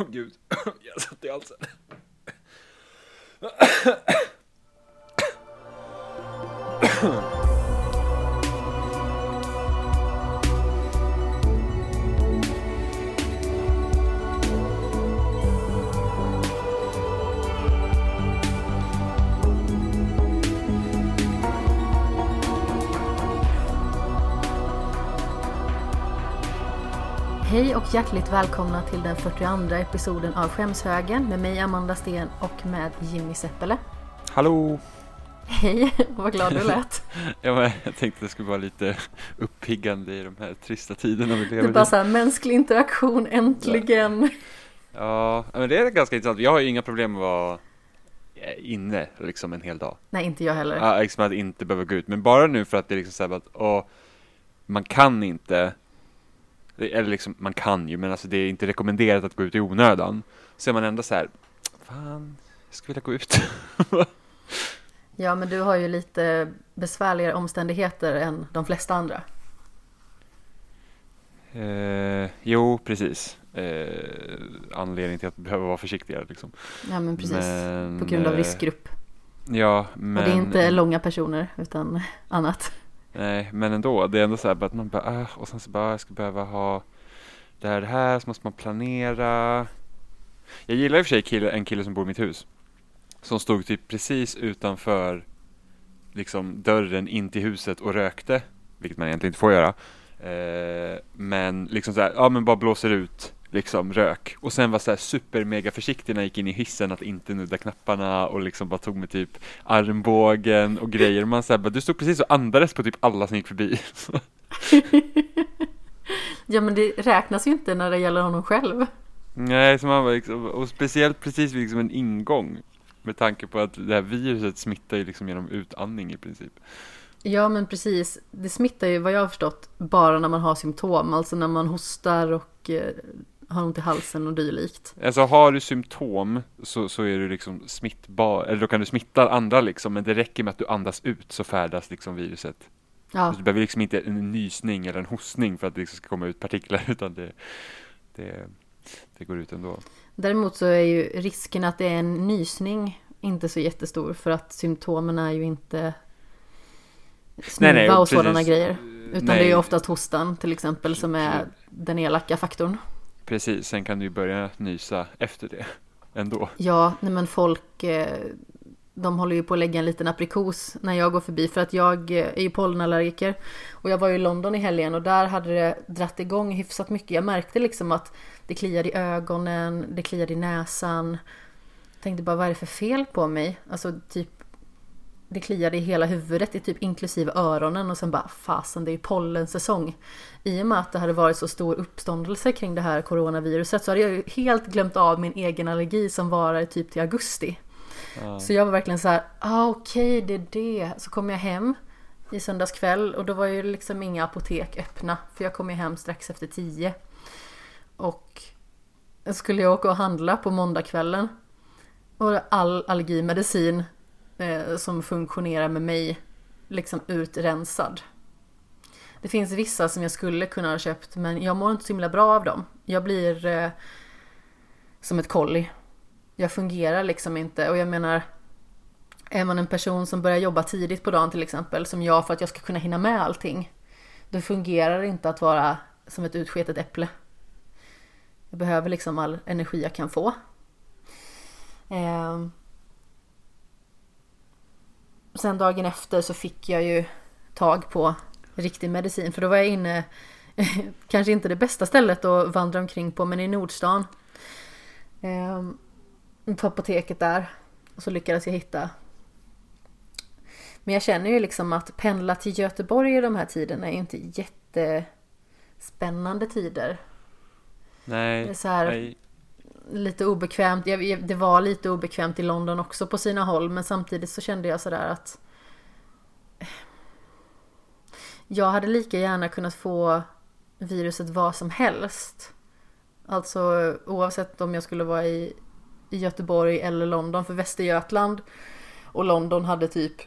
oh, gud, jag satt i halsen. Hej och hjärtligt välkomna till den 42 episoden av Skämshögen med mig Amanda Sten och med Jimmy Seppele. Hallå! Hej, vad glad du lät. Ja, men jag tänkte att det skulle vara lite uppiggande i de här trista tiderna vi Det lever är bara i. så här, mänsklig interaktion äntligen. Ja, men det är ganska intressant. Jag har ju inga problem med att vara eh, inne liksom en hel dag. Nej, inte jag heller. Ja, liksom att inte behöva gå ut. Men bara nu för att det är liksom så här att åh, man kan inte, eller liksom man kan ju, men alltså det är inte rekommenderat att gå ut i onödan. Så är man ändå så här, fan, jag skulle vilja gå ut. Ja, men du har ju lite besvärligare omständigheter än de flesta andra. Eh, jo, precis. Eh, anledning till att behöva vara försiktigare liksom. Ja, men precis. Men, På grund av eh, riskgrupp. Ja, men... Och det är inte långa personer, utan annat. Nej, men ändå. Det är ändå så här att man bara, ah, och sen så bara, äh, jag ska behöva ha det här, det här, så måste man planera. Jag gillar i och för sig kille, en kille som bor i mitt hus. Som stod typ precis utanför liksom dörren in till huset och rökte. Vilket man egentligen inte får göra. Eh, men liksom så här, ja men bara blåser ut liksom rök. Och sen var så här super mega försiktig när jag gick in i hissen att inte nudda knapparna och liksom bara tog med typ armbågen och grejer. Man så här, bara, du stod precis och andades på typ alla som gick förbi. Ja, men det räknas ju inte när det gäller honom själv. Nej, så man var liksom, och speciellt precis vid liksom en ingång. Med tanke på att det här viruset smittar ju liksom genom utandning i princip. Ja, men precis. Det smittar ju vad jag har förstått bara när man har symptom, alltså när man hostar och eh, har ont i halsen och dylikt. Alltså har du symptom så, så är du liksom smittbar, eller då kan du smitta andra liksom, men det räcker med att du andas ut så färdas liksom viruset. Ja, Så du behöver liksom inte en nysning eller en hostning för att det liksom ska komma ut partiklar, utan det, det, det går ut ändå. däremot så är ju risken att det är en nysning inte så jättestor för att symptomen är ju inte snuva nej, och sådana grejer. Utan Nej. det är ju oftast hostan till exempel som är den elaka faktorn. Precis, sen kan du ju börja nysa efter det ändå. Ja, nej men folk eh, de håller ju på att lägga en liten aprikos när jag går förbi för att jag eh, är ju pollenallergiker och jag var ju i London i helgen och där hade det dratt igång hyfsat mycket. Jag märkte liksom att det kliade i ögonen, det kliade i näsan. Jag Tänkte bara vad är det för fel på mig? Alltså typ det kliade i hela huvudet, i typ inklusive öronen och sen bara fasen det är ju pollensäsong. I och med att det hade varit så stor uppståndelse kring det här coronaviruset så hade jag ju helt glömt av min egen allergi som varar typ till augusti. Ja. Så jag var verkligen så här, ah, okej det är det. Så kom jag hem i söndags kväll och då var ju liksom inga apotek öppna. För jag kom ju hem strax efter tio. Och skulle jag åka och handla på måndagskvällen. Och all allergimedicin eh, som funktionerar med mig liksom utrensad. Det finns vissa som jag skulle kunna ha köpt men jag mår inte så himla bra av dem. Jag blir eh, som ett kolli. Jag fungerar liksom inte och jag menar är man en person som börjar jobba tidigt på dagen till exempel som jag för att jag ska kunna hinna med allting. Då fungerar det inte att vara som ett utsketet äpple. Jag behöver liksom all energi jag kan få. Eh, Sen dagen efter så fick jag ju tag på riktig medicin för då var jag inne, kanske inte det bästa stället att vandra omkring på men i Nordstan. Ehm, på apoteket där. Och så lyckades jag hitta. Men jag känner ju liksom att pendla till Göteborg i de här tiderna är ju inte jättespännande tider. Nej, Det är så här- nej. Lite obekvämt. Jag, det var lite obekvämt i London också på sina håll. Men samtidigt så kände jag sådär att eh, jag hade lika gärna kunnat få viruset vad som helst. Alltså oavsett om jag skulle vara i, i Göteborg eller London. För Västergötland och London hade typ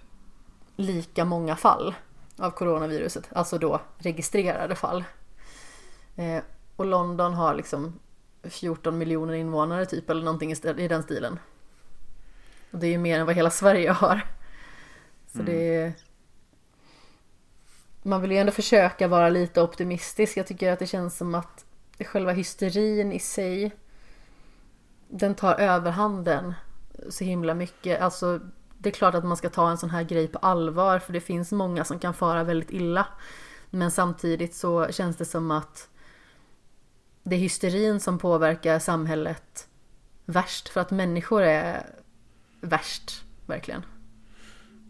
lika många fall av coronaviruset. Alltså då registrerade fall. Eh, och London har liksom 14 miljoner invånare typ eller någonting i den stilen. Och det är ju mer än vad hela Sverige har. Så mm. det är... Man vill ju ändå försöka vara lite optimistisk. Jag tycker att det känns som att själva hysterin i sig den tar överhanden så himla mycket. Alltså det är klart att man ska ta en sån här grej på allvar för det finns många som kan fara väldigt illa. Men samtidigt så känns det som att det är hysterin som påverkar samhället värst för att människor är värst, verkligen.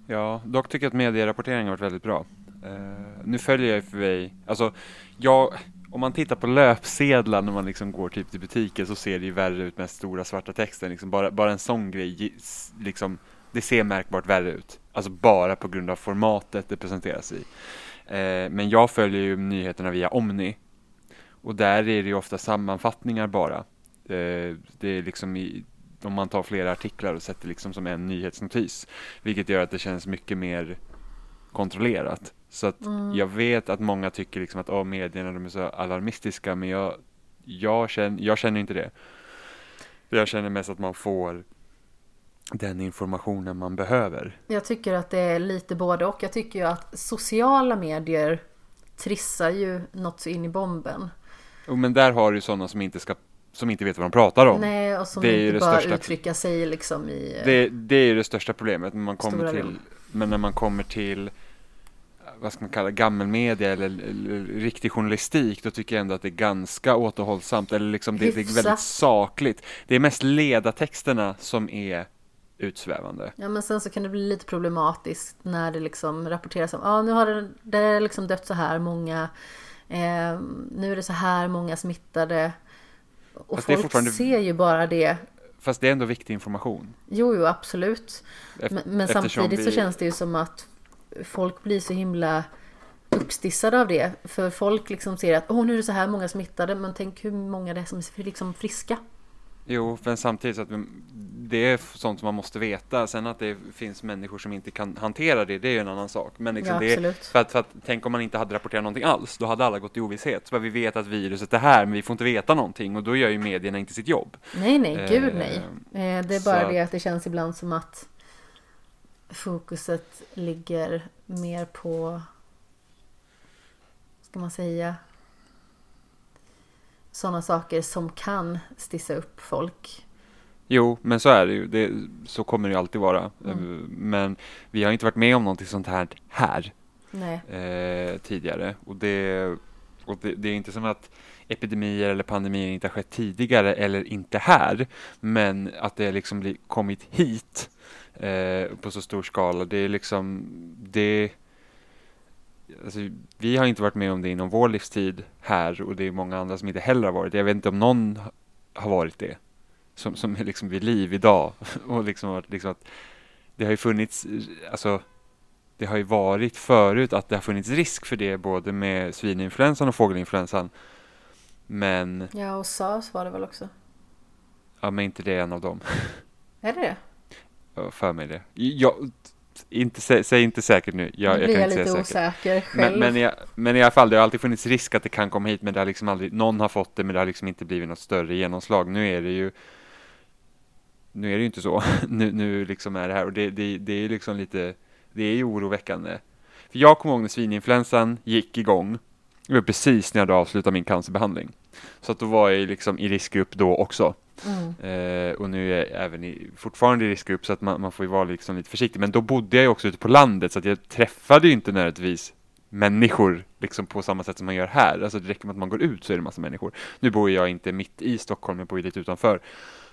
Ja, dock tycker jag att medierapporteringen har varit väldigt bra. Uh, nu följer jag för mig, alltså jag, om man tittar på löpsedlar när man liksom går typ till butiken så ser det ju värre ut med stora svarta texten. Liksom bara, bara en sån grej, liksom, det ser märkbart värre ut. Alltså bara på grund av formatet det presenteras i. Uh, men jag följer ju nyheterna via Omni och där är det ju ofta sammanfattningar bara. Uh, det är liksom i, om man tar flera artiklar och sätter liksom som en nyhetsnotis. Vilket gör att det känns mycket mer kontrollerat. Så att mm. jag vet att många tycker liksom att oh, medierna de är så alarmistiska men jag, jag, känner, jag känner inte det. Jag känner mest att man får den informationen man behöver. Jag tycker att det är lite både och. Jag tycker ju att sociala medier trissar ju något så in i bomben. Men där har du sådana som inte ska som inte vet vad de pratar om. Nej, och som det inte bör uttrycka sig liksom i... Det, det är ju det största problemet när man kommer till, men när man kommer till vad ska man kalla gammelmedia eller, eller, riktig journalistik, då tycker jag ändå att det är ganska återhållsamt, eller liksom det, det, är väldigt sakligt. Det är mest ledartexterna som är utsvävande. Ja, men sen så kan det bli lite problematiskt när det liksom rapporteras om, ja ah, nu har det, det liksom dött så här många, eh, nu är det så här många smittade. Och Fast folk fortfarande... ser ju bara det. Fast det är ändå viktig information. Jo, jo, absolut. men, men samtidigt vi... så känns det ju som att folk blir så himla uppstissade av det. För folk liksom ser att åh, nu är det så här många smittade, men tänk hur många det är som är liksom friska. Jo, men samtidigt så att det är sånt som man måste veta. Sen att det finns människor som inte kan hantera det, det är ju en annan sak. Men liksom ja, det för, att, för att tänk om man inte hade rapporterat någonting alls, då hade alla gått i ovisshet. Så vi vet att viruset är här, men vi får inte veta någonting och då gör ju medierna inte sitt jobb. Nej, nej, eh, gud nej. Eh, det är bara så... det att det känns ibland som att fokuset ligger mer på, ska man säga, sådana saker som kan stissa upp folk. Jo, men så är det ju. Det, så kommer det ju alltid vara. Mm. Men vi har inte varit med om någonting sånt här här eh, tidigare. Och, det, och det, det, är inte som att epidemier eller pandemier inte har skett tidigare eller inte här. Men att det liksom kommit hit eh, på så stor skala. Det är liksom, det Alltså, vi har inte varit med om det inom vår livstid här och det är många andra som inte heller har varit det. Jag vet inte om någon har varit det som, som är liksom vid liv idag. och liksom, liksom att det har ju funnits, alltså det har ju varit förut att det har funnits risk för det både med svininfluensan och fågelinfluensan. Men... Ja, och sars var det väl också? Ja, men inte det är en av dem. Är det det? för mig det. Jag, inte, säg inte säkert nu. Jag, nu blir jag, jag lite osäker själv. Men, men, i, men i alla fall, det har alltid funnits risk att det kan komma hit, men det har liksom aldrig, någon har fått det, men det har liksom inte blivit något större genomslag. Nu är det ju nu är det ju inte så. nu, nu liksom är det här och det, det, det är liksom lite, det är ju oroväckande. För jag kommer ihåg när svininfluensan gick igång. Det var precis när jag hade avslutat min cancerbehandling. Så att då var jag liksom i riskgrupp då också. Mm. Eh, och nu är jag även i, fortfarande i riskgrupp så att man, man får ju vara liksom lite försiktig. Men då bodde jag ju också ute på landet så att jag träffade ju inte nödvändigtvis människor liksom på samma sätt som man gör här. Alltså det räcker med att man går ut så är det massa människor. Nu bor jag inte mitt i Stockholm, jag bor lite utanför.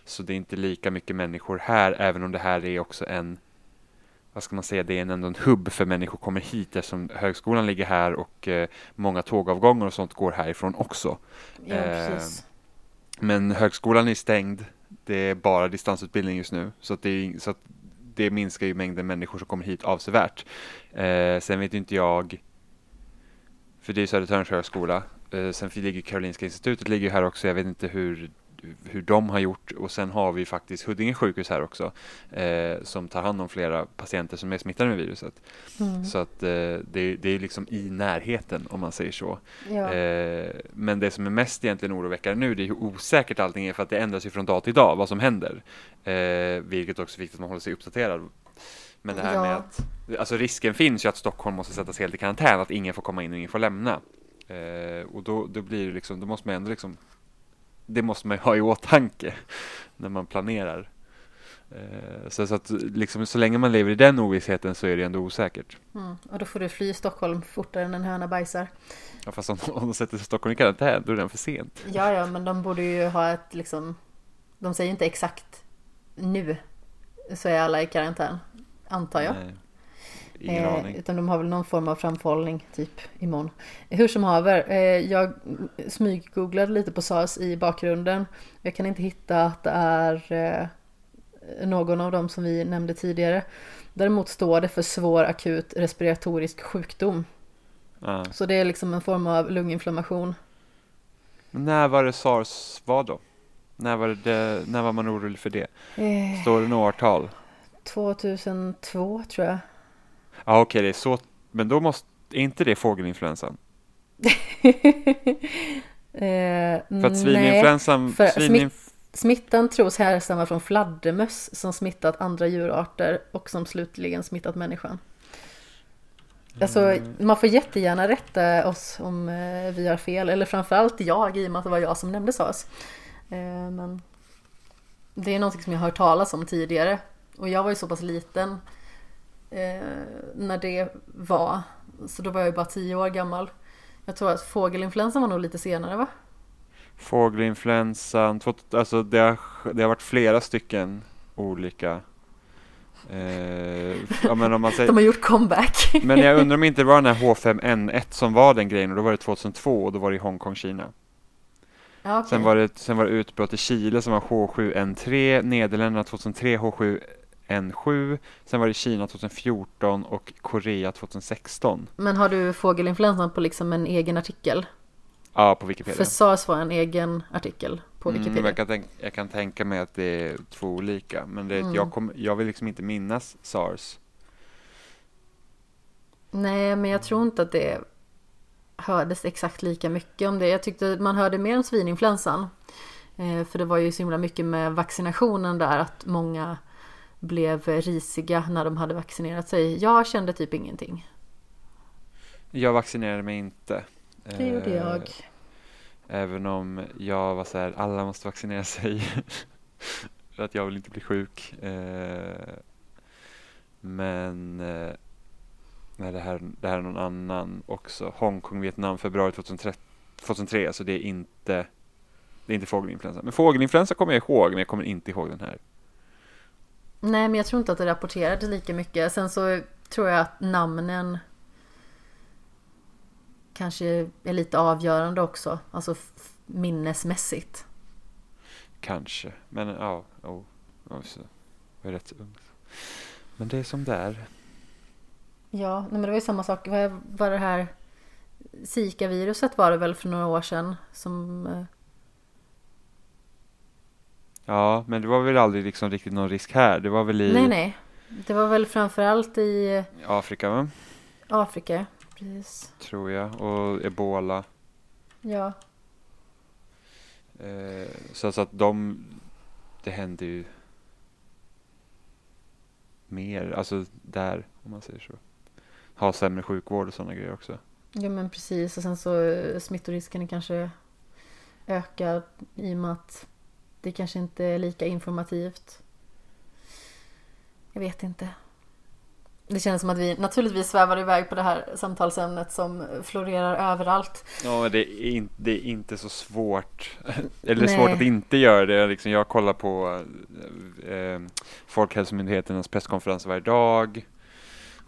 Så det är inte lika mycket människor här, även om det här är också en vad ska man säga, det är ändå en hubb för människor kommer hit eftersom högskolan ligger här och eh, många tågavgångar och sånt går härifrån också. Ja, eh, men högskolan är stängd. Det är bara distansutbildning just nu. Så, att det, så att det minskar ju mängden människor som kommer hit avsevärt. Eh, sen vet inte jag, för det är Södertörns högskola. Eh, sen ligger Karolinska institutet ligger här också. Jag vet inte hur, hur de har gjort och sen har vi faktiskt Huddinge sjukhus här också eh, som tar hand om flera patienter som är smittade med viruset. Mm. Så att eh, det, det är liksom i närheten om man säger så. Ja. Eh, men det som är mest egentligen oroväckande nu det är hur osäkert allting är för att det ändras ju från dag till dag vad som händer. Eh, vilket också är viktigt att man håller sig uppdaterad. Men det här Ja. med att alltså risken finns ju att Stockholm måste sättas helt i karantän, att ingen får komma in och ingen får lämna. Eh, och då, då blir det liksom, då måste man ändå liksom det måste man ju ha i åtanke när man planerar. Eh, så, så att liksom, så länge man lever i den ovissheten så är det ändå osäkert. Mm. Och då får du fly Stockholm fortare än en höna bajsar. Ja, fast om, om de sätter Stockholm i karantän då är det för sent. Ja, ja, men de borde ju ha ett liksom... De säger inte exakt nu så är alla i karantän, antar jag. Nej, ingen Eh, aning. utan de har väl någon form av framförhållning, typ imorgon. Hur som haver, eh, jag smyggooglade lite på SARS i bakgrunden. Jag kan inte hitta att det är eh, någon av dem som vi nämnde tidigare. Däremot står det för svår akut respiratorisk sjukdom. Ja. Så det är liksom en form av lunginflammation. Men när var det sars var då? När var, det, när var man orolig för det? Eh, Står det något årtal? 2002 tror jag. Ja okej, det är så. Men då måste, är inte det fågelinfluensan? eh, För att svininfluensan, för svininf- Smittan tros härstammar från fladdermöss som smittat andra djurarter och som slutligen smittat människan. Alltså, Mm. man får jättegärna rätta oss om eh, vi har fel, eller framförallt jag i och med att det var jag som nämnde SARS. Eh, men det är någonting som jag har hört talas om tidigare. Och jag var ju så pass liten när det var, så då var jag ju bara tio år gammal. Jag tror att fågelinfluensan var nog lite senare va? Fågelinfluensan, alltså det har, det har varit flera stycken olika. Eh, ja, men, om man säger, De har gjort comeback. men jag undrar om inte det var den här H5N1 som var den grejen och då var det 2002 och då var det i Hongkong, Kina. Ja, okej. Sen var det, sen var det utbrott i Chile som var H7N3, Nederländerna 2003 H7N7, sen var det Kina 2014 och Korea 2016. Men har du fågelinfluensan på liksom en egen artikel? Ja, på Wikipedia. För SARS var en egen artikel på Mm, Wikipedia. jag, kan tänka, jag kan tänka mig att det är två olika, men det, Mm. jag, kom, jag vill liksom inte minnas sars. Nej, men jag tror inte att det hördes exakt lika mycket om det. Jag tyckte man hörde mer om svininfluensan. Eh, för det var ju så himla mycket med vaccinationen där att många blev risiga när de hade vaccinerat sig. Jag kände typ ingenting. Jag vaccinerade mig inte. Det gjorde Eh, jag. Även om jag var så här, alla måste vaccinera sig. för att jag vill inte bli sjuk. Eh, men eh, nej, det, här, det här är någon annan också. Hongkong, Vietnam, februari 2003, 2003 så det är inte det är inte fågelinfluensa. Men fågelinfluensa kommer jag ihåg, men jag kommer inte ihåg den här. Nej, men jag tror inte att det rapporterades lika mycket. Sen så tror jag att namnen kanske är lite avgörande också. Alltså minnesmässigt. Kanske, men ja, oh, oh, så. jag är rätt ung. Men det är som det är. Ja, nej, men det var ju samma sak. Vad var det här Zika-viruset var det väl för några år sedan som... eh, Ja, men det var väl aldrig liksom riktigt någon risk här. Det var väl i Nej, nej. Det var väl framförallt i Afrika, va? Afrika. Precis. tror jag. Och ebola. Ja. Eh, så, så att de, det hände ju mer, alltså där, om man säger så. Ha sämre sjukvård och sådana grejer också. ja, men precis. Och sen så eh, smittorisken kanske ökar i och med att det kanske inte är lika informativt. Jag vet inte. Det känns som att vi naturligtvis svävar iväg på det här samtalsämnet som florerar överallt. Ja, det är, in, det är inte så svårt. Eller Nej. svårt att inte göra det. Liksom, jag kollar på eh, Folkhälsomyndigheternas presskonferenser varje dag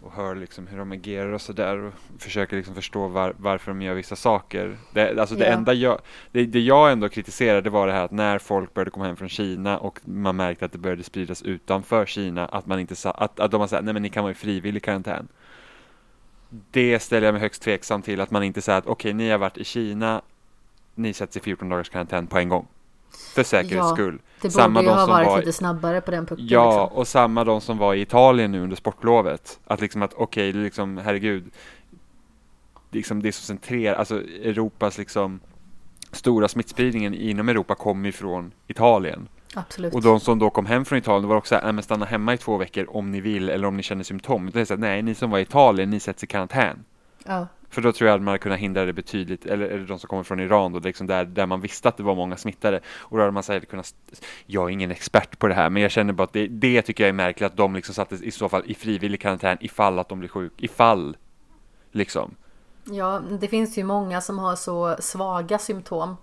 och hör liksom hur de agerar och sådär och försöker liksom förstå var, varför de gör vissa saker. Det, alltså det Ja. enda jag, det, det jag ändå kritiserade var det här att när folk började komma hem från Kina och man märkte att det började spridas utanför Kina, att man inte sa, att, att de har sagt nej men ni kan vara i frivillig karantän. Det ställer jag mig högst tveksam till, att man inte säger att okej, ni har varit i Kina, ni sätts i 14 dagars karantän på en gång. För säkerhets Ja, skull. Det Samma borde ju de ha varit var- lite snabbare på den pucken. Ja, liksom. och samma de som var i Italien nu under sportlovet. Att liksom att okej, liksom herregud. Liksom det är så centrerat, alltså Europas liksom stora smittspridningen inom Europa kommer ju från Italien. Absolut. Och de som då kom hem från Italien var också såhär, "Nej, men stanna hemma i två veckor om ni vill eller om ni känner symptom. Det är så här, nej, ni som var i Italien, ni sätts i karantän. ja. För då tror jag att man hade kunnat hindra det betydligt, eller, eller de som kommer från Iran då, liksom där, där man visste att det var många smittade. Och då hade man säkert kunnat, jag är ingen expert på det här, men jag känner bara att det, det tycker jag är märkligt att de liksom sattes i så fall i frivillig karantän ifall att de blir sjuka, ifall liksom. ja, det finns ju många som har så svaga symptom.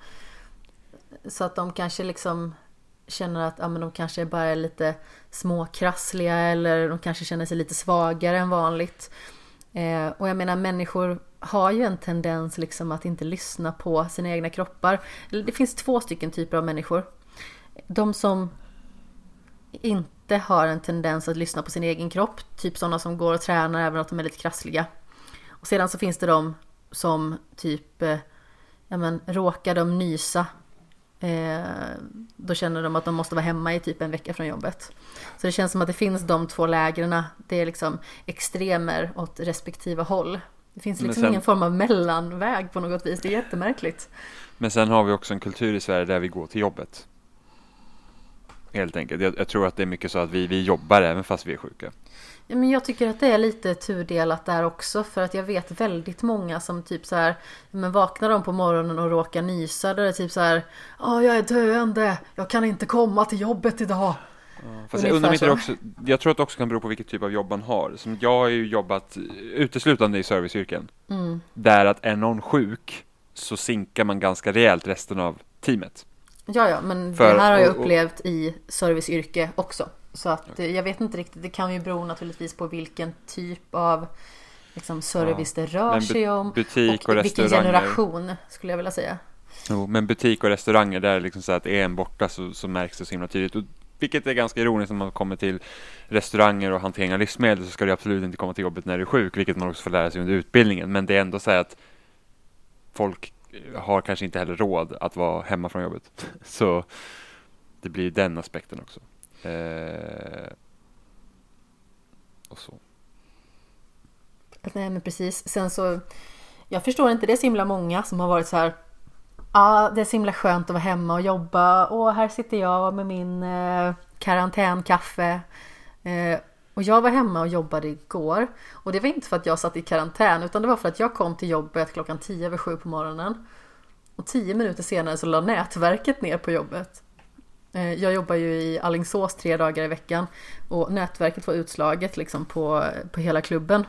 Så att de kanske liksom känner att ja, men de kanske bara är lite småkrassliga eller de kanske känner sig lite svagare än vanligt. Eh, och jag menar människor har ju en tendens liksom att inte lyssna på sina egna kroppar. Det finns två stycken typer av människor. De som inte har en tendens att lyssna på sin egen kropp. Typ sådana som går och tränar även om de är lite krassliga. Och sedan så finns det de som typ, eh, ja men råkar de nysa då känner de att de måste vara hemma i typ en vecka från jobbet. Så det känns som att det finns de två lägren. Det är liksom extremer åt respektive håll. Det finns liksom sen- ingen form av mellanväg på något vis. Det är jättemärkligt. Men sen har vi också en kultur i Sverige där vi går till jobbet. Helt enkelt. Jag, jag tror att det är mycket så att vi, vi jobbar även fast vi är sjuka. Ja, men jag tycker att det är lite tudelat där också för att jag vet väldigt många som typ så här men vaknar de på morgonen och råkar nysa då är det typ så här Ja, jag är döende. Jag kan inte komma till jobbet idag. Fast jag undrar inte också, jag tror att det också kan bero på vilket typ av jobb man har. Som jag har ju jobbat uteslutande i serviceyrken. Mm. Där att är någon sjuk så sinkar man ganska rejält resten av teamet. Ja, ja, men För- det här har jag och- och- upplevt i serviceyrke också. Så att eh, jag vet inte riktigt. Det kan ju bero naturligtvis på vilken typ av liksom, service det rör sig om. Butik och, vilken restauranger. generation skulle jag vilja säga. Jo, men butik och restauranger där liksom så att är en borta så, så märks det så himla tydligt. Och, vilket är ganska ironiskt när man kommer till restauranger och hantering av livsmedel så ska du absolut inte komma till jobbet när du är sjuk, vilket man också får lära sig under utbildningen. Men det är ändå så här att folk har kanske inte heller råd att vara hemma från jobbet. Så det blir den aspekten också. Eh, och så. Nej men precis. Sen så, jag förstår inte, det är så himla många som har varit så här. Ja, det är så himla skönt att vara hemma och jobba och här sitter jag med min eh, karantänkaffe. Eh, och jag var hemma och jobbade igår. Och det var inte för att jag satt i karantän utan det var för att jag kom till jobbet klockan tio över sju på morgonen. Och tio minuter senare så la nätverket ner på jobbet. Eh, jag jobbar ju i Alingsås tre dagar i veckan och nätverket var utslaget liksom på, på hela klubben.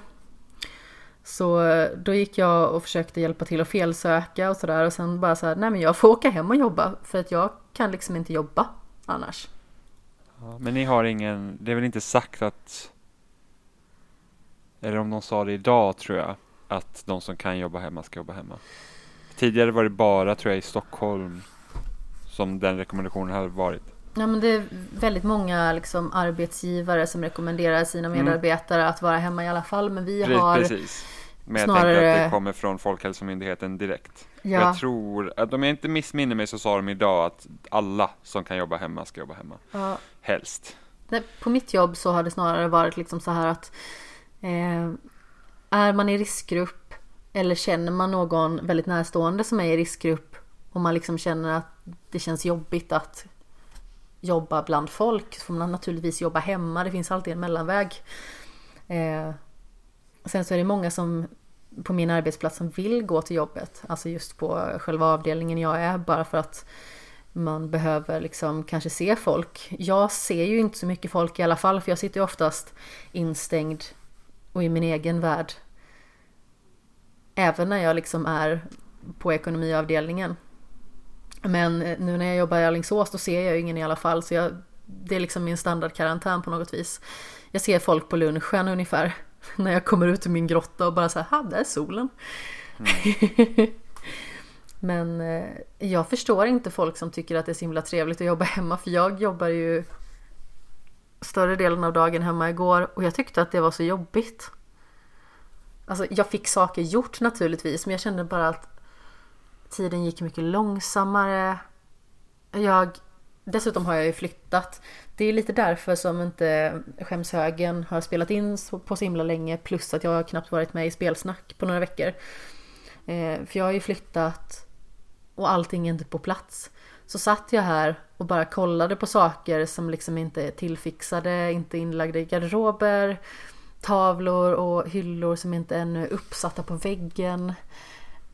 Så eh, då gick jag och försökte hjälpa till att felsöka och sådär och sen bara så här, nej men jag får åka hem och jobba för att jag kan liksom inte jobba annars. Ja, men ni har ingen, det är väl inte sagt att, eller om de sa det idag tror jag, att de som kan jobba hemma ska jobba hemma. Tidigare var det bara, tror jag, i Stockholm som den rekommendationen hade varit. Ja men det är väldigt många liksom arbetsgivare som rekommenderar sina Mm. medarbetare att vara hemma i alla fall men vi Pre- har Precis. Men jag snarare- tänker att det kommer från Folkhälsomyndigheten direkt. Ja. Jag tror, att om jag inte missminner mig så sa de idag att alla som kan jobba hemma ska jobba hemma. Ja, Helst. På mitt jobb så har det snarare varit liksom så här att eh, är man i riskgrupp eller känner man någon väldigt närstående som är i riskgrupp och man liksom känner att det känns jobbigt att jobba bland folk så får man naturligtvis jobba hemma. Det finns alltid en mellanväg. Eh, sen så är det många som på min arbetsplats som vill gå till jobbet, alltså just på själva avdelningen jag är, bara för att man behöver liksom kanske se folk. Jag ser ju inte så mycket folk i alla fall för jag sitter ju oftast instängd och i min egen värld. Även när jag liksom är på ekonomiavdelningen. Men eh, nu när jag jobbar i Alingsås då ser jag ju ingen i alla fall så jag, det är liksom min standardkarantän på något vis. Jag ser folk på lunchen ungefär när jag kommer ut ur min grotta och bara så här, ha där är solen. Men eh, jag förstår inte folk som tycker att det är så himla trevligt att jobba hemma för jag jobbar ju större delen av dagen hemma igår och jag tyckte att det var så jobbigt. Alltså jag fick saker gjort naturligtvis men jag kände bara att tiden gick mycket långsammare. Jag, dessutom har jag ju flyttat. Det är lite därför som inte Skämshögen har spelat in på så himla länge. Plus att jag har knappt varit med i spelsnack på några veckor. Eh, för jag har ju flyttat och allting är inte på plats. Så satt jag här och bara kollade på saker som liksom inte är tillfixade, inte inlagda i garderober. Tavlor och hyllor som inte ännu är uppsatta på väggen.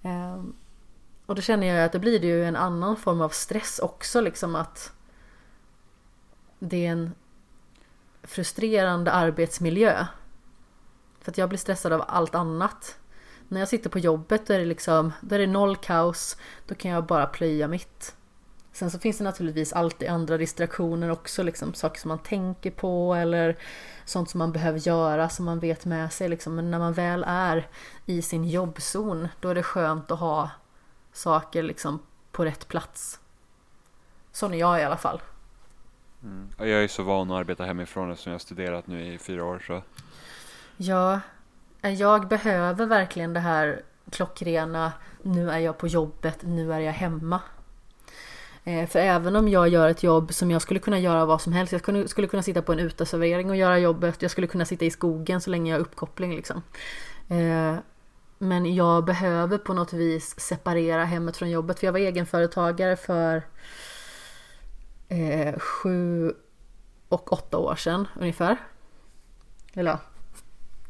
Eh, och då känner jag att det blir det ju en annan form av stress också liksom att det är en frustrerande arbetsmiljö. För att jag blir stressad av allt annat. När jag sitter på jobbet då är det liksom, då är det noll kaos. Då kan jag bara plöja mitt. Sen så finns det naturligtvis alltid andra distraktioner också, liksom saker som man tänker på eller sånt som man behöver göra som man vet med sig. Liksom. Men när man väl är i sin jobbzon, då är det skönt att ha saker liksom på rätt plats. Sån är jag i alla fall. Mm. Jag är så van att arbeta hemifrån eftersom jag har studerat nu i fyra år. Så. Ja, jag behöver verkligen det här klockrena, nu är jag på jobbet, nu är jag hemma. Eh, för även om jag gör ett jobb som jag skulle kunna göra vad som helst, jag skulle kunna sitta på en uteservering och göra jobbet, jag skulle kunna sitta i skogen så länge jag har uppkoppling liksom. Men jag behöver på något vis separera hemmet från jobbet, för jag var egenföretagare för eh, sju och åtta år sedan ungefär. Eller ja,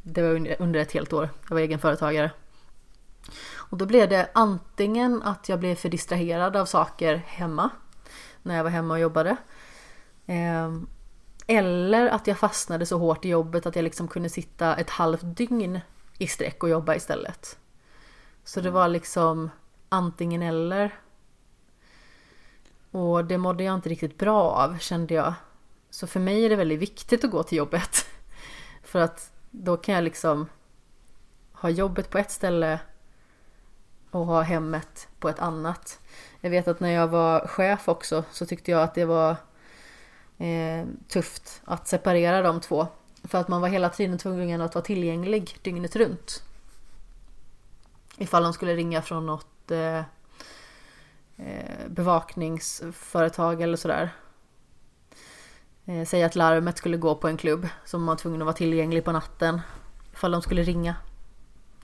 det var under ett helt år. Jag var egenföretagare. Och då blev det antingen att jag blev för distraherad av saker hemma. När jag var hemma och jobbade. Eh, eller att jag fastnade så hårt i jobbet att jag liksom kunde sitta ett halvt dygn i sträck och jobba istället. Så det var liksom antingen eller. Och det mådde jag inte riktigt bra av kände jag. Så för mig är det väldigt viktigt att gå till jobbet. För att då kan jag liksom ha jobbet på ett ställe och ha hemmet på ett annat. Jag vet att när jag var chef också så tyckte jag att det var eh, tufft att separera de två. För att man var hela tiden tvungen att vara tillgänglig dygnet runt. Ifall de skulle ringa från något eh, eh, bevakningsföretag eller sådär. Eh, säg att larmet skulle gå på en klubb som man var tvungen att vara tillgänglig på natten. Ifall de skulle ringa.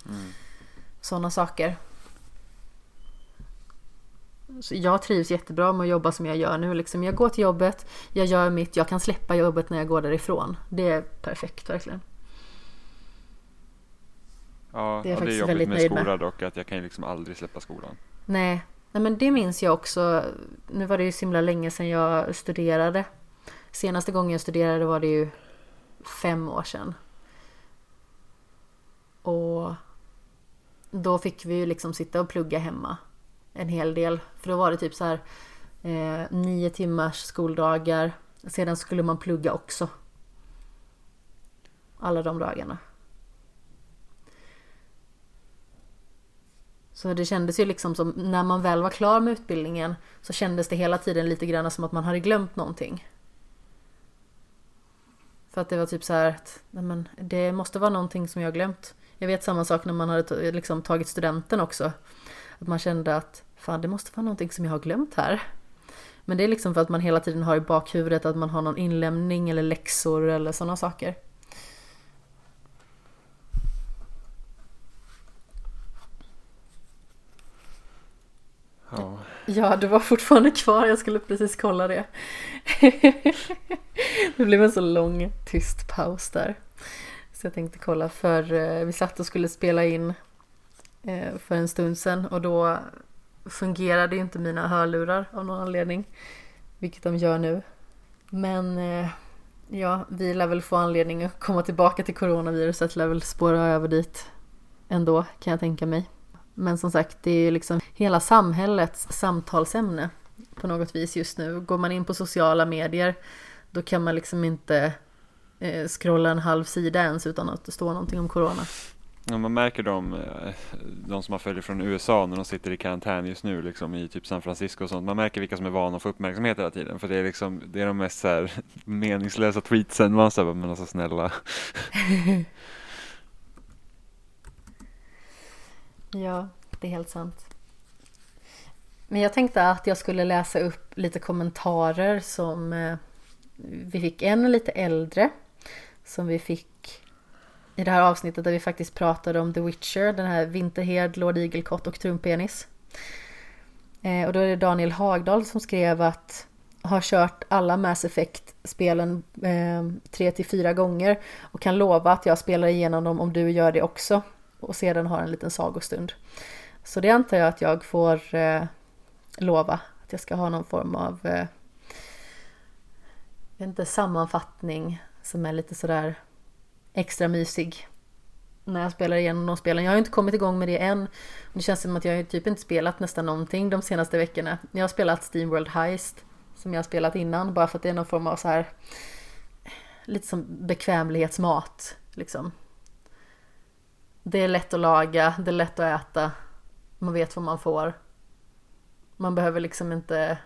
Mm. Sådana saker. Så jag trivs jättebra med att jobba som jag gör nu. Liksom jag går till jobbet, jag gör mitt, jag kan släppa jobbet när jag går därifrån. Det är perfekt verkligen. Ja, det är, ja, det är jobbigt med skolan dock, att jag kan ju liksom aldrig släppa skolan. Nej, Nej men det minns jag också. Nu var det ju så himla länge sedan jag studerade. Senaste gången jag studerade var det ju fem år sedan. Och då fick vi ju liksom sitta och plugga hemma en hel del. För då var det typ så här eh, nio timmars skoldagar. Sedan skulle man plugga också. Alla de dagarna. Så det kändes ju liksom som när man väl var klar med utbildningen så kändes det hela tiden lite grann som att man hade glömt någonting. För att det var typ så här att men, det måste vara någonting som jag glömt. Jag vet samma sak när man hade liksom tagit studenten också. Att man kände att fan det måste vara någonting som jag har glömt här. Men det är liksom för att man hela tiden har i bakhuvudet att man har någon inlämning eller läxor eller sådana saker. Ja. ja, du var fortfarande kvar. Jag skulle precis kolla det. det blev en så lång tyst paus där. Så jag tänkte kolla för eh, vi satt och skulle spela in eh, för en stund sedan och då fungerade inte mina hörlurar av någon anledning. Vilket de gör nu. Men eh, ja, vi lär väl få anledning att komma tillbaka till coronaviruset. Lär väl spåra över dit ändå kan jag tänka mig. Men som sagt, det är liksom hela samhällets samtalsämne på något vis just nu. Går man in på sociala medier då kan man liksom inte eh, scrolla en halv sida ens utan att det står någonting om corona. Ja, man märker de, eh, de som har följt från USA när de sitter i karantän just nu liksom i typ San Francisco och sånt. Man märker vilka som är vana att få uppmärksamhet hela tiden. För det är liksom, det är de mest så här, meningslösa tweetsen. Man säger men alltså snälla. ja, det är helt sant. Men jag tänkte att jag skulle läsa upp lite kommentarer som eh, vi fick. En lite äldre som vi fick i det här avsnittet där vi faktiskt pratade om The Witcher, den här Vinterhed, Lord Igelkott och Trumpenis. Eh, och då är det Daniel Hagdahl som skrev att har kört alla Mass Effect-spelen eh, tre till fyra gånger och kan lova att jag spelar igenom dem om du gör det också och sedan har en liten sagostund. Så det antar jag att jag får eh, lova att jag ska ha någon form av eh, inte, sammanfattning som är lite sådär extra mysig när jag spelar igenom de spelen. Jag har inte kommit igång med det än. Det känns som att jag typ inte spelat nästan någonting de senaste veckorna. Jag har spelat Steamworld Heist som jag har spelat innan bara för att det är någon form av så här lite som bekvämlighetsmat liksom. Det är lätt att laga, det är lätt att äta, man vet vad man får. Man behöver liksom inte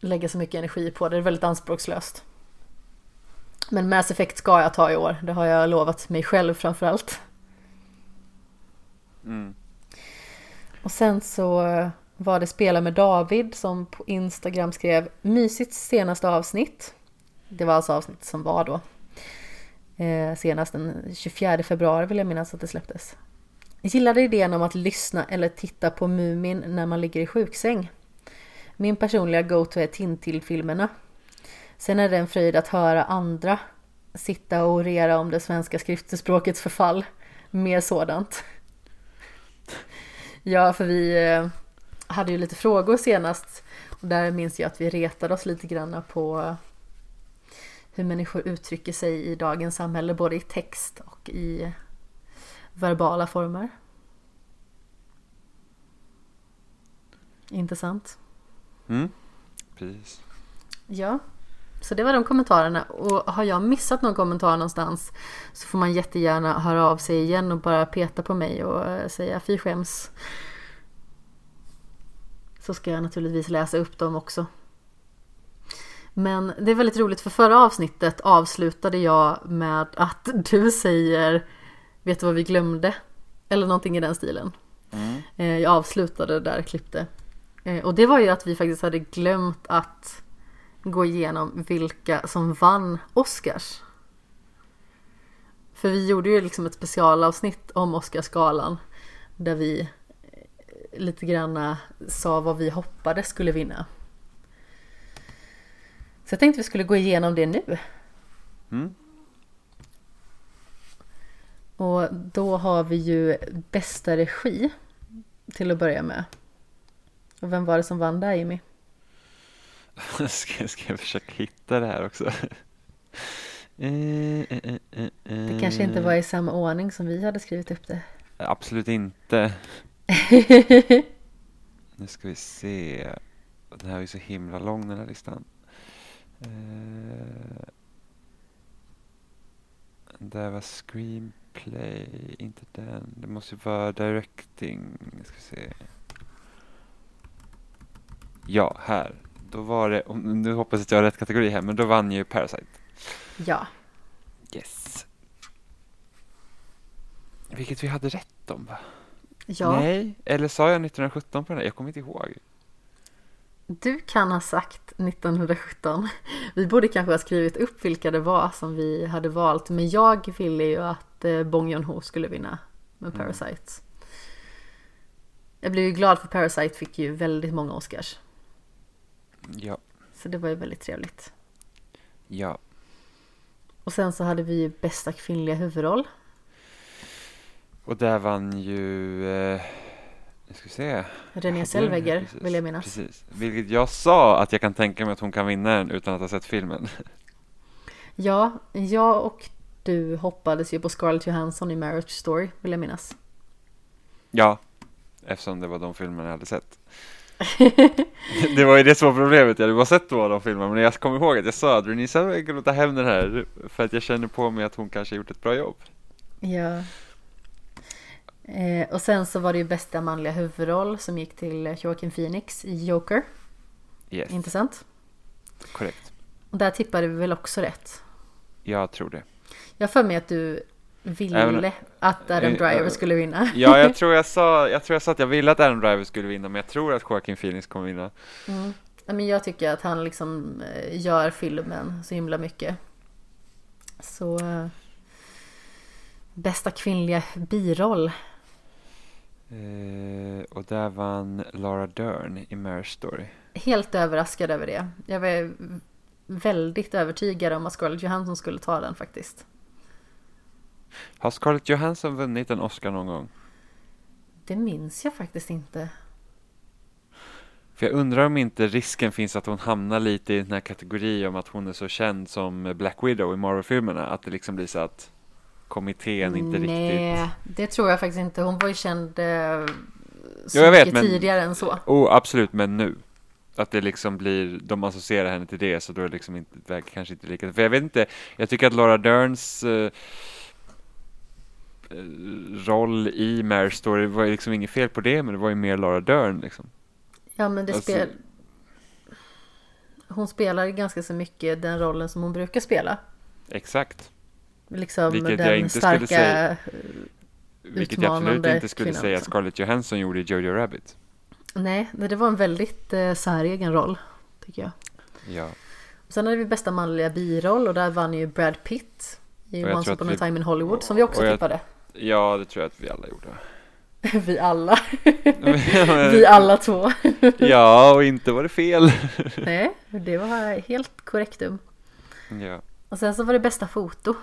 lägga så mycket energi på det, det är väldigt anspråkslöst. Men Mass Effect ska jag ta i år, det har jag lovat mig själv framförallt. Mm. Och sen så var det Spela med David som på Instagram skrev mysigt senaste avsnitt. Det var alltså avsnitt som var då. Eh, senast den 24 februari vill jag minnas att det släpptes. Jag gillade idén om att lyssna eller titta på Mumin när man ligger i sjuksäng. Min personliga go-to är Tintil-filmerna. Sen är det en fröjd att höra andra sitta och orera om det svenska skriftspråkets förfall. Mer sådant. Ja, för vi eh, hade ju lite frågor senast. Och där minns jag att vi retade oss lite grann på hur människor uttrycker sig i dagens samhälle, både i text och i verbala former. Intressant. Mm, precis. Ja, så det var de kommentarerna. Och har jag missat någon kommentar någonstans så får man jättegärna höra av sig igen och bara peta på mig och säga fy skäms. Så ska jag naturligtvis läsa upp dem också. Men det är väldigt roligt för förra avsnittet avslutade jag med att du säger Vet du vad vi glömde? Eller någonting i den stilen. Mm. Eh, jag avslutade där, klippte. Eh, och det var ju att vi faktiskt hade glömt att gå igenom vilka som vann Oscars. För vi gjorde ju liksom ett specialavsnitt om Oscarsgalan där vi eh, lite grann sa vad vi hoppades skulle vinna. Så jag tänkte vi skulle gå igenom det nu. Mm. Och då har vi ju bästa regi till att börja med. Och vem var det som vann där Jimmy? ska, ska jag försöka hitta det här också? Eh, eh, eh, det kanske inte var i samma ordning som vi hade skrivit upp det. Absolut inte. nu ska vi se. Den här är ju så himla lång den här listan. Det var screenplay, inte den. Det måste vara directing. Jag ska se. Ja, här. Då var det, nu hoppas jag att jag har rätt kategori här, men då vann ju Parasite. Ja. Yes. Vilket vi hade rätt om va? Ja. Nej, eller sa jag 1917 på den här? Jag kommer inte ihåg. Du kan ha sagt 1917. Vi borde kanske ha skrivit upp vilka det var som vi hade valt. Men jag ville ju att eh, Bong Joon-Ho skulle vinna med mm. Parasite. Mm. Jag blev ju glad för Parasite fick ju väldigt många Oscars. Ja. Så det var ju väldigt trevligt. Ja. Och sen så hade vi ju bästa kvinnliga huvudroll. Och där vann ju, eh, jag ska se. René Zellweger vill jag minnas. Precis. Vilket jag sa att jag kan tänka mig att hon kan vinna den utan att ha sett filmen. Ja, jag och du hoppades ju på Scarlett Johansson i Marriage Story vill jag minnas. Ja, eftersom det var de filmerna jag hade sett. det var ju det som var problemet, jag hade bara sett två av de filmerna men jag kommer ihåg att jag sa att Renée Zellweger ta hem den här för att jag känner på mig att hon kanske gjort ett bra jobb. Ja. Eh, och sen så var det ju bästa manliga huvudroll som gick till Joaquin Phoenix i Joker. Yes. Intressant. Korrekt. Och där tippade vi väl också rätt? Jag tror det. Jag för mig att du ville Även- att Adam Eh, Driver eh, skulle vinna. Ja, jag tror jag sa, jag tror jag sa att jag ville att Adam Driver skulle vinna, men jag tror att Joaquin Phoenix kommer vinna. Mm. Ja, Men jag tycker att han liksom eh, gör filmen så himla mycket. Så... Bästa kvinnliga biroll. Eh, och där vann Laura Dern i Marriage Story. Helt överraskad över det. Jag var väldigt övertygad om att Scarlett Johansson skulle ta den faktiskt. Har Scarlett Johansson vunnit en Oscar någon gång? Det minns jag faktiskt inte. För jag undrar om inte risken finns att hon hamnar lite i den här kategorin om att hon är så känd som Black Widow i Marvel-filmerna. Att det liksom blir så att kommittén inte Nej, riktigt... det tror jag faktiskt inte. Hon var ju känd eh, så Jo, jag vet, mycket men- tidigare än så. Oh, absolut, men nu. Att det liksom blir, de associerar henne till det, så då är det liksom inte, det kanske inte lika. För jag vet inte, jag tycker att Laura Derns eh, roll i Marriage Story var ju liksom inget fel på det, men det var ju mer Laura Dern liksom. Ja, men det Alltså- spel... Hon spelar ganska så mycket den rollen som hon brukar spela. Exakt. Liksom Vilket jag den inte skulle starka... säga. Vilket jag absolut inte skulle säga att liksom. Scarlett Johansson gjorde i Jojo Rabbit. Nej, det var en väldigt eh, säregen roll, tycker jag. Ja. Sen hade vi bästa manliga biroll och där vann ju Brad Pitt i jag Once upon a vi- time in Hollywood, som vi också och jag- tippade. Ja, det tror jag att vi alla gjorde. vi alla. vi alla två. ja, och inte var det fel. Nej, det var helt korrektum. ja. Och sen så var det bästa foto.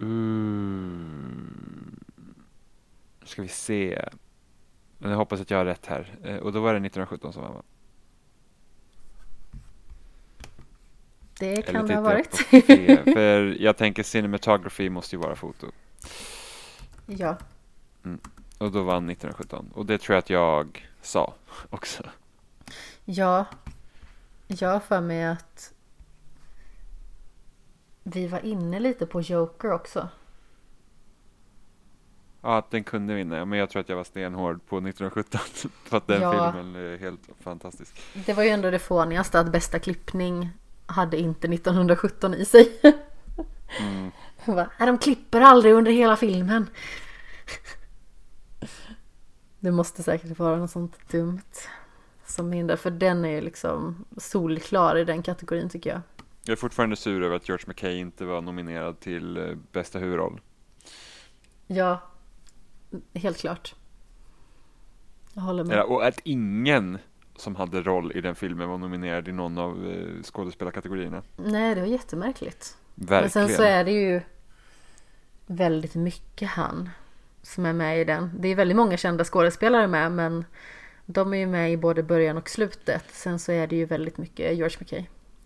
Mm. Ska vi se. Men jag hoppas att jag har rätt här. Eh, Och då var det 1917 som vann va? Det kan Eller det ha jag varit. fel? För jag tänker cinematography måste ju vara foto. Ja, Och då vann 1917. Och det tror jag att jag sa också. ja. Jag har för mig att vi var inne lite på Joker också. Ja, att den kunde vinna. Men jag tror att jag var stenhård på 1917. För att den Ja. filmen är helt fantastisk. Det var ju ändå det fånigaste att bästa klippning hade inte 1917 i sig. Mm. Jag bara, "Nej, de klipper aldrig under hela filmen. Det måste säkert vara något sånt dumt som hindrar, för den är ju liksom solklar i den kategorin tycker jag. Jag är fortfarande sur över att George McKay inte var nominerad till eh, bästa huvudroll. Ja, helt klart. Jag håller med. Ja, och att ingen som hade roll i den filmen var nominerad i någon av eh, skådespelarkategorierna. Nej, det var jättemärkligt. Verkligen. Men sen så är det ju väldigt mycket han som är med i den. Det är väldigt många kända skådespelare med men de är ju med i både början och slutet. Sen så är det ju väldigt mycket George McKay.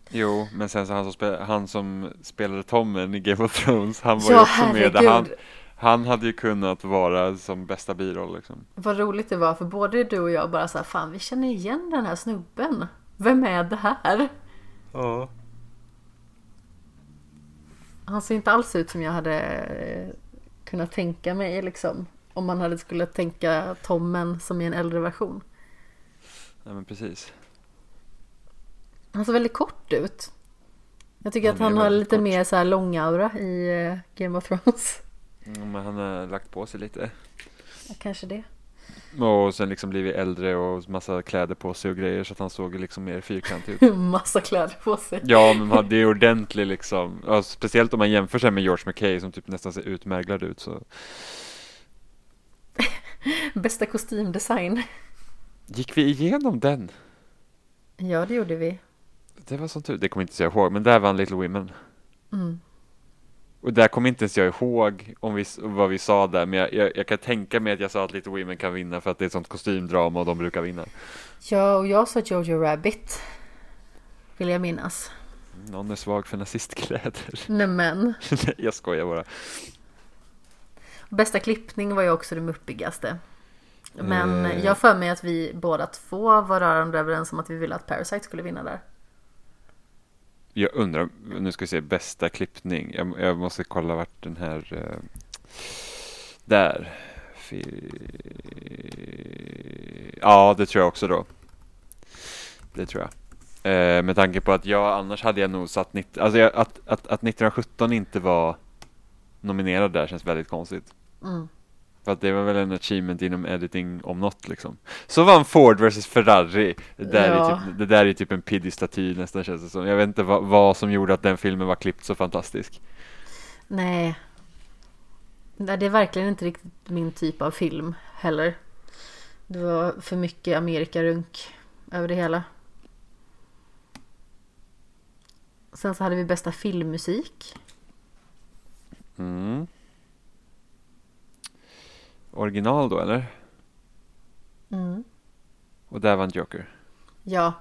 Jo, men sen så han som, spel, han som spelade Tommen i Game of Thrones, han var ju Ja, också med. herregud. Där han, han hade ju kunnat vara som bästa biroll liksom. Vad roligt det var för både du och jag bara så här, fan vi känner igen den här snubben. Vem är det här? Ja. Han ser inte alls ut som jag hade eh, kunnat tänka mig liksom. Om man hade skulle tänka Tommen som i en äldre version. Nej men precis. Han ser väldigt kort ut. Jag tycker Han att han har lite kort. mer så här långaura i eh, Game of Thrones. Mm, men han har lagt på sig lite. Ja, Kanske det. Och sen liksom blivit äldre och massa kläder på sig och grejer så att han såg liksom mer fyrkantig ut. Massa kläder på sig. Ja, men han- det är ordentligt liksom. Ja, speciellt om man jämför sig med George McKay som typ nästan ser utmärglad ut så. Bästa kostymdesign. Gick vi igenom den? Ja, det gjorde vi. Det var som tur, det kommer inte jag ihåg, men där vann Little Women. Mm. Och där kommer inte ens jag ihåg om vi, vad vi sa där, men jag, jag, jag kan tänka mig att jag sa att Little Women kan vinna för att det är ett sånt kostymdrama och de brukar vinna. Ja, och jag sa Jojo Rabbit. Vill jag minnas. Någon är svag för nazistkläder. Nämen. Nej, jag skojar bara. Bästa klippning var ju också det muppigaste. Men Eh. jag för mig att vi båda två var rörande överens om att vi ville att Parasite skulle vinna där. Jag undrar, nu ska vi se, bästa klippning. Jag, jag måste kolla vart den här... Uh, där. Ja, det tror jag också då. Det tror jag. Eh, med tanke på att jag annars hade jag nog satt... nitt- Alltså jag, att, att, att 1917 inte var nominerad där känns väldigt konstigt. Mm. För att det var väl en achievement inom editing om något liksom. Så vann Ford vs Ferrari. Det där, Ja. är, typ, det där är typ en piddy-staty nästan känns det som. Jag vet inte vad, vad som gjorde att den filmen var klippt så fantastisk. Nej. Nej, det är verkligen inte riktigt min typ av film heller. Det var för mycket Amerikarunk över det hela. Sen så hade vi bästa filmmusik. Mm. Original då eller? Mm. Och där vann Joker. Ja,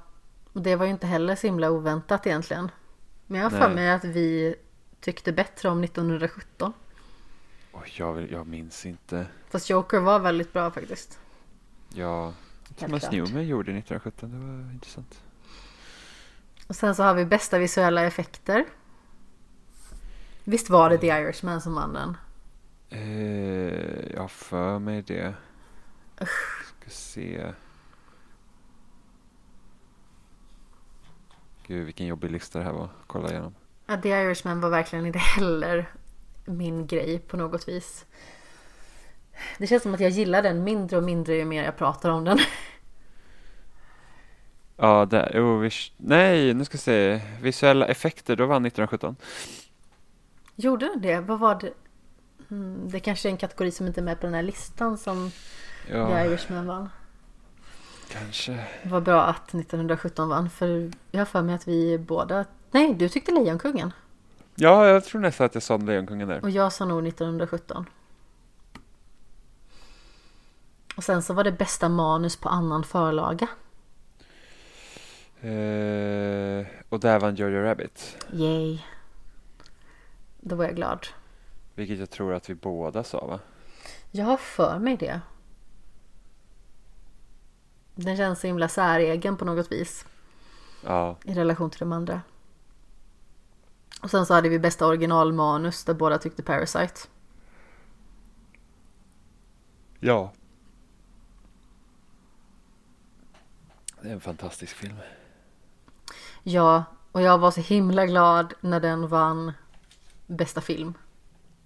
och det var ju inte heller så himla oväntat egentligen. Men jag har för mig att vi tyckte bättre om 1917. Oj, jag, jag minns inte. Fast Joker var väldigt bra faktiskt. Ja, Thomas. Newman gjorde 1917. Det var intressant. Och sen så har vi bästa visuella effekter. Visst var det The Irishman som vann den? Eh, jag har för mig det. Ska se. Gud vilken jobbig lista det här var. Kolla igenom. Ja, The Irishman var verkligen inte heller min grej på något vis. Det känns som att jag gillar den mindre och mindre ju mer jag pratar om den. Ja, där. Oh, vis- nej, nu ska jag se. Visuella effekter, då vann 1917. Gjorde den det? Vad var det? Mm, det kanske är en kategori som inte är med på den här listan som The Ja, Irishman vann. kanske. Det var bra att 1917 vann för jag har för mig att vi båda... Nej, du tyckte Lejonkungen. Ja, jag tror nästan att jag sa Lejonkungen där. Och jag sa nog 1917. Och sen så var det bästa manus på annan förlaga. Eh, och där vann Jojo Rabbit. Yay. Då var jag glad. Vilket jag tror att vi båda sa va? Jag har för mig det. Den känns så himla säregen på något vis. Ja. I relation till de andra. Och sen så hade vi bästa originalmanus där båda tyckte Parasite. Ja. Det är en fantastisk film. Ja, och jag var så himla glad när den vann bästa film.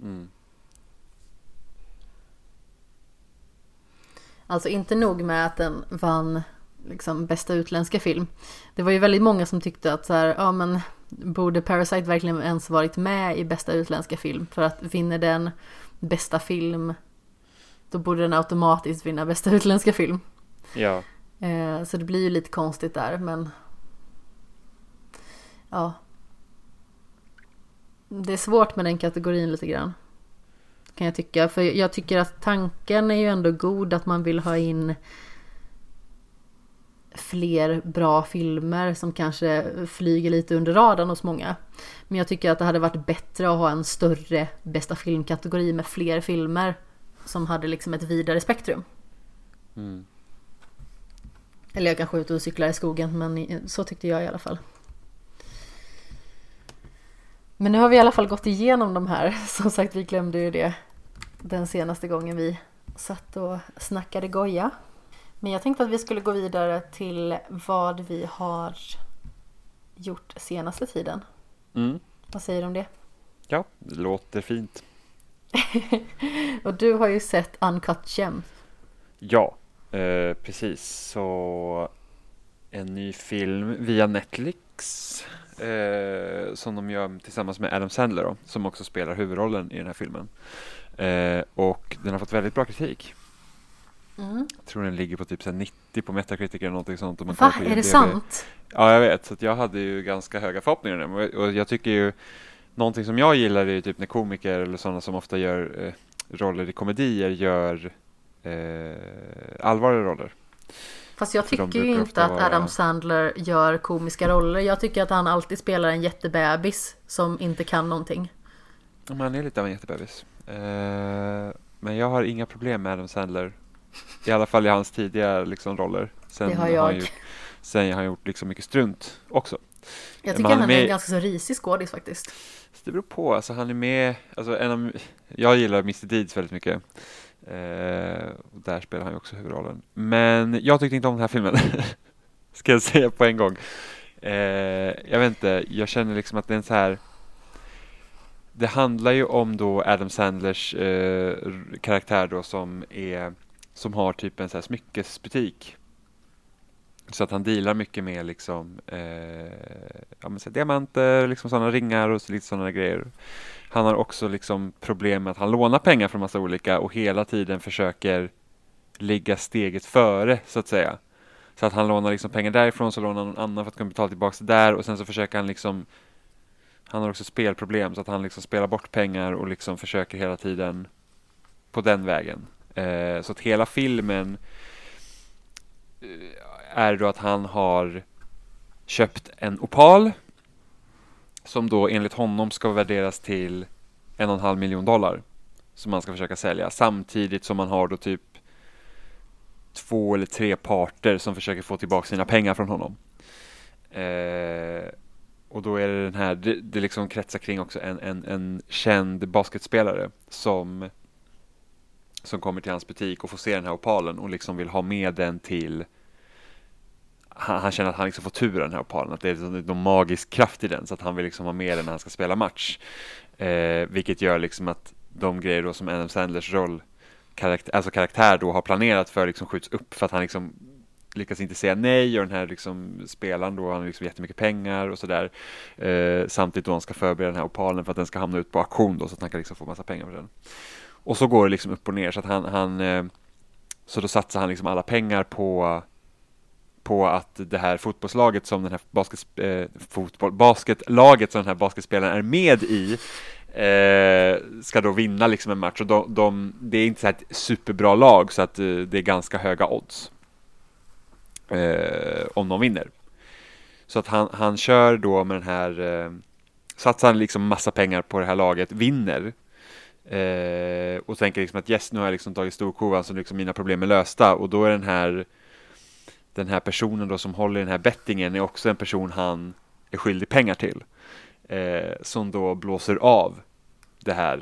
Mm. Alltså inte nog med att den vann liksom bästa utländska film. Det var ju väldigt många som tyckte att så här, ja men borde Parasite verkligen ens varit med i bästa utländska film? För att vinner den bästa film då borde den automatiskt vinna bästa utländska film. Ja. Eh, så det blir ju lite konstigt där men ja. Det är svårt med den kategorin lite grann. Kan jag tycka. För jag tycker att tanken är ju ändå god att man vill ha in fler bra filmer som kanske flyger lite under radarn hos många. Men jag tycker att det hade varit bättre att ha en större bästa filmkategori med fler filmer som hade liksom ett vidare spektrum. Mm. Eller jag kanske är ute och cyklar i skogen men så tyckte jag i alla fall. Men nu har vi i alla fall gått igenom de här. Som sagt, vi glömde ju det den senaste gången vi satt och snackade goja. Men jag tänkte att vi skulle gå vidare till vad vi har gjort senaste tiden. Mm. Vad säger du om det? Ja, det låter fint. Och du har ju sett Uncut Gems. Ja, eh, precis. Så en ny film via Netflix eh, som de gör tillsammans med Adam Sandler då, som också spelar huvudrollen i den här filmen. Eh, och den har fått väldigt bra kritik. Mm. Jag tror den ligger på typ så här 90 på Metacritic eller någonting sånt. om man Va? Är det sant? Ja, jag vet. Så jag hade ju ganska höga förhoppningar. Och- jag tycker ju, någonting som jag gillar är typ när komiker eller sådana som ofta gör eh, roller i komedier gör eh, allvarliga roller. Fast jag tycker ju inte att vara- Adam Sandler gör komiska roller. Jag tycker att han alltid spelar en jättebebis som inte kan någonting. Men han är lite av en jättebebis. Eh, men jag har inga problem med Adam Sandler. I alla fall i hans tidiga liksom, roller. Sen Det har Han jag. gjort, sen har han gjort liksom mycket strunt också. Jag tycker han han är en ganska så risig skådis faktiskt. Så det beror på. Alltså, han är med. Alltså, en av, jag gillar Mr Deeds väldigt mycket. Eh, och där spelar han ju också huvudrollen. Men jag tyckte inte om den här filmen. Ska jag säga på en gång. Eh, jag vet inte, jag känner liksom att det är en så här det handlar ju om då Adam Sandlers eh, karaktär då som är som har typ en så här smyckesbutik. Så att han dealar mycket med liksom eh, ja, men så diamanter, liksom sådana ringar och så lite sådana grejer. Han har också liksom problem med att han lånar pengar från massa olika och hela tiden försöker ligga steget före så att säga. Så att han lånar liksom pengar därifrån så lånar någon annan för att kunna betala tillbaka det där och sen så försöker han liksom Han har också spelproblem så att han liksom spelar bort pengar och liksom försöker hela tiden på den vägen. Eh, så att hela filmen eh, är då att han har köpt en opal som då enligt honom ska värderas till en och en halv miljon dollar som man ska försöka sälja samtidigt som man har då typ två eller tre parter som försöker få tillbaka sina pengar från honom. Eh, och då är det den här, det, det liksom kretsar kring också en, en, en känd basketspelare som som kommer till hans butik och får se den här opalen och liksom vill ha med den till han, han känner att han liksom får tur av den här opalen, att det är liksom någon magisk kraft i den så att han vill liksom ha med den när han ska spela match. Eh, vilket gör liksom att de grejer då som Adam Sandlers roll karaktär, alltså karaktär då har planerat för liksom skjuts upp för att han liksom lyckas inte säga nej och den här liksom spelaren då, han har liksom jättemycket pengar och sådär. Eh, samtidigt då han ska förbereda den här opalen för att den ska hamna ut på auktion då så att han kan liksom få massa pengar för den. Och så går det liksom upp och ner så att han, han eh, så då satsar han liksom alla pengar på på att det här fotbollslaget som den här basket, eh, fotboll, basketlaget som den här basketspelaren är med i eh, ska då vinna liksom en match och de, de, det är inte så här ett superbra lag så att eh, det är ganska höga odds eh, om de vinner. Så att han, han kör då med den här, eh, satsar liksom massa pengar på det här laget, vinner eh, och tänker liksom att yes, nu har jag liksom tagit storkovan så liksom mina problem är lösta och då är den här den här personen då som håller i den här bettingen är också en person han är skyldig pengar till. Eh, som då blåser av det här,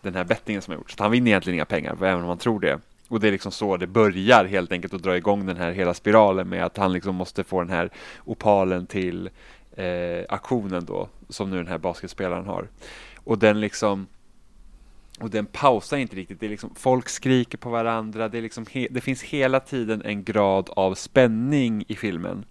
den här bettingen som har gjorts. Så han vinner egentligen inga pengar, även om man tror det. Och det är liksom så det börjar helt enkelt att dra igång den här hela spiralen med att han liksom måste få den här opalen till eh, aktionen då, som nu den här basketspelaren har. Och den liksom och den pausar inte riktigt. Det är liksom, folk skriker på varandra. Det, är liksom det finns hela tiden en grad av spänning i filmen.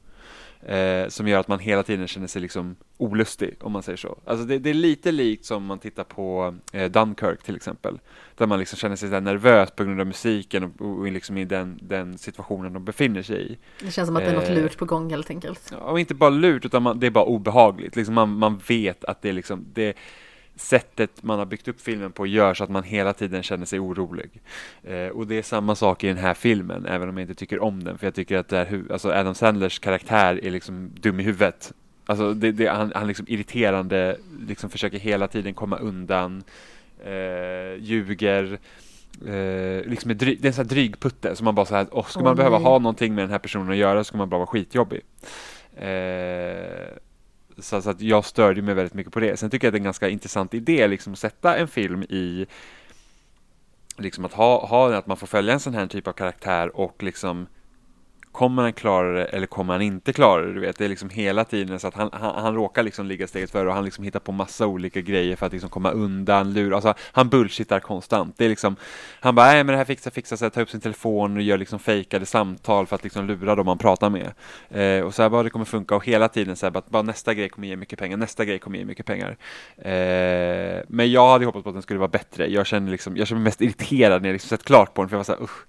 Eh, som gör att man hela tiden känner sig liksom olustig, om man säger så. Alltså det, det är lite likt som man tittar på eh, Dunkirk till exempel. Där man liksom känner sig så nervös på grund av musiken och, och liksom i den, den situationen de befinner sig i. Det känns som att det är något Eh, lurt på gång helt enkelt. Och inte bara lurt, utan man, det är bara obehagligt. Liksom man, man vet att det är liksom, det, sättet man har byggt upp filmen på gör så att man hela tiden känner sig orolig. Eh, och det är samma sak i den här filmen, även om jag inte tycker om den. För jag tycker att det är, alltså Adam Sandlers karaktär är liksom dum i huvudet. Alltså det, det, han, han liksom irriterande, liksom försöker hela tiden komma undan, eh, ljuger. Eh, liksom är dry, det är en sån här dryg putte som man bara så här, åh, ska man behöva nej. ha någonting med den här personen att göra så ska man bara vara skitjobbig. Eh, så, så att jag störde mig väldigt mycket på det. Sen tycker jag att det är en ganska intressant idé liksom att sätta en film i liksom att ha, ha att man får följa en sån här typ av karaktär och liksom kommer han klara det eller kommer han inte klara det? Du vet, det är liksom hela tiden så att han, han, han råkar liksom ligga steget före och han liksom hittar på massa olika grejer för att liksom komma undan, lura, alltså han bullshittar konstant. Det är liksom, han bara, nej men det här fixar, fixar sig, tar upp sin telefon och gör liksom fejkade samtal för att liksom lura dem man pratar med. Eh, och så här bara det kommer funka och hela tiden så här bara, bara nästa grej kommer ge mycket pengar, nästa grej kommer ge mycket pengar. Eh, men jag hade hoppats på att den skulle vara bättre. Jag känner liksom, jag känner mig mest irriterad när jag liksom sett klart på den för jag var så här, usch.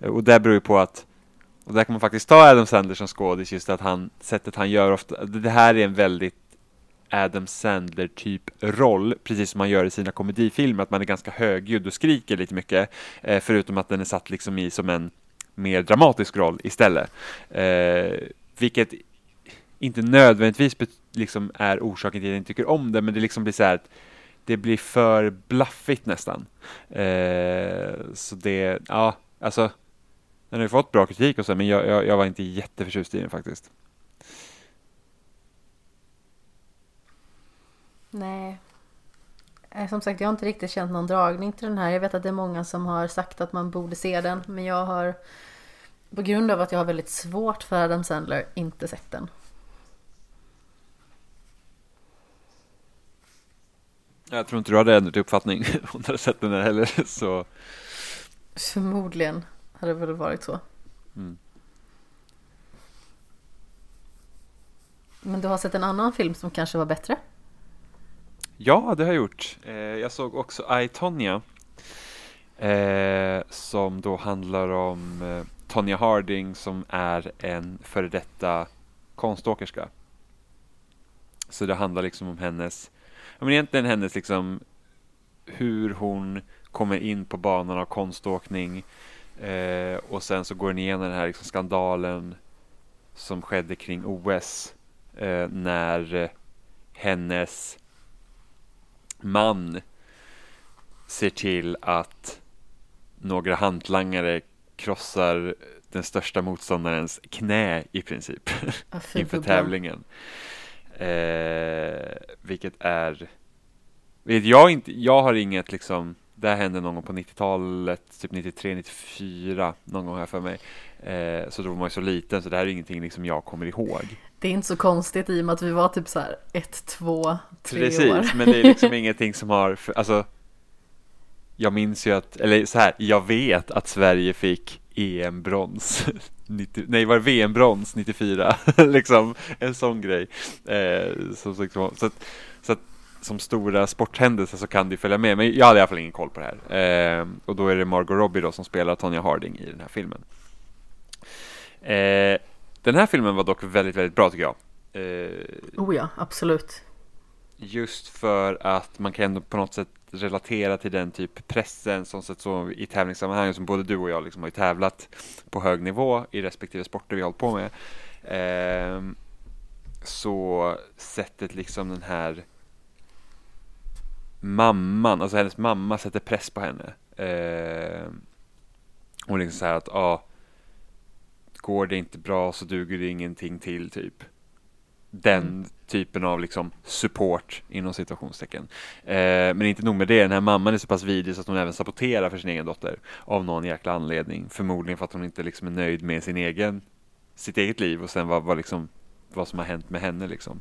Och det beror ju på att och där kan man faktiskt ta Adam Sandler som skådis, just att han, sättet han gör ofta, det här är en väldigt Adam Sandler typ roll, precis som man gör i sina komedifilmer, att man är ganska högljudd och skriker lite mycket, eh, förutom att den är satt liksom i som en mer dramatisk roll istället. Eh, vilket inte nödvändigtvis liksom är orsaken till att jag inte tycker om det, men det liksom blir så här att det blir för blaffigt nästan. Eh, så det, ja, alltså den har ju fått bra kritik och så, men jag, jag, jag var inte jätteförtjust i den faktiskt. Nej. Eh, Som sagt, jag har inte riktigt känt någon dragning till den här. Jag vet att det är många som har sagt att man borde se den. Men jag har, på grund av att jag har väldigt svårt för Adam Sandler, inte sett den. Jag tror inte du hade ändrat uppfattning om du hade sett den här heller. Så. Förmodligen hade väl varit så. Mm. Men du har sett en annan film som kanske var bättre? Ja, det har jag gjort. Eh, jag såg också I, Tonya. Eh, som då handlar om eh, Tonya Harding som är en före detta konståkerska. Så det handlar liksom om hennes, men egentligen hennes liksom hur hon kommer in på banan av konståkning eh, och sen så går den igenom den här liksom skandalen som skedde kring OS eh, när eh, hennes man ser till att några hantlangare krossar den största motståndarens knä i princip inför tävlingen. Eh, vilket är, vet jag inte, jag har inget liksom, det här hände någon gång på 90-talet, typ 93, 94, någon gång här för mig. Eh, så då var man ju så liten så det här är ingenting liksom jag kommer ihåg. Det är inte så konstigt i och med att vi var typ så här ett, två, tre Precis, år. men det är liksom ingenting som har, alltså jag minns ju att, eller så här, jag vet att Sverige fick EM-brons, nej var det VM-brons 94, liksom en sån grej. Eh, så, så, så, så att som stora sporthändelser så kan det följa med, men jag hade i alla fall ingen koll på det här. Eh, och då är det Margot Robbie då som spelar Tonya Harding i den här filmen. Eh, den här filmen var dock väldigt, väldigt bra tycker jag. Eh, oh ja, absolut. Just för att man kan ändå på något sätt relatera till den typ pressen som sett så i tävlingssammanhang som både du och jag liksom har ju tävlat på hög nivå i respektive sporter vi har hållit på med. Eh, så sättet liksom den här mamman, alltså hennes mamma sätter press på henne. Eh, hon liksom säger att ah, går det inte bra så duger det ingenting till typ. Den mm. typen av liksom support inom situationstecken. Eh, men inte nog med det, den här mamman är så pass vidrig så att hon även saboterar för sin egen dotter av någon jäkla anledning. Förmodligen för att hon inte liksom är nöjd med sin egen, sitt eget liv och sen vad, vad, liksom, vad som har hänt med henne liksom.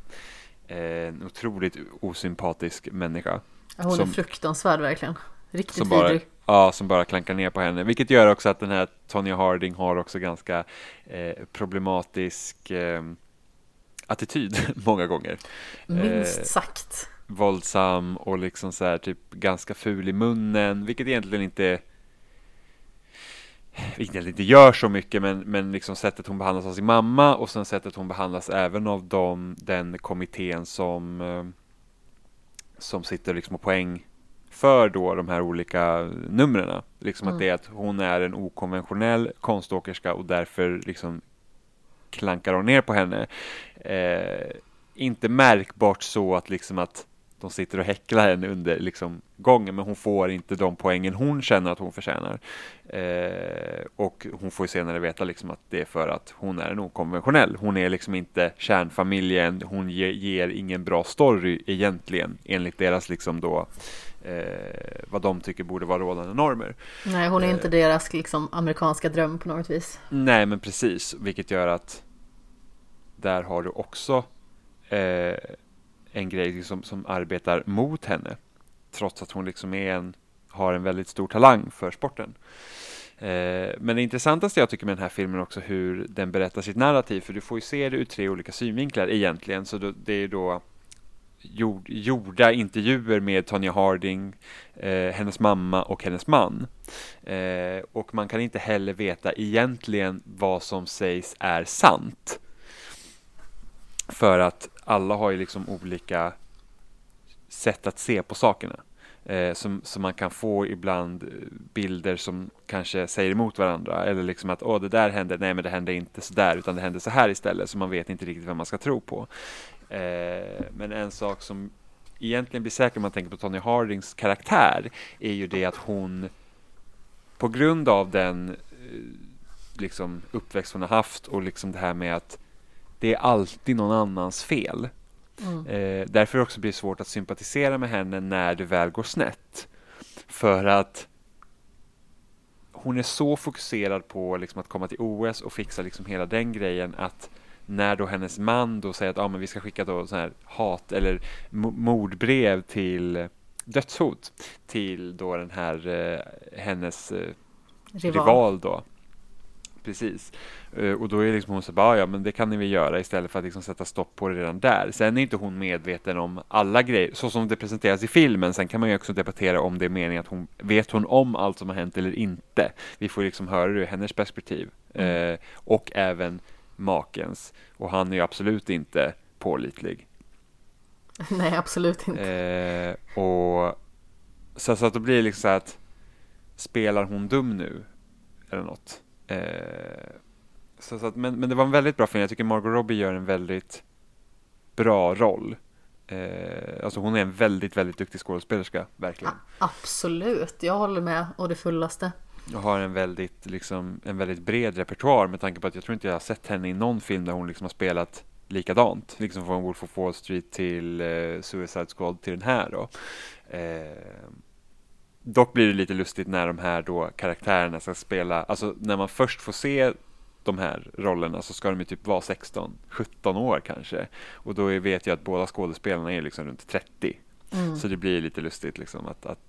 Eh, en otroligt osympatisk människa. Hon som, är fruktansvärd verkligen. Riktigt som bara, vidrig. Ja, som bara klankar ner på henne. Vilket gör också att den här Tonya Harding har också ganska eh, problematisk eh, attityd många gånger. Minst eh, sagt. Våldsam och liksom så här typ ganska ful i munnen, vilket egentligen inte vilket inte gör så mycket men, men liksom sättet hon behandlas av sin mamma och sen sättet hon behandlas även av dem, den kommittén som eh, som sitter liksom på poäng för då de här olika numren. Liksom mm. att det är att hon är en okonventionell konståkerska och därför liksom klankar hon ner på henne. Eh, inte märkbart så att liksom att de sitter och häcklar henne under liksom gången men hon får inte de poängen hon känner att hon förtjänar. Eh, och hon får ju senare veta liksom att det är för att hon är en okonventionell. Hon är liksom inte kärnfamiljen, hon ger, ger ingen bra story egentligen enligt deras liksom då eh, vad de tycker borde vara rådande normer. Nej, hon är inte eh, deras liksom, amerikanska dröm på något vis. Nej, men precis, vilket gör att där har du också eh, en grej liksom, som arbetar mot henne, trots att hon liksom är en, har en väldigt stor talang för sporten. Eh, men det intressantaste jag tycker med den här filmen är också hur den berättar sitt narrativ, för du får ju se det ur tre olika synvinklar egentligen, så det är då gjord, gjorda intervjuer med Tonya Harding, eh, hennes mamma och hennes man. Eh, och man kan inte heller veta egentligen vad som sägs är sant. För att alla har ju liksom olika sätt att se på sakerna. Eh, som, som man kan få ibland eh, bilder som kanske säger emot varandra. Eller liksom att åh, det där hände, nej men det hände inte så där utan det hände så här istället. Så man vet inte riktigt vad man ska tro på. Eh, men en sak som egentligen blir säker om man tänker på Tony Hardings karaktär är ju det att hon på grund av den eh, liksom uppväxt hon har haft och liksom det här med att det är alltid någon annans fel. Mm. Eh, därför också blir det svårt att sympatisera med henne när det väl går snett. För att hon är så fokuserad på liksom att komma till OS och fixa liksom hela den grejen att när då hennes man då säger att ah, men vi ska skicka då så här hat eller mordbrev till dödshot till då den här eh, hennes eh, Rival. rival då. Precis. Eh, och då är liksom hon så bara, "Ah, ja men det kan ni väl göra istället för att liksom sätta stopp på det redan där. Sen är inte hon medveten om alla grejer, så som det presenteras i filmen. Sen kan man ju också debattera om det är meningen att hon, vet hon om allt som har hänt eller inte? Vi får liksom höra det ur hennes perspektiv. Eh, och även makens. Och han är ju absolut inte pålitlig. Nej, absolut inte. Eh, och så, så att då blir det liksom så att spelar hon dum nu? Eller något. Eh, så, så att, men, men det var en väldigt bra film. Jag tycker Margot Robbie gör en väldigt bra roll. Eh, alltså hon är en väldigt, väldigt duktig skådespelerska, verkligen. Absolut, jag håller med och det fullaste. Och har en väldigt, liksom, en väldigt bred repertoar med tanke på att jag tror inte jag har sett henne i någon film där hon liksom har spelat likadant. Liksom från Wolf of Wall Street till eh, Suicide Squad till den här då. Eh, dock blir det lite lustigt när de här då karaktärerna ska spela, alltså när man först får se de här rollerna så ska de ju typ vara 16, 17 år kanske. Och då vet jag att båda skådespelarna är liksom runt 30. Mm. Så det blir lite lustigt liksom att, att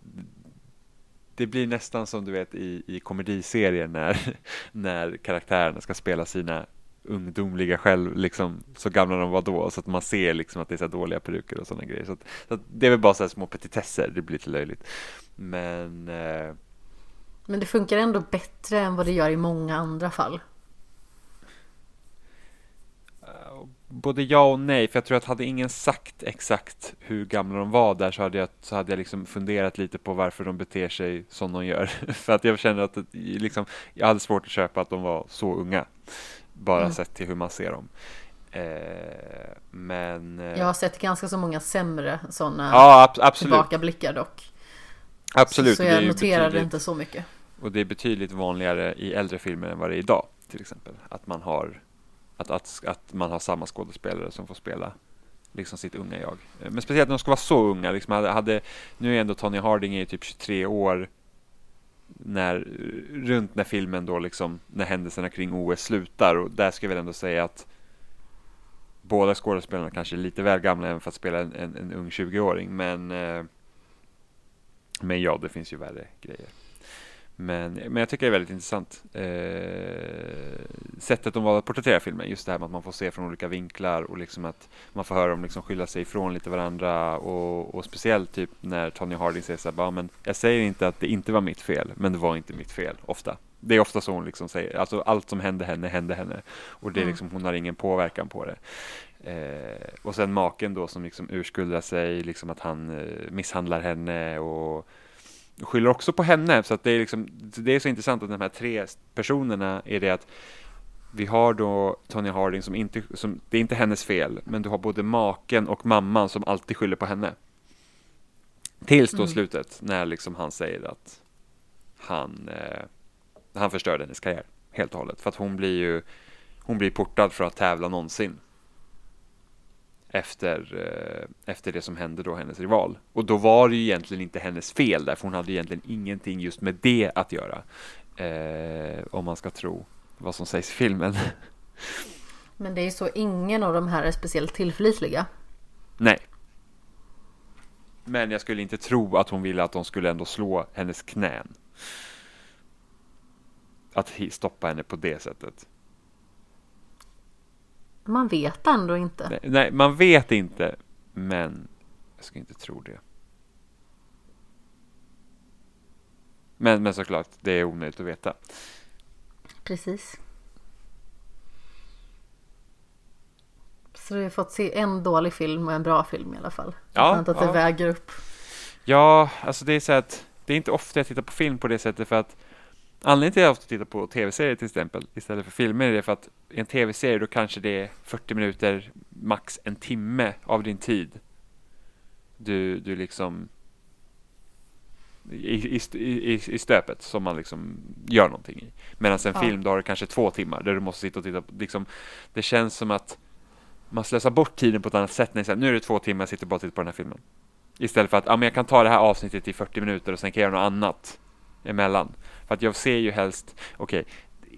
det blir nästan som du vet i, i komediserier när, när karaktärerna ska spela sina ungdomliga själv, liksom så gamla de var då, så att man ser liksom att det är så dåliga peruker och sådana grejer. Så, att, så att det är väl bara så små petitesser, det blir lite löjligt. Men eh, Men det funkar ändå bättre än vad det gör i många andra fall. både ja och nej, för jag tror att hade ingen sagt exakt hur gamla de var där så hade jag, så hade jag liksom funderat lite på varför de beter sig som de gör. för att jag känner att det, liksom, jag hade svårt att köpa att de var så unga, bara Mm. sett till hur man ser dem. Eh, men... eh, Jag har sett ganska så många sämre sådana ja, ab- absolut. tillbakablickar dock. absolut. Så jag noterade inte så mycket. Och det är betydligt vanligare i äldre filmer än vad det är idag, till exempel. Att man har, att, att, att man har samma skådespelare som får spela liksom sitt unga jag. Eh, Men speciellt när de ska vara så unga. Liksom hade, hade, nu är ändå Tony Harding är typ 23 år när, runt när filmen då liksom, när händelserna kring OS slutar. Och där ska jag väl ändå säga att båda skådespelarna kanske är lite väl gamla även för att spela en, en, en ung 20-åring. Men, eh, men ja, det finns ju värre grejer. Men, men jag tycker det är väldigt intressant. Eh, sättet de valde att porträttera filmen, just det här med att man får se från olika vinklar och liksom att man får höra dem liksom skylla sig ifrån lite varandra och, och speciellt typ när Tony Harding säger så här, "Bara, men jag säger inte att det inte var mitt fel, men det var inte mitt fel, ofta. Det är ofta så hon liksom säger, alltså allt som hände henne, hände henne. Och det är Mm. liksom, hon har ingen påverkan på det. Eh, och sen maken då som liksom urskuldar sig, liksom att han eh, misshandlar henne och skyller också på henne. Så att det är liksom, det är så intressant att de här tre personerna är det att vi har då Tony Harding som inte, som, det är inte hennes fel, men du har både maken och mamman som alltid skyller på henne. Tills då Mm. slutet, när liksom han säger att han, eh, han förstörde hennes karriär helt och hållet. För att hon blir ju, hon blir portad för att tävla någonsin. Efter, eh, efter det som hände då hennes rival. Och då var det ju egentligen inte hennes fel där, för hon hade egentligen ingenting just med det att göra. Eh, om man ska tro vad som sägs i filmen. Men det är ju så, ingen av de här är speciellt tillförlitliga. Nej. Men jag skulle inte tro att hon ville att de skulle ändå slå hennes knän. Att stoppa henne på det sättet. Man vet ändå inte. Nej, nej, man vet inte, men jag ska inte tro det. Men, men såklart, det är omöjligt att veta. Precis. Så vi har fått se en dålig film och en bra film i alla fall. Ja, Skönt att det ja. väger upp. Ja, alltså det är så att det är inte ofta jag tittar på film på det sättet för att anledningen till att jag ofta tittar på tv-serier till exempel istället för filmer är för att i en tv-serie då kanske det är 40 minuter, max en timme av din tid. Du, du liksom i, i, i, stöpet som man liksom gör någonting i. Medan en Ja. film då har du kanske två timmar där du måste sitta och titta på, liksom, det känns som att man slösar bort tiden på ett annat sätt när här, nu är det två timmar, jag sitter bara och tittar på den här filmen. Istället för att, ja men jag kan ta det här avsnittet i 40 minuter och sen kan jag göra något annat emellan. För att jag ser ju helst, okej,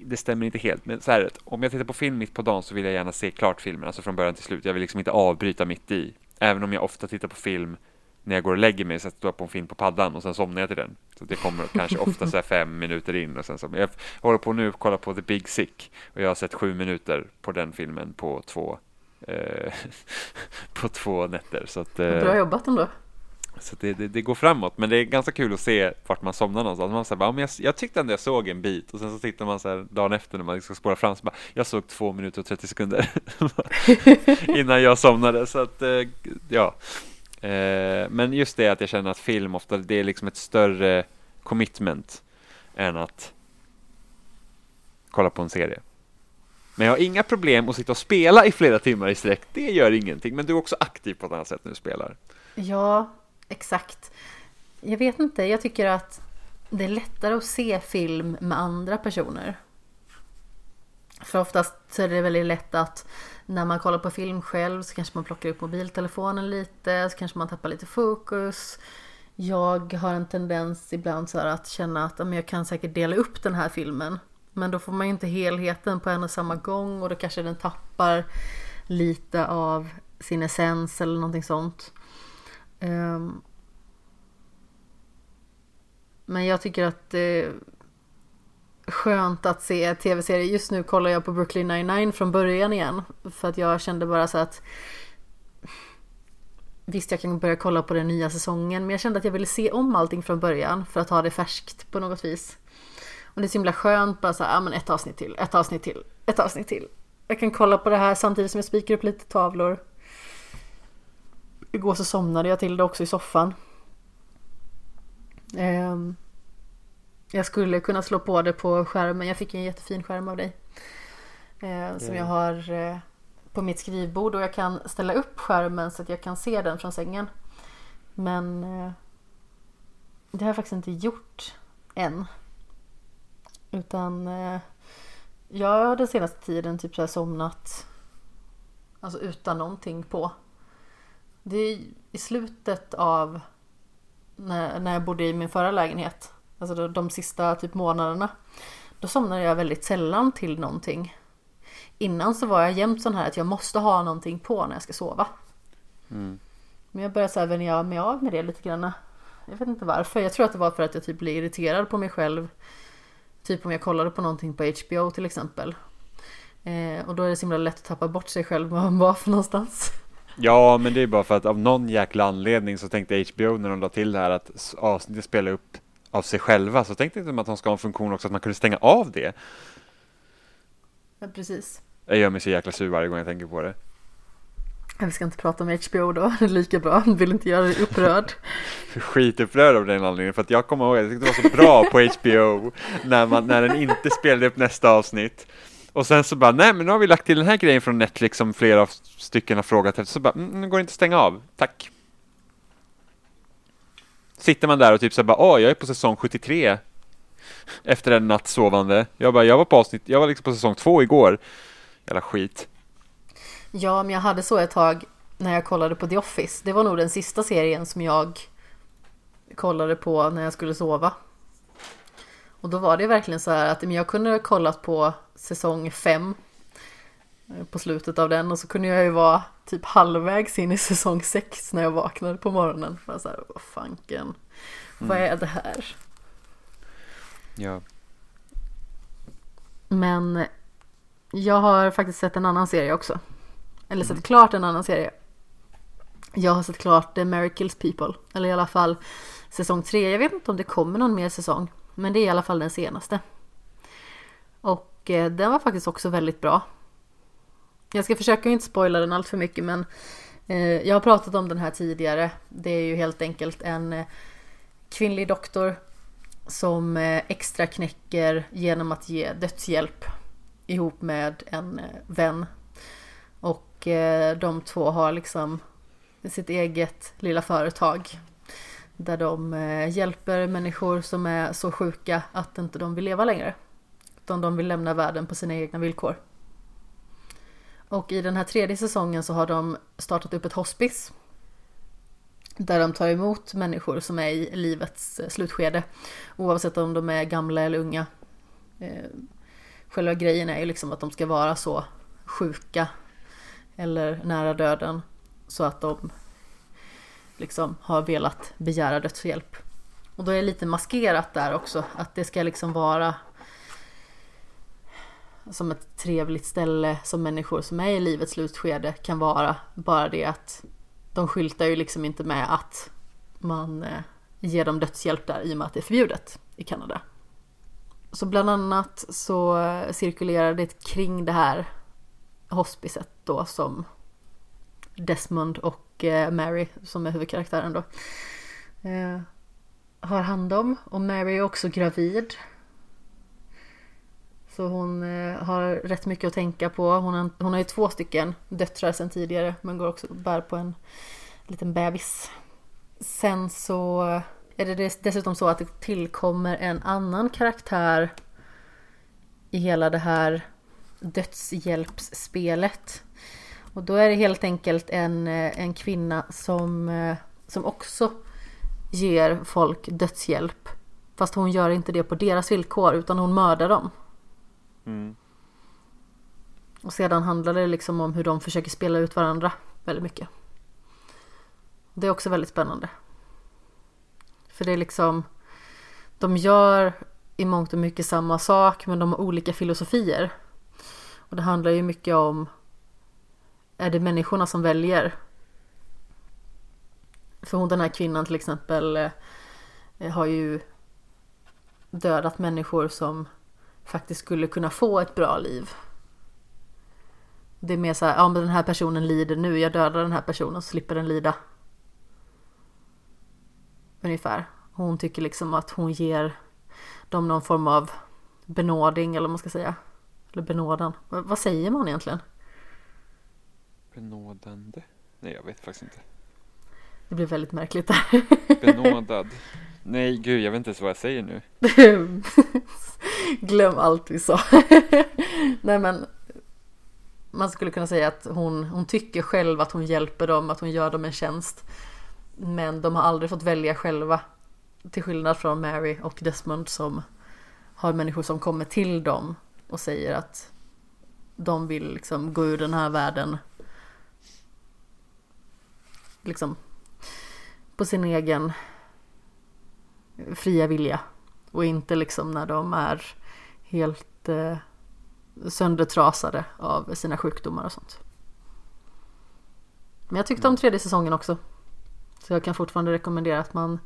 det stämmer inte helt, men så här, om jag tittar på film mitt på dagen så vill jag gärna se klart filmen, alltså från början till slut. Jag vill liksom inte avbryta mitt i. Även om jag ofta tittar på film när jag går och lägger mig, sätter jag på en film på paddan och sen somnar jag till den. Så det kommer kanske ofta så fem minuter in och sen så. Jag håller på nu och kollar på The Big Sick och jag har sett sju minuter på den filmen på två eh, på två nätter. Så att, eh, Bra jobbat ändå. Så det, det, det, går framåt, men det är ganska kul att se vart man somnar någonstans. Man säger, bara, jag, jag tyckte ändå jag såg en bit och sen så tittar man så här dagen efter när man liksom ska spåra fram så bara, jag såg två minuter och 30 sekunder innan jag somnade. Så att, eh, ja. Eh, men just det att jag känner att film ofta, det är liksom ett större commitment än att kolla på en serie. Men jag har inga problem att sitta och spela i flera timmar i sträck. Det gör ingenting. Men du är också aktiv på ett annat sätt när du spelar. Ja, exakt. Jag vet inte, jag tycker att det är lättare att se film med andra personer. För oftast så är det väldigt lätt att när man kollar på film själv så kanske man plockar upp mobiltelefonen lite, så kanske man tappar lite fokus. Jag har en tendens ibland så att känna att jag kan säkert dela upp den här filmen. Men då får man ju inte helheten på en och samma gång och då kanske den tappar lite av sin essens eller någonting sånt. Um, men jag tycker att det är skönt att se tv-serier. Just nu kollar jag på Brooklyn 99 från början igen. För att jag kände bara så att Visst, jag kan börja kolla på den nya säsongen, men jag kände att jag ville se om allting från början för att ha det färskt på något vis. Och det är så himla skönt bara så här, ja men ett avsnitt till, ett avsnitt till, ett avsnitt till. Jag kan kolla på det här samtidigt som jag spikar upp lite tavlor. Igår så somnade jag till det också i soffan. Um, jag skulle kunna slå på det på skärmen. Jag fick en jättefin skärm av dig. Uh, som jag har uh, på mitt skrivbord och jag kan ställa upp skärmen så att jag kan se den från sängen. Men uh, det har jag faktiskt inte gjort än. Utan jag har den senaste tiden typ så somnat Alltså utan någonting på. Det är i slutet av när, när jag bodde i min förra lägenhet. Alltså de, de sista typ månaderna. Då somnade jag väldigt sällan till någonting. Innan så var jag jämt sån här att jag måste ha någonting på när jag ska sova. Mm. Men jag började så här vänja mig av med det lite grann. Jag vet inte varför. Jag tror att det var för att jag typ blev irriterad på mig själv. Typ om jag kollade på någonting på HBO till exempel. Eh, och då är det så himla lätt att tappa bort sig själv var man var för någonstans. Ja, men det är bara för att av någon jäkla anledning så tänkte HBO när de la till det här att avsnittet spelar upp av sig själva så tänkte de att de ska ha en funktion också att man kunde stänga av det. Ja, precis. Jag gör mig så jäkla sur varje gång jag tänker på det. Vi ska inte prata om HBO då, det är lika bra. Vill inte göra dig upprörd. Skitupprörd av den anledningen för att jag kommer ihåg att jag tyckte det var så bra på HBO när, man, när den inte spelade upp nästa avsnitt. Och sen så bara, nej men nu har vi lagt till den här grejen från Netflix som flera stycken har frågat efter. Så bara, mm, nu går det inte att stänga av, tack. Sitter man där och typ så bara, åh, jag är på säsong 73. Efter en natt sovande. Jag bara, jag var på avsnitt, jag var liksom på säsong två igår. Jävla skit. Ja, men jag hade så ett tag när jag kollade på The Office. Det var nog den sista serien som jag kollade på när jag skulle sova. Och då var det verkligen så här att jag kunde ha kollat på säsong 5 eh, på slutet av den och så kunde jag ju vara typ halvvägs in i säsong 6 när jag vaknade på morgonen. För så här, vad fanken, mm. vad är det här? Ja. Men jag har faktiskt sett en annan serie också. Eller sett mm. klart en annan serie. Jag har sett klart The Mary Kills People. Eller i alla fall säsong 3. Jag vet inte om det kommer någon mer säsong. Men det är i alla fall den senaste. Och eh, den var faktiskt också väldigt bra. Jag ska försöka inte spoila den allt för mycket men eh, jag har pratat om den här tidigare. Det är ju helt enkelt en eh, kvinnlig doktor som eh, extra knäcker genom att ge dödshjälp ihop med en eh, vän. Och eh, de två har liksom sitt eget lilla företag där de eh, hjälper människor som är så sjuka att inte de vill leva längre. Utan de vill lämna världen på sina egna villkor. Och i den här tredje säsongen så har de startat upp ett hospice. Där de tar emot människor som är i livets eh, slutskede. Oavsett om de är gamla eller unga. Eh, själva grejen är ju liksom att de ska vara så sjuka eller nära döden så att de liksom har velat begära dödshjälp. Och då är det lite maskerat där också, att det ska liksom vara som ett trevligt ställe som människor som är i livets slutskede kan vara. Bara det att de skyltar ju liksom inte med att man eh, ger dem dödshjälp där i och med att det är förbjudet i Kanada. Så bland annat så eh, cirkulerar det kring det här hospiset då som Desmond och och eh, Mary som är huvudkaraktären då eh, har hand om. Och Mary är också gravid. Så hon eh, har rätt mycket att tänka på. Hon har, hon har ju två stycken döttrar sedan tidigare men går också bär på en liten bebis. Sen så är det dessutom så att det tillkommer en annan karaktär i hela det här dödshjälpsspelet. Och då är det helt enkelt en, en kvinna som, som också ger folk dödshjälp. Fast hon gör inte det på deras villkor utan hon mördar dem. Mm. Och sedan handlar det liksom om hur de försöker spela ut varandra väldigt mycket. Det är också väldigt spännande. För det är liksom De gör i mångt och mycket samma sak men de har olika filosofier. Och det handlar ju mycket om är det människorna som väljer? För hon den här kvinnan till exempel eh, har ju dödat människor som faktiskt skulle kunna få ett bra liv. Det är mer så här, ja men den här personen lider nu, jag dödar den här personen så slipper den lida. Ungefär. Hon tycker liksom att hon ger dem någon form av benåding eller vad man ska säga. Eller benådan. vad säger man egentligen? Benådande? Nej, jag vet faktiskt inte. Det blir väldigt märkligt där. Benådad. Nej, gud, jag vet inte ens vad jag säger nu. Glöm allt vi sa. Nej, men man skulle kunna säga att hon, hon tycker själv att hon hjälper dem, att hon gör dem en tjänst. Men de har aldrig fått välja själva. Till skillnad från Mary och Desmond som har människor som kommer till dem och säger att de vill liksom gå ur den här världen. Liksom på sin egen fria vilja. Och inte liksom när de är helt eh, söndertrasade av sina sjukdomar och sånt. Men jag tyckte om tredje säsongen också. Så jag kan fortfarande rekommendera att man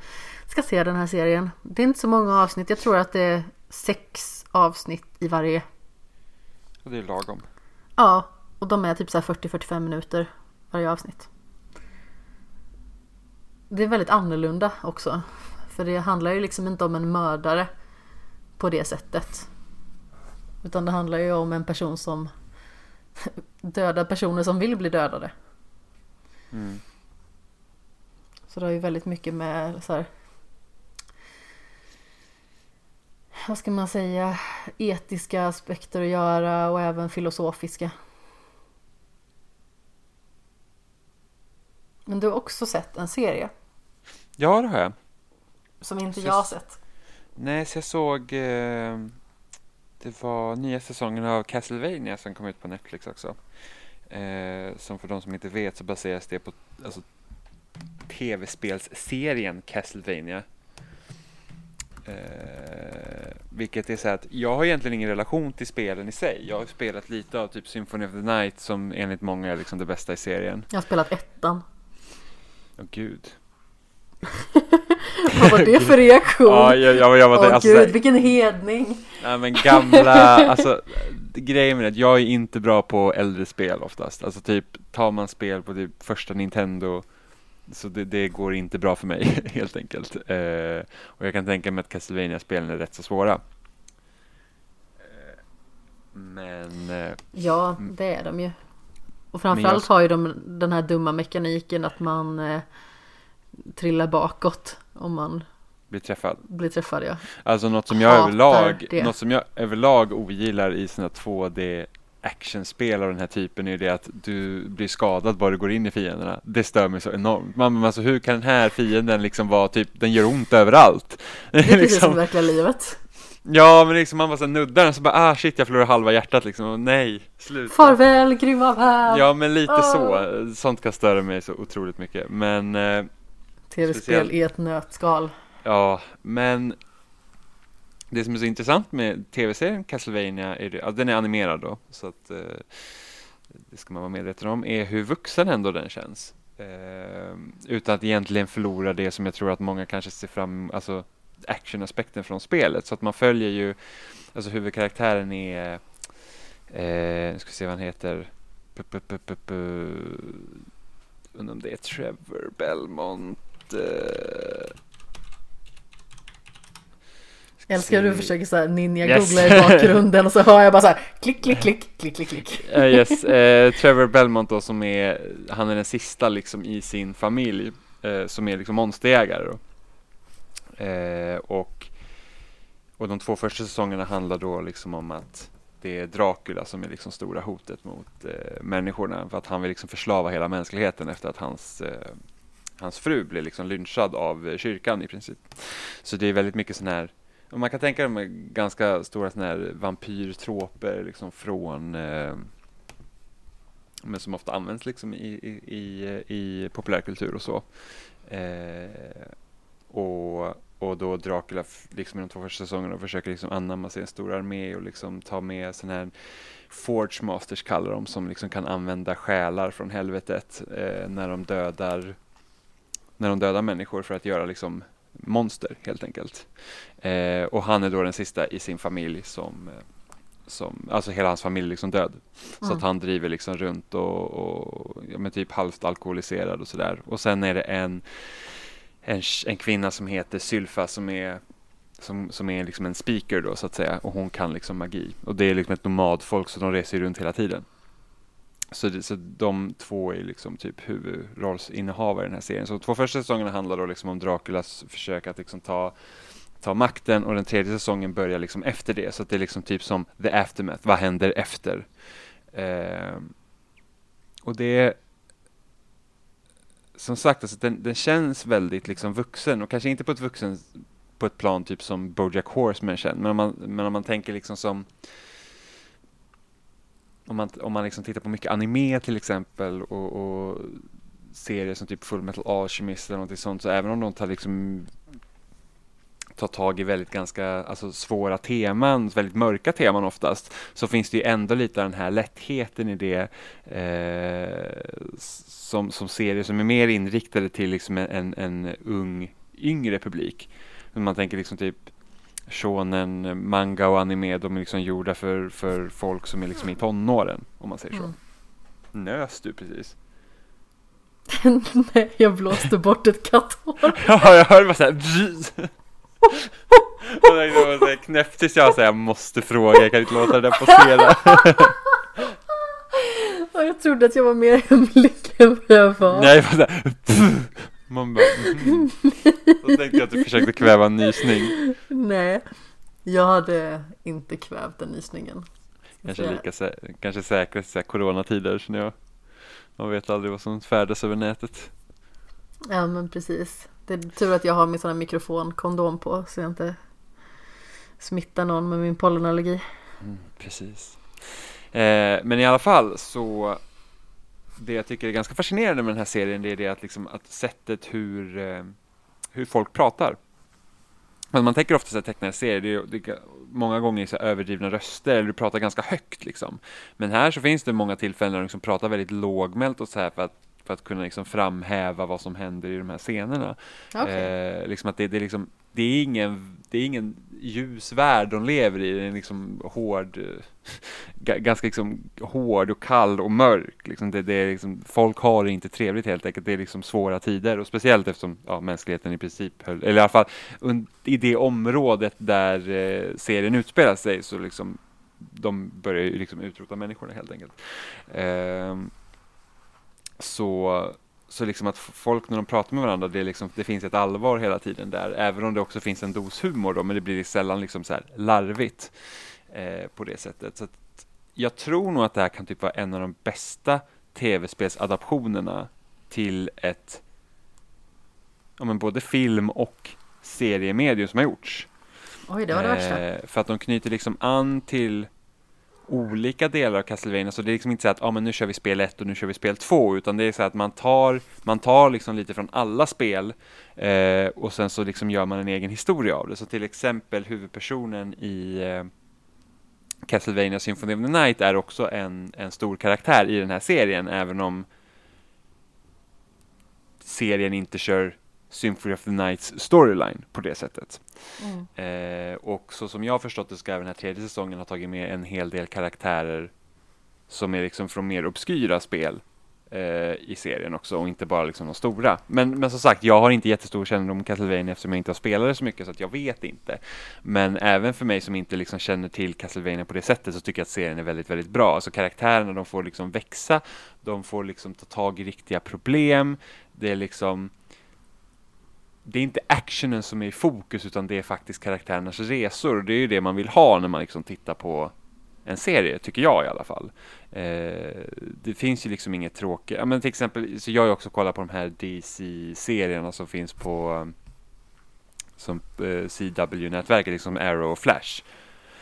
ska se den här serien. Det är inte så många avsnitt. Jag tror att det är sex avsnitt i varje. Det är lagom. Ja, och de är typ så 40-45 minuter varje avsnitt. Det är väldigt annorlunda också. För det handlar ju liksom inte om en mördare på det sättet. Utan det handlar ju om en person som dödar personer som vill bli dödade. Mm. Så det har ju väldigt mycket med så här, vad ska man säga, etiska aspekter att göra och även filosofiska. Men du har också sett en serie? Ja, det har jag. Som inte så jag har sett. Nej, så jag såg eh, Det var nya säsongen av Castlevania som kom ut på Netflix också. Eh, som för de som inte vet så baseras det på alltså, tv-spelsserien Castlevania. Eh, vilket är så att jag har egentligen ingen relation till spelen i sig. Jag har spelat lite av typ Symphony of the Night som enligt många är liksom det bästa i serien. Jag har spelat ettan. Åh oh, gud. Vad var det för reaktion? ja, jag, jag, jag var Åh alltså, gud, vilken hedning! Nej men gamla, alltså grejen med det, jag är inte bra på äldre spel oftast. Alltså typ, tar man spel på typ första Nintendo så det, det går inte bra för mig helt enkelt. Eh, och jag kan tänka mig att castlevania spelen är rätt så svåra. Eh, men... Eh, ja, det är de ju. Och framförallt jag... har ju de den här dumma mekaniken att man eh, trillar bakåt om man blir träffad. Blir träffad ja. Alltså något som jag överlag, något som jag överlag ogillar i sina 2D actionspel av den här typen är det att du blir skadad bara du går in i fienderna. Det stör mig så enormt. Man, alltså hur kan den här fienden liksom vara typ, den gör ont överallt. Det är precis liksom, som verkliga livet. Ja, men liksom man bara så nuddar den så bara ah shit jag förlorar halva hjärtat liksom. Och nej, sluta. Farväl grymma värld. Ja, men lite oh. så. Sånt kan störa mig så otroligt mycket. Men eh, Tv-spel i ett nötskal. Ja, men det som är så intressant med tv-serien Castlevania, är det, ja, den är animerad då, så att eh, det ska man vara medveten om, är hur vuxen ändå den känns. Eh, utan att egentligen förlora det som jag tror att många kanske ser fram alltså actionaspekten från spelet. Så att man följer ju, alltså huvudkaraktären är, eh, nu ska vi se vad han heter, undrar om det är Trevor Belmont. Eh, Jag älskar hur du försöker så här ninja Yes. i bakgrunden och så hör jag bara så här klick, klick, klick, klick, klick, klick. Eh, yes, eh, Trevor Belmont då som är, han är den sista liksom i sin familj eh, som är liksom monsterjägare då. Eh, och, och de två första säsongerna handlar då liksom om att det är Dracula som är liksom stora hotet mot eh, människorna för att han vill liksom förslava hela mänskligheten efter att hans eh, Hans fru blir liksom lynchad av eh, kyrkan i princip. Så det är väldigt mycket sån här och man kan tänka sig ganska stora såna här vampyrtroper liksom från eh, men som ofta används liksom i, i, i, i populärkultur och så. Eh, och, och då Dracula liksom i de två första säsongerna försöker liksom anamma sig en stor armé och liksom ta med sån här Forge Masters kallar de som liksom kan använda själar från helvetet eh, när de dödar när de dödar människor för att göra liksom monster helt enkelt. Eh, och han är då den sista i sin familj som, eh, som alltså hela hans familj är liksom död. Så Mm. att han driver liksom runt och, och ja, typ halvt alkoholiserad och sådär. Och sen är det en, en, en kvinna som heter Sylfa som är som, som är liksom en speaker då så att säga och hon kan liksom magi. Och det är liksom ett nomadfolk så de reser runt hela tiden. Så, det, så de två är liksom typ huvudrollsinnehavare i den här serien. Så de två första säsongerna handlar då liksom om Draculas försök att liksom ta, ta makten och den tredje säsongen börjar liksom efter det. Så att det är liksom typ som the aftermath, vad händer efter? Eh, och det som sagt, alltså den, den känns väldigt liksom vuxen och kanske inte på ett vuxen på ett plan typ som Bojack Horseman känner, men om man, men om man tänker liksom som om man, om man liksom tittar på mycket anime till exempel och, och serier som typ Full Metal Alchemist eller något sånt, så även om de tar liksom tar tag i väldigt ganska alltså, svåra teman, väldigt mörka teman oftast, så finns det ju ändå lite av den här lättheten i det eh, som, som serier som är mer inriktade till liksom en, en, en ung, yngre publik. Man tänker liksom typ shonen, manga och anime, de är liksom gjorda för, för folk som är liksom i tonåren, om man säger så. Mm. Nös du precis? Nej, jag blåste bort ett katthår. Ja, jag hörde bara såhär Och så här knäppt tills jag säger jag måste fråga, jag kan inte låta det där passera. Jag trodde att jag var mer hemlig än vad jag var. Nej, jag var såhär Man bara mm. Då tänkte jag att du försökte kväva en nysning. Nej, jag hade inte kvävt den nysningen. Kanske lika sä- kanske säkert i coronatider känner jag. Man vet aldrig vad som färdas över nätet. Ja men precis. Det är tur att jag har min sån här mikrofonkondom på så jag inte smittar någon med min pollenallergi. Mm, precis. Eh, men i alla fall så det jag tycker är ganska fascinerande med den här serien det är det att, liksom, att sättet hur, eh, hur folk pratar. Men man tänker ofta så här tecknade serier, det är, det är många gånger så överdrivna röster, eller du pratar ganska högt liksom. Men här så finns det många tillfällen där de liksom pratar väldigt lågmält och så här för att, för att kunna liksom framhäva vad som händer i de här scenerna. Okej. Eh, liksom att det, det, är liksom, det, är ingen, det är ingen ljus värld de lever i, Den är liksom hård, eh, ganska liksom hård och kall och mörk. Liksom det, det är liksom, folk har det inte trevligt helt enkelt, det är liksom svåra tider och speciellt eftersom ja, mänskligheten i princip höll, eller i alla fall i det området där eh, serien utspelar sig så liksom de börjar ju liksom utrota människorna helt enkelt. Eh, så så liksom att folk när de pratar med varandra, det, liksom, det finns ett allvar hela tiden där, även om det också finns en dos humor då, men det blir sällan liksom så här larvigt eh, på det sättet. Så jag tror nog att det här kan typ vara en av de bästa tv-spelsadaptionerna till ett, ja men både film och seriemedium som har gjorts. Oj, det var det värsta. Eh, för att de knyter liksom an till olika delar av Castlevania, så det är liksom inte så att ah, men nu kör vi spel 1 och nu kör vi spel 2, utan det är så att man tar, man tar liksom lite från alla spel eh, och sen så liksom gör man en egen historia av det. Så till exempel huvudpersonen i eh, Castlevania Symphony of the Night är också en, en stor karaktär i den här serien, även om serien inte kör Symphony of the Nights storyline på det sättet. Mm. Eh, och så som jag har förstått det ska även den här tredje säsongen ha tagit med en hel del karaktärer som är liksom från mer obskyra spel eh, i serien också och inte bara liksom de stora. Men, men som sagt, jag har inte jättestor kännedom om Castlevania eftersom jag inte har spelat det så mycket så att jag vet inte. Men även för mig som inte liksom känner till Castlevania på det sättet så tycker jag att serien är väldigt, väldigt bra. Alltså karaktärerna, de får liksom växa, de får liksom ta tag i riktiga problem. Det är liksom det är inte actionen som är i fokus utan det är faktiskt karaktärernas resor. Det är ju det man vill ha när man liksom tittar på en serie, tycker jag i alla fall. Eh, det finns ju liksom inget tråkigt. Ja, men till exempel, så jag har ju också kollat på de här DC-serierna som finns på som eh, CW-nätverket, liksom Arrow och Flash.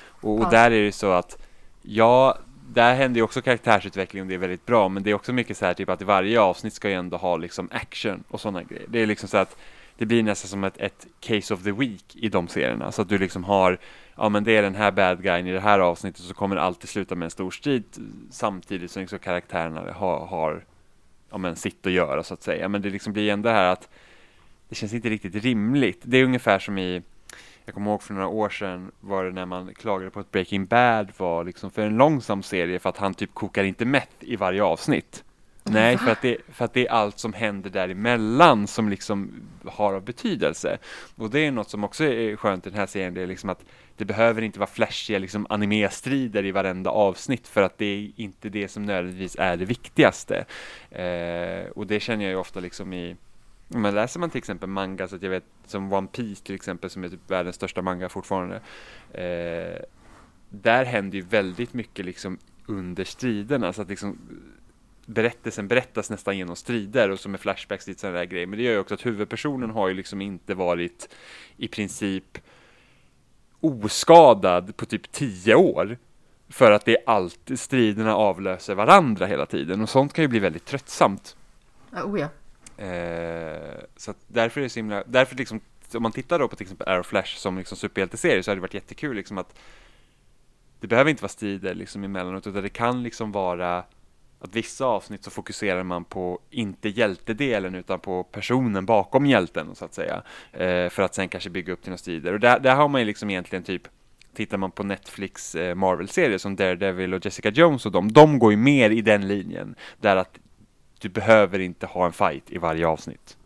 Och, och ja. där är det så att, ja, där händer ju också karaktärsutveckling och det är väldigt bra, men det är också mycket så här typ att i varje avsnitt ska ju ändå ha liksom action och sådana grejer. Det är liksom så att det blir nästan som ett, ett case of the week i de serierna. Så att du liksom har, ja men det är den här bad guyen i det här avsnittet så kommer det alltid sluta med en stor strid samtidigt som liksom karaktärerna har, har ja men sitt att göra så att säga. Men det liksom blir ändå det här att det känns inte riktigt rimligt. Det är ungefär som i jag kommer ihåg för några år sedan var det när man klagade på att Breaking Bad var liksom för en långsam serie för att han typ kokar inte mätt i varje avsnitt. Nej, för att, det, för att det är allt som händer däremellan som liksom har av betydelse. Och det är något som också är skönt i den här serien, det är liksom att det behöver inte vara flashiga liksom anime-strider i varenda avsnitt för att det är inte det som nödvändigtvis är det viktigaste. Eh, och det känner jag ju ofta liksom i men läser man till exempel manga, så att jag vet som One Piece till exempel, som är typ världens största manga fortfarande. Eh, där händer ju väldigt mycket liksom under striderna, så att liksom berättelsen berättas nästan genom strider och som är flashbacks lite sådana där grejer. Men det gör ju också att huvudpersonen har ju liksom inte varit i princip oskadad på typ tio år. För att det är alltid striderna avlöser varandra hela tiden och sånt kan ju bli väldigt tröttsamt. Oh ja. Eh, så därför är det så himla, därför liksom, om man tittar då på till exempel Arrow Flash som liksom superhjälteserie så hade det varit jättekul liksom att det behöver inte vara strider liksom emellanåt utan det kan liksom vara att vissa avsnitt så fokuserar man på inte hjältedelen utan på personen bakom hjälten så att säga. Eh, för att sen kanske bygga upp till några strider. Och där, där har man ju liksom egentligen typ Tittar man på Netflix eh, Marvel-serier som Daredevil och Jessica Jones och de, de går ju mer i den linjen. Där att du behöver inte ha en fight i varje avsnitt.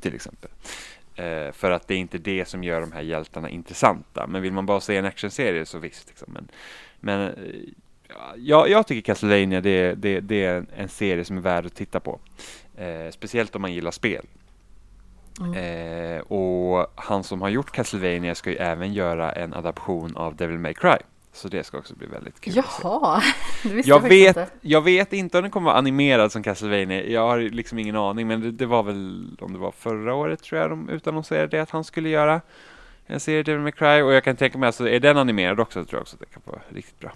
Till exempel. Eh, för att det är inte det som gör de här hjältarna intressanta. Men vill man bara se en actionserie så visst. Liksom. Men, men eh, jag, jag tycker Castlevania det, det, det, är en serie som är värd att titta på. Eh, speciellt om man gillar spel. Mm. Eh, och han som har gjort Castlevania ska ju även göra en adaption av Devil May Cry. Så det ska också bli väldigt kul Jaha, det visste jag, jag vet, inte. Jag vet inte om den kommer vara animerad som Castlevania. Jag har liksom ingen aning, men det, det var väl om det var förra året tror jag de utannonserade det att han skulle göra en serie Devil May Cry. Och jag kan tänka mig, alltså är den animerad också tror jag också att det kan vara riktigt bra.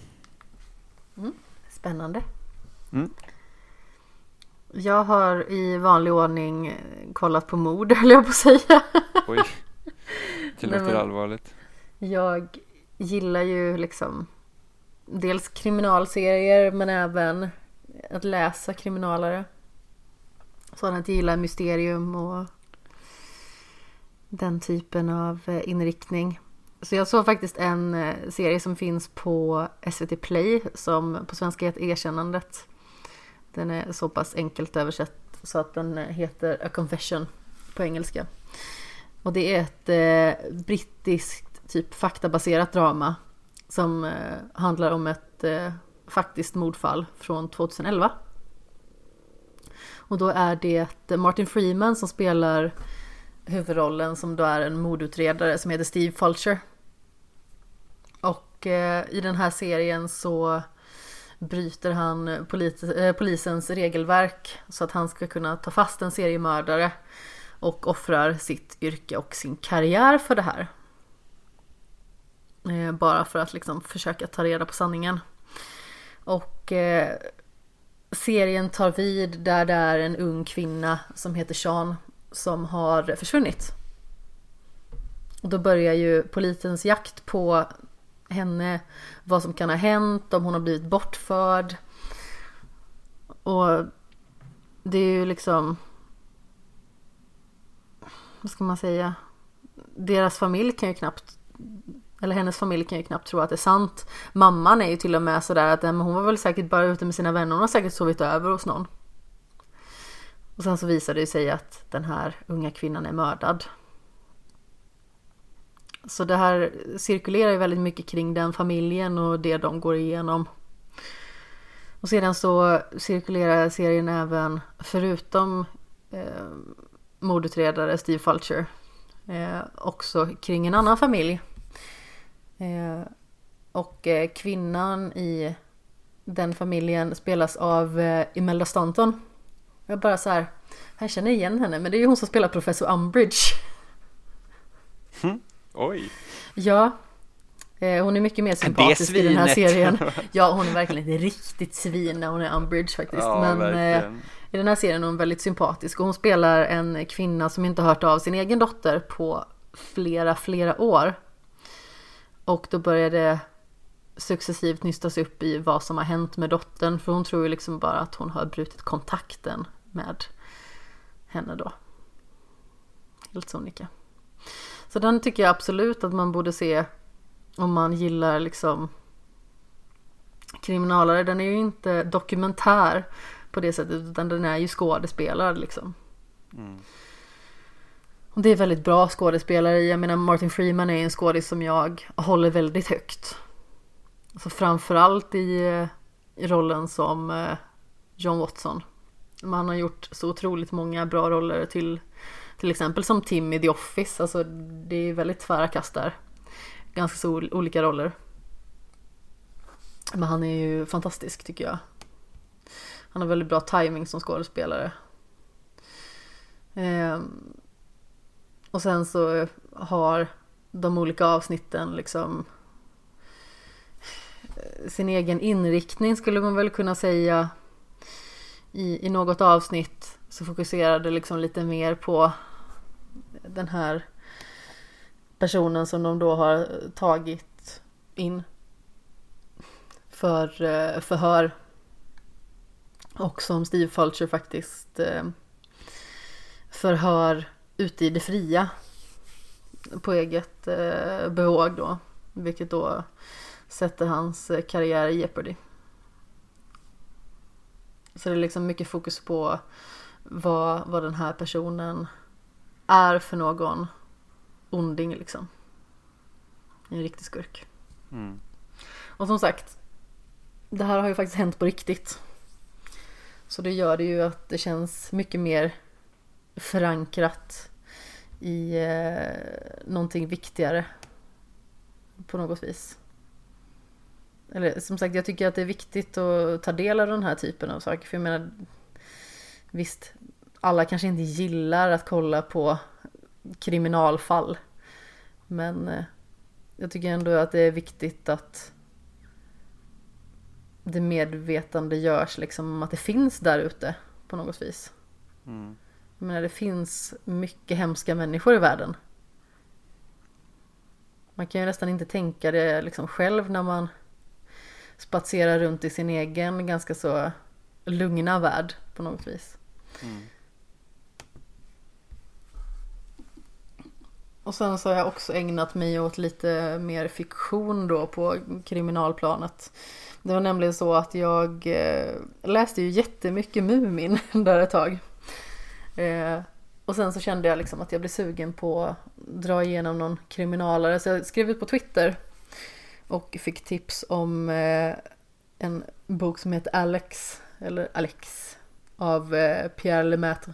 Mm, spännande. Mm. Jag har i vanlig ordning kollat på mord, höll jag på att säga. Oj, det låter Nej, allvarligt. Jag gillar ju liksom dels kriminalserier men även att läsa kriminalare. Sådant att jag gillar mysterium och den typen av eh, inriktning. Så jag såg faktiskt en eh, serie som finns på SVT Play som på svenska heter Erkännandet. Den är så pass enkelt översatt så att den eh, heter A Confession på engelska. Och det är ett eh, brittiskt typ faktabaserat drama som eh, handlar om ett eh, faktiskt mordfall från 2011. Och då är det Martin Freeman som spelar huvudrollen som då är en mordutredare som heter Steve Fulcher. Och eh, i den här serien så bryter han polis, eh, polisens regelverk så att han ska kunna ta fast en seriemördare och offrar sitt yrke och sin karriär för det här. Eh, bara för att liksom försöka ta reda på sanningen. Och eh, serien tar vid där det är en ung kvinna som heter Sean som har försvunnit. Och då börjar ju polisens jakt på henne, vad som kan ha hänt, om hon har blivit bortförd. Och det är ju liksom vad ska man säga? Deras familj kan ju knappt eller hennes familj kan ju knappt tro att det är sant. Mamman är ju till och med sådär att men hon var väl säkert bara ute med sina vänner. Hon har säkert sovit över hos någon. Och sen så visar det sig att den här unga kvinnan är mördad. Så det här cirkulerar ju väldigt mycket kring den familjen och det de går igenom. Och sedan så cirkulerar serien även, förutom eh, mordutredare Steve Fulcher, eh, också kring en annan familj. Eh, och eh, kvinnan i den familjen spelas av eh, Imelda Stanton. Jag bara så här, jag känner igen henne, men det är ju hon som spelar professor Umbridge. Mm. Oj! Ja, eh, hon är mycket mer sympatisk i den här serien. Ja, hon är verkligen ett riktigt svin när hon är Umbridge faktiskt. Ja, men eh, verkligen. i den här serien är hon väldigt sympatisk och hon spelar en kvinna som inte hört av sin egen dotter på flera, flera år. Och då börjar det successivt nystas upp i vad som har hänt med dottern för hon tror ju liksom bara att hon har brutit kontakten med henne då. Helt sonika. Så den tycker jag absolut att man borde se om man gillar liksom kriminalare. Den är ju inte dokumentär på det sättet utan den är ju skådespelare liksom. Mm. Och det är väldigt bra skådespelare. Jag menar Martin Freeman är en skådis som jag håller väldigt högt. Alltså framförallt i, i rollen som eh, John Watson. Men han har gjort så otroligt många bra roller till till exempel som Tim i The Office. Alltså det är väldigt tvära kast där. Ganska så olika roller. Men han är ju fantastisk tycker jag. Han har väldigt bra timing som skådespelare. Eh, och sen så har de olika avsnitten liksom eh, sin egen inriktning skulle man väl kunna säga. I, i något avsnitt så fokuserar det liksom lite mer på den här personen som de då har tagit in för eh, förhör. Och som Steve Fulcher faktiskt eh, förhör ute i det fria på eget eh, bevåg då. Vilket då sätter hans eh, karriär i jeopardy. Så det är liksom mycket fokus på vad, vad den här personen är för någon onding liksom. En riktig skurk. Mm. Och som sagt, det här har ju faktiskt hänt på riktigt. Så det gör det ju att det känns mycket mer förankrat i eh, någonting viktigare på något vis. Eller som sagt, jag tycker att det är viktigt att ta del av den här typen av saker. För jag menar, visst, alla kanske inte gillar att kolla på kriminalfall. Men eh, jag tycker ändå att det är viktigt att det medvetande görs liksom om att det finns där ute på något vis. Mm. Jag menar det finns mycket hemska människor i världen. Man kan ju nästan inte tänka det liksom själv när man spatserar runt i sin egen ganska så lugna värld på något vis. Mm. Och sen så har jag också ägnat mig åt lite mer fiktion då på kriminalplanet. Det var nämligen så att jag eh, läste ju jättemycket Mumin där ett tag. Eh, och sen så kände jag liksom att jag blev sugen på att dra igenom någon kriminalare så jag skrev ut på Twitter och fick tips om eh, en bok som heter Alex, eller Alex, av Pierre Lemaitre.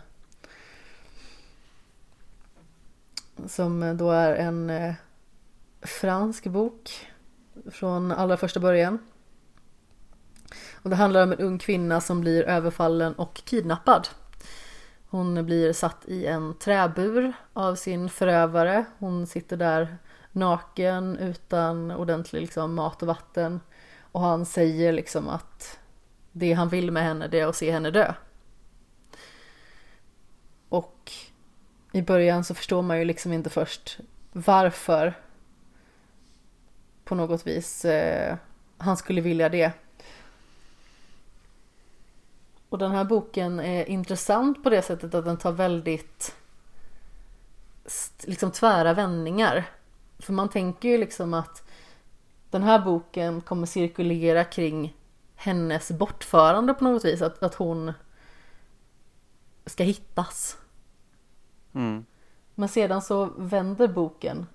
Som då är en eh, fransk bok från allra första början. Och det handlar om en ung kvinna som blir överfallen och kidnappad. Hon blir satt i en träbur av sin förövare. Hon sitter där naken utan ordentlig liksom, mat och vatten. Och han säger liksom att det han vill med henne det är att se henne dö. Och i början så förstår man ju liksom inte först varför på något vis eh, han skulle vilja det. Och den här boken är intressant på det sättet att den tar väldigt liksom tvära vändningar. För man tänker ju liksom att den här boken kommer cirkulera kring hennes bortförande på något vis. Att, att hon ska hittas. Mm. Men sedan så vänder boken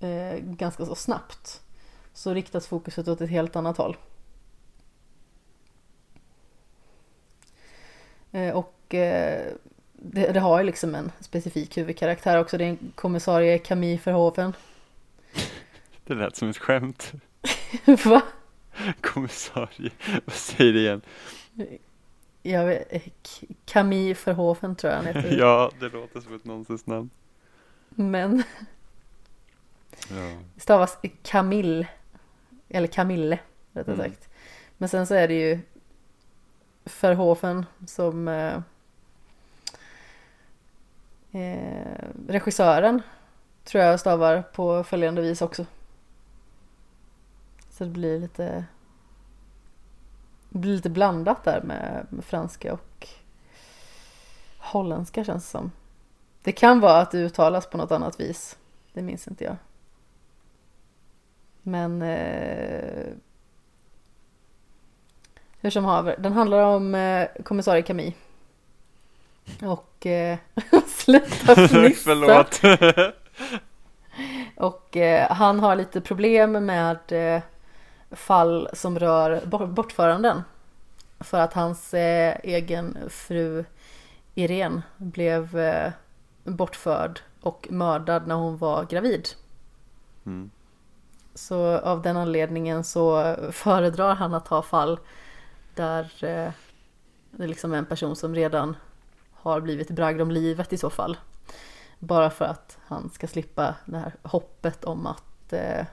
eh, ganska så snabbt. Så riktas fokuset åt ett helt annat håll. Eh, och eh, det, det, har ju liksom en specifik huvudkaraktär också. Det är en kommissarie Camille Verhoeven. Det lät som ett skämt. Va? Kommissarie, vad säger det igen? Jag vet, Camille Verhoeven tror jag han heter. ja, det låter som ett nonsensnamn. Men Ja. stavas Camille. Eller Camille, rättare Mm. sagt. Men sen så är det ju Verhoeven som eh, eh, regissören tror jag stavar på följande vis också. Så det blir lite det blir lite blandat där med, med franska och holländska känns det som. Det kan vara att det uttalas på något annat vis. Det minns inte jag. Men eh, hur som haver, den handlar om eh, kommissarie Camille. Och eh, sluta fnissa. Och eh, han har lite problem med eh, fall som rör bort- bortföranden. För att hans eh, egen fru Irene blev eh, bortförd och mördad när hon var gravid. Mm. Så av den anledningen så föredrar han att ha fall där eh, det är liksom en person som redan har blivit bragd om livet i så fall. Bara för att han ska slippa det här hoppet om att eh,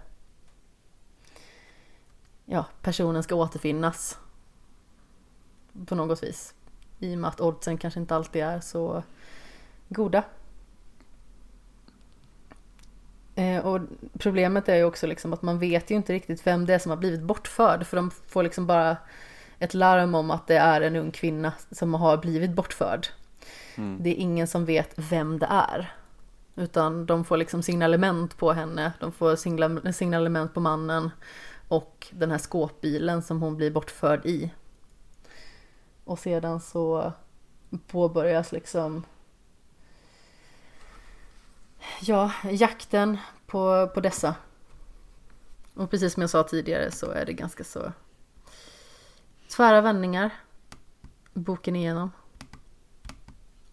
ja, personen ska återfinnas på något vis. I och med att oddsen kanske inte alltid är så goda. Eh, och problemet är ju också liksom att man vet ju inte riktigt vem det är som har blivit bortförd. För de får liksom bara ett larm om att det är en ung kvinna som har blivit bortförd. Mm. Det är ingen som vet vem det är. Utan de får liksom signalement på henne, de får signalement på mannen och den här skåpbilen som hon blir bortförd i. Och sedan så påbörjas liksom Ja, jakten på, på dessa. Och precis som jag sa tidigare så är det ganska så tvära vändningar boken igenom.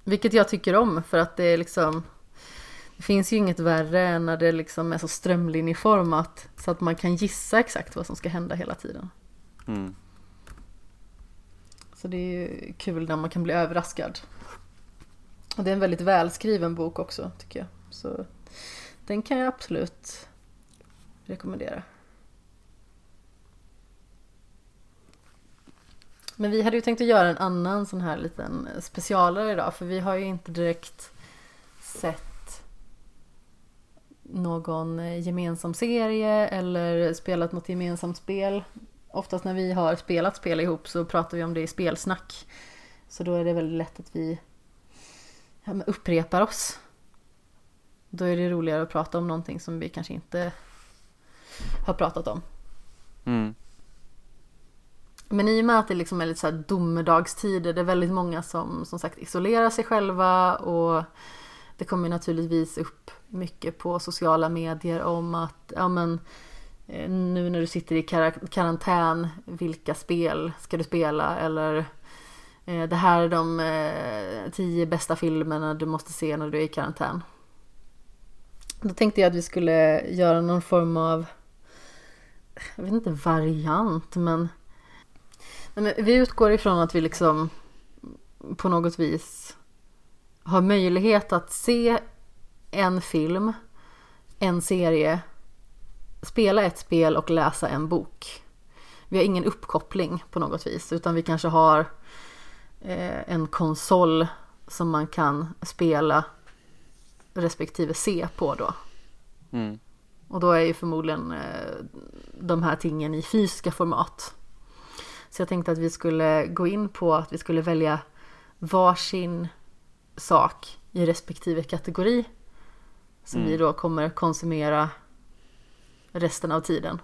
Vilket jag tycker om för att det är liksom det finns ju inget värre än när det liksom är så strömlinjeformat så att man kan gissa exakt vad som ska hända hela tiden. Mm. Så det är ju kul när man kan bli överraskad. Och det är en väldigt välskriven bok också tycker jag. Så den kan jag absolut rekommendera. Men vi hade ju tänkt att göra en annan sån här liten specialare idag för vi har ju inte direkt sett någon gemensam serie eller spelat något gemensamt spel. Oftast när vi har spelat spel ihop så pratar vi om det i spelsnack. Så då är det väldigt lätt att vi ja, upprepar oss. Då är det roligare att prata om någonting som vi kanske inte har pratat om. Mm. Men i och med att det liksom är lite så här domedagstider, det är väldigt många som som sagt isolerar sig själva och det kommer naturligtvis upp mycket på sociala medier om att ja men eh, nu när du sitter i kar- karantän, vilka spel ska du spela eller eh, det här är de eh, tio bästa filmerna du måste se när du är i karantän. Då tänkte jag att vi skulle göra någon form av, jag vet inte variant men Nej, men vi utgår ifrån att vi liksom på något vis har möjlighet att se en film, en serie, spela ett spel och läsa en bok. vi har ingen uppkoppling på något vis utan vi kanske har eh, en konsol som man kan spela respektive se på då. Mm. Och då är ju förmodligen eh, de här tingen i fysiska format. Så jag tänkte att vi skulle gå in på att vi skulle välja varsin sak i respektive kategori. Som Mm. vi då kommer konsumera resten av tiden.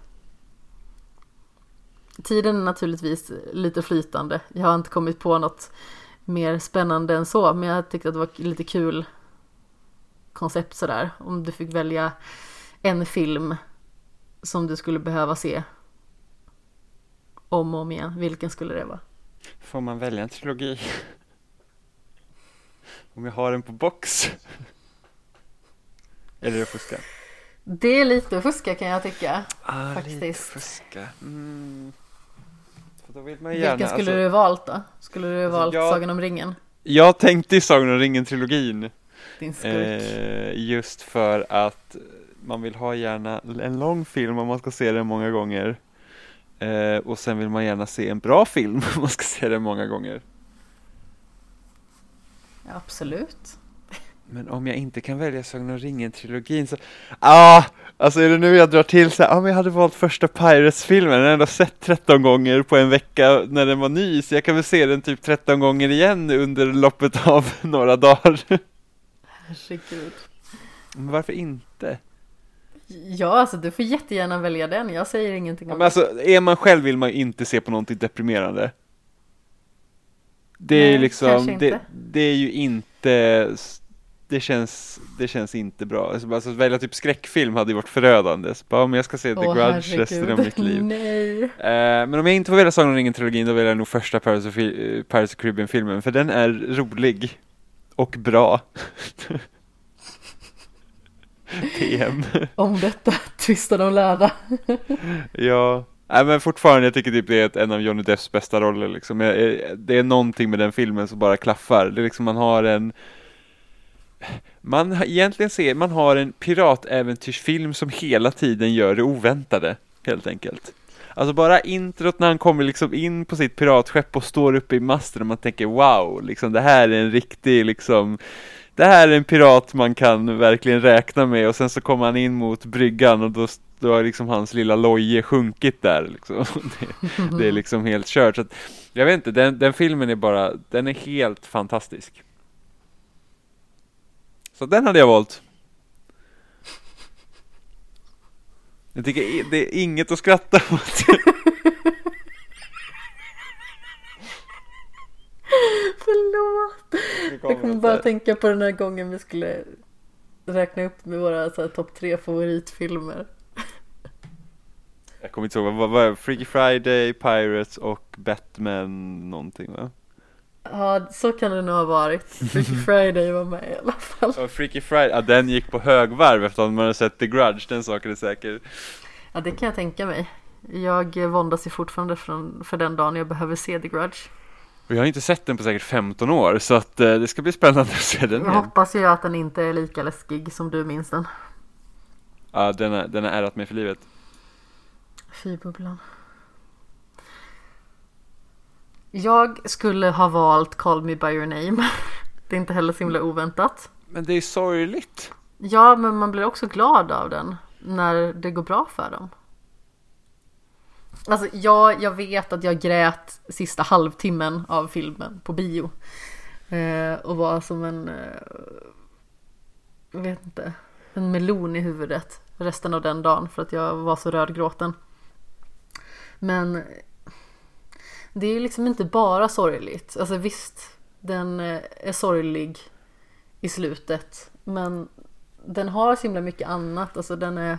Tiden är naturligtvis lite flytande. Jag har inte kommit på något mer spännande än så. Men jag tyckte att det var lite kul koncept sådär. Om du fick välja en film som du skulle behöva se om och om igen. Vilken skulle det vara? Får man välja en trilogi? Om jag har den på box? Eller är det fuska? Det är lite fuska kan jag tycka. Ah, Faktiskt. lite fuska. Mm. För då vill man ju gärna, Vilken skulle alltså, du valt då? Skulle du Alltså, valt jag- Sagan om ringen? Jag tänkte i Sagan om ringen-trilogin. Din skurk. Eh, just för att man vill ha gärna en lång film om man ska se den många gånger. Eh, och sen vill man gärna se en bra film om man ska se den många gånger. Absolut. Men om jag inte kan välja Sagan om ringen-trilogin så... Ah! Alltså är det nu jag drar till så här, ah, men jag hade valt första Pirates-filmen, den har jag sett 13 gånger på en vecka när den var ny, så jag kan väl se den typ 13 gånger igen under loppet av några dagar. Herregud. Men varför inte? Ja, alltså du får jättegärna välja den. Jag säger ingenting Ja, om men alltså, är man själv vill man ju inte se på någonting deprimerande. Det är Nej, ju liksom, det, det är ju inte, det känns, det känns inte bra. Alltså, alltså, att välja typ skräckfilm hade ju varit förödande. Så bara, om jag ska se The Åh, Grudge resten av mitt liv. Eh, men om jag inte får välja Sagan om ringen-trilogin då väljer jag nog första Pirates of, eh, Pirates of Caribbean-filmen, för den är rolig och bra. TM. Om detta tvistar de lärda. Ja, Nej, men fortfarande, jag tycker typ det är en av Johnny Depps bästa roller liksom. Jag- Det är någonting med den filmen som bara klaffar. Det är liksom, man har en man har- egentligen ser, man har en piratäventyrsfilm som hela tiden gör det oväntade, helt enkelt. Alltså bara introt när han kommer liksom in på sitt piratskepp och står uppe i masten och man tänker wow, liksom det här är en riktig liksom det här är en pirat man kan verkligen räkna med och sen så kommer han in mot bryggan och då, då har liksom hans lilla loje sjunkit där liksom. Det, det är liksom helt kört. Så att, jag vet inte, den, den filmen är bara, den är helt fantastisk. Så den hade jag valt. Jag tycker det är inget att skratta åt. Förlåt. Jag kommer bara tänka på den här gången vi skulle räkna upp med våra topp tre favoritfilmer. Jag kommer inte ihåg, vad var? Freaky Friday, Pirates och Batman någonting va? Ja, så kan det nog ha varit. Freaky Friday var med i alla fall. Och Freaky Friday, ja den gick på högvarv efter att man hade sett The Grudge, den saken är säker. Ja, det kan jag tänka mig. Jag våndas ju fortfarande för, för den dagen jag behöver se The Grudge. Och jag har inte sett den på säkert 15 år, så att eh, det ska bli spännande att se den Jag igen. hoppas ju att den inte är lika läskig som du minns den. Ja, den är, den är ärat mig för livet. Fy bubblan. Jag skulle ha valt Call Me By Your Name. Det är inte heller så himla oväntat. Men det är sorgligt. Ja, men man blir också glad av den när det går bra för dem. Alltså, ja, jag vet att jag grät sista halvtimmen av filmen på bio. Eh, och var som en, eh, jag vet inte, en melon i huvudet resten av den dagen för att jag var så rödgråten. Men det är ju liksom inte bara sorgligt. Alltså visst, den eh, är sorglig i slutet. Men den har så himla mycket annat. Alltså den är...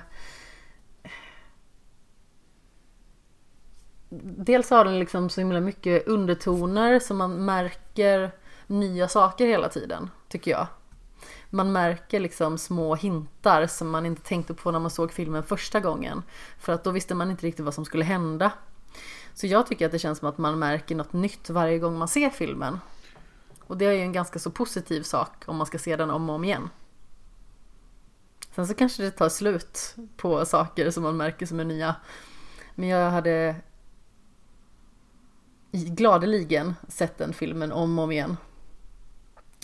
Dels har den liksom så himla mycket undertoner som man märker nya saker hela tiden, tycker jag. Man märker liksom små hintar som man inte tänkte på när man såg filmen första gången. För att då visste man inte riktigt vad som skulle hända. Så jag tycker att det känns som att man märker något nytt varje gång man ser filmen. Och det är ju en ganska så positiv sak om man ska se den om och om igen. Sen så kanske det tar slut på saker som man märker som är nya. Men jag hade gladeligen sett den filmen om och om igen.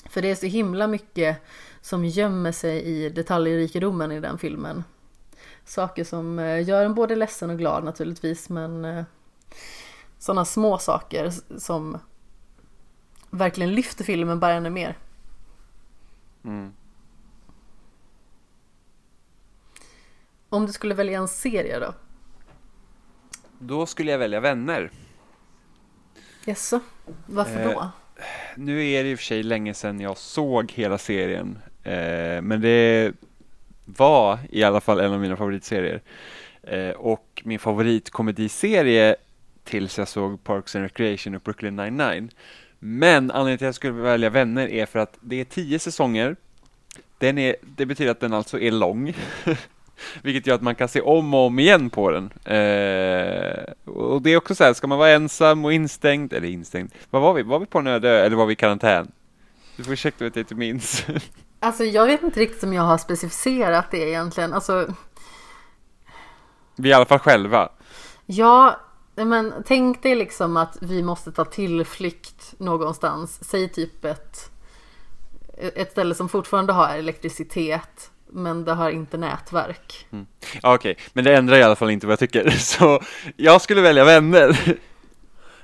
För det är så himla mycket som gömmer sig i detaljrikedomen i den filmen. Saker som eh, gör en både ledsen och glad naturligtvis men eh, sådana små saker som verkligen lyfter filmen bara ännu mer. Mm. Om du skulle välja en serie då? Då skulle jag välja Vänner. Jaså, varför då? Eh, nu är det i och för sig länge sedan jag såg hela serien, eh, men det var i alla fall en av mina favoritserier. Eh, och min favoritkomediserie tills jag såg Parks and Recreation och Brooklyn 99. Men anledningen till att jag skulle välja Vänner är för att det är tio säsonger. Den är, det betyder att den alltså är lång. Vilket gör att man kan se om och om igen på den. Eh, och det är också så här, ska man vara ensam och instängd, eller instängd, vad var vi? Var vi på en öde eller var vi i karantän? Du får ursäkta att jag inte minns. Alltså jag vet inte riktigt om jag har specificerat det egentligen. Alltså... Vi är i alla fall själva. Ja, men tänk dig liksom att vi måste ta tillflykt någonstans. Säg typ ett, ett ställe som fortfarande har elektricitet men det har inte nätverk. Mm. Okej, okay. men det ändrar i alla fall inte vad jag tycker. Så jag skulle välja vänner.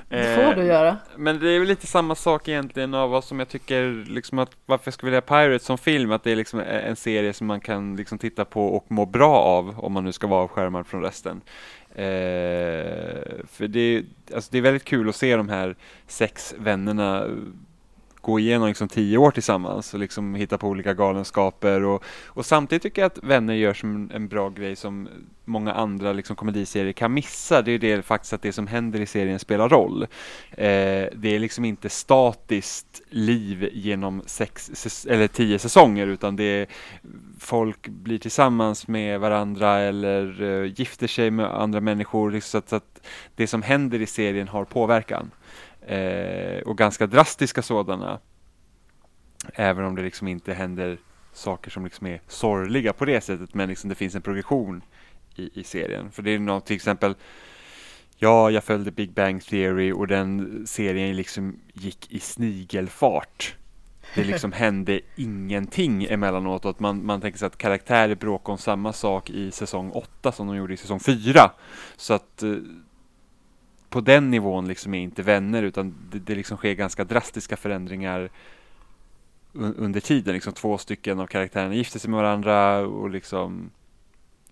Det får du göra. Men det är väl lite samma sak egentligen av vad som jag tycker, liksom att varför jag skulle välja Pirates som film, att det är liksom en serie som man kan liksom titta på och må bra av, om man nu ska vara avskärmad från resten. Eh, för det, alltså det är väldigt kul att se de här sex vännerna gå igenom liksom tio år tillsammans och liksom hitta på olika galenskaper och, och samtidigt tycker jag att Vänner gör som en bra grej som många andra liksom komediserier kan missa. Det är det faktiskt att det som händer i serien spelar roll. Eh, det är liksom inte statiskt liv genom sex eller tio säsonger utan det är folk blir tillsammans med varandra eller eh, gifter sig med andra människor liksom så att, så att det som händer i serien har påverkan eh, och ganska drastiska sådana. Även om det liksom inte händer saker som liksom är sorgliga på det sättet, men liksom det finns en progression i, i serien. För det är något till exempel Ja, jag följde Big Bang Theory och den serien liksom gick i snigelfart. Det liksom hände ingenting emellanåt och att man, man tänker sig att karaktärer bråkar om samma sak i säsong 8 som de gjorde i säsong 4. Så att eh, på den nivån liksom är inte vänner utan det, det liksom sker ganska drastiska förändringar under tiden. Liksom två stycken av karaktärerna gifter sig med varandra och liksom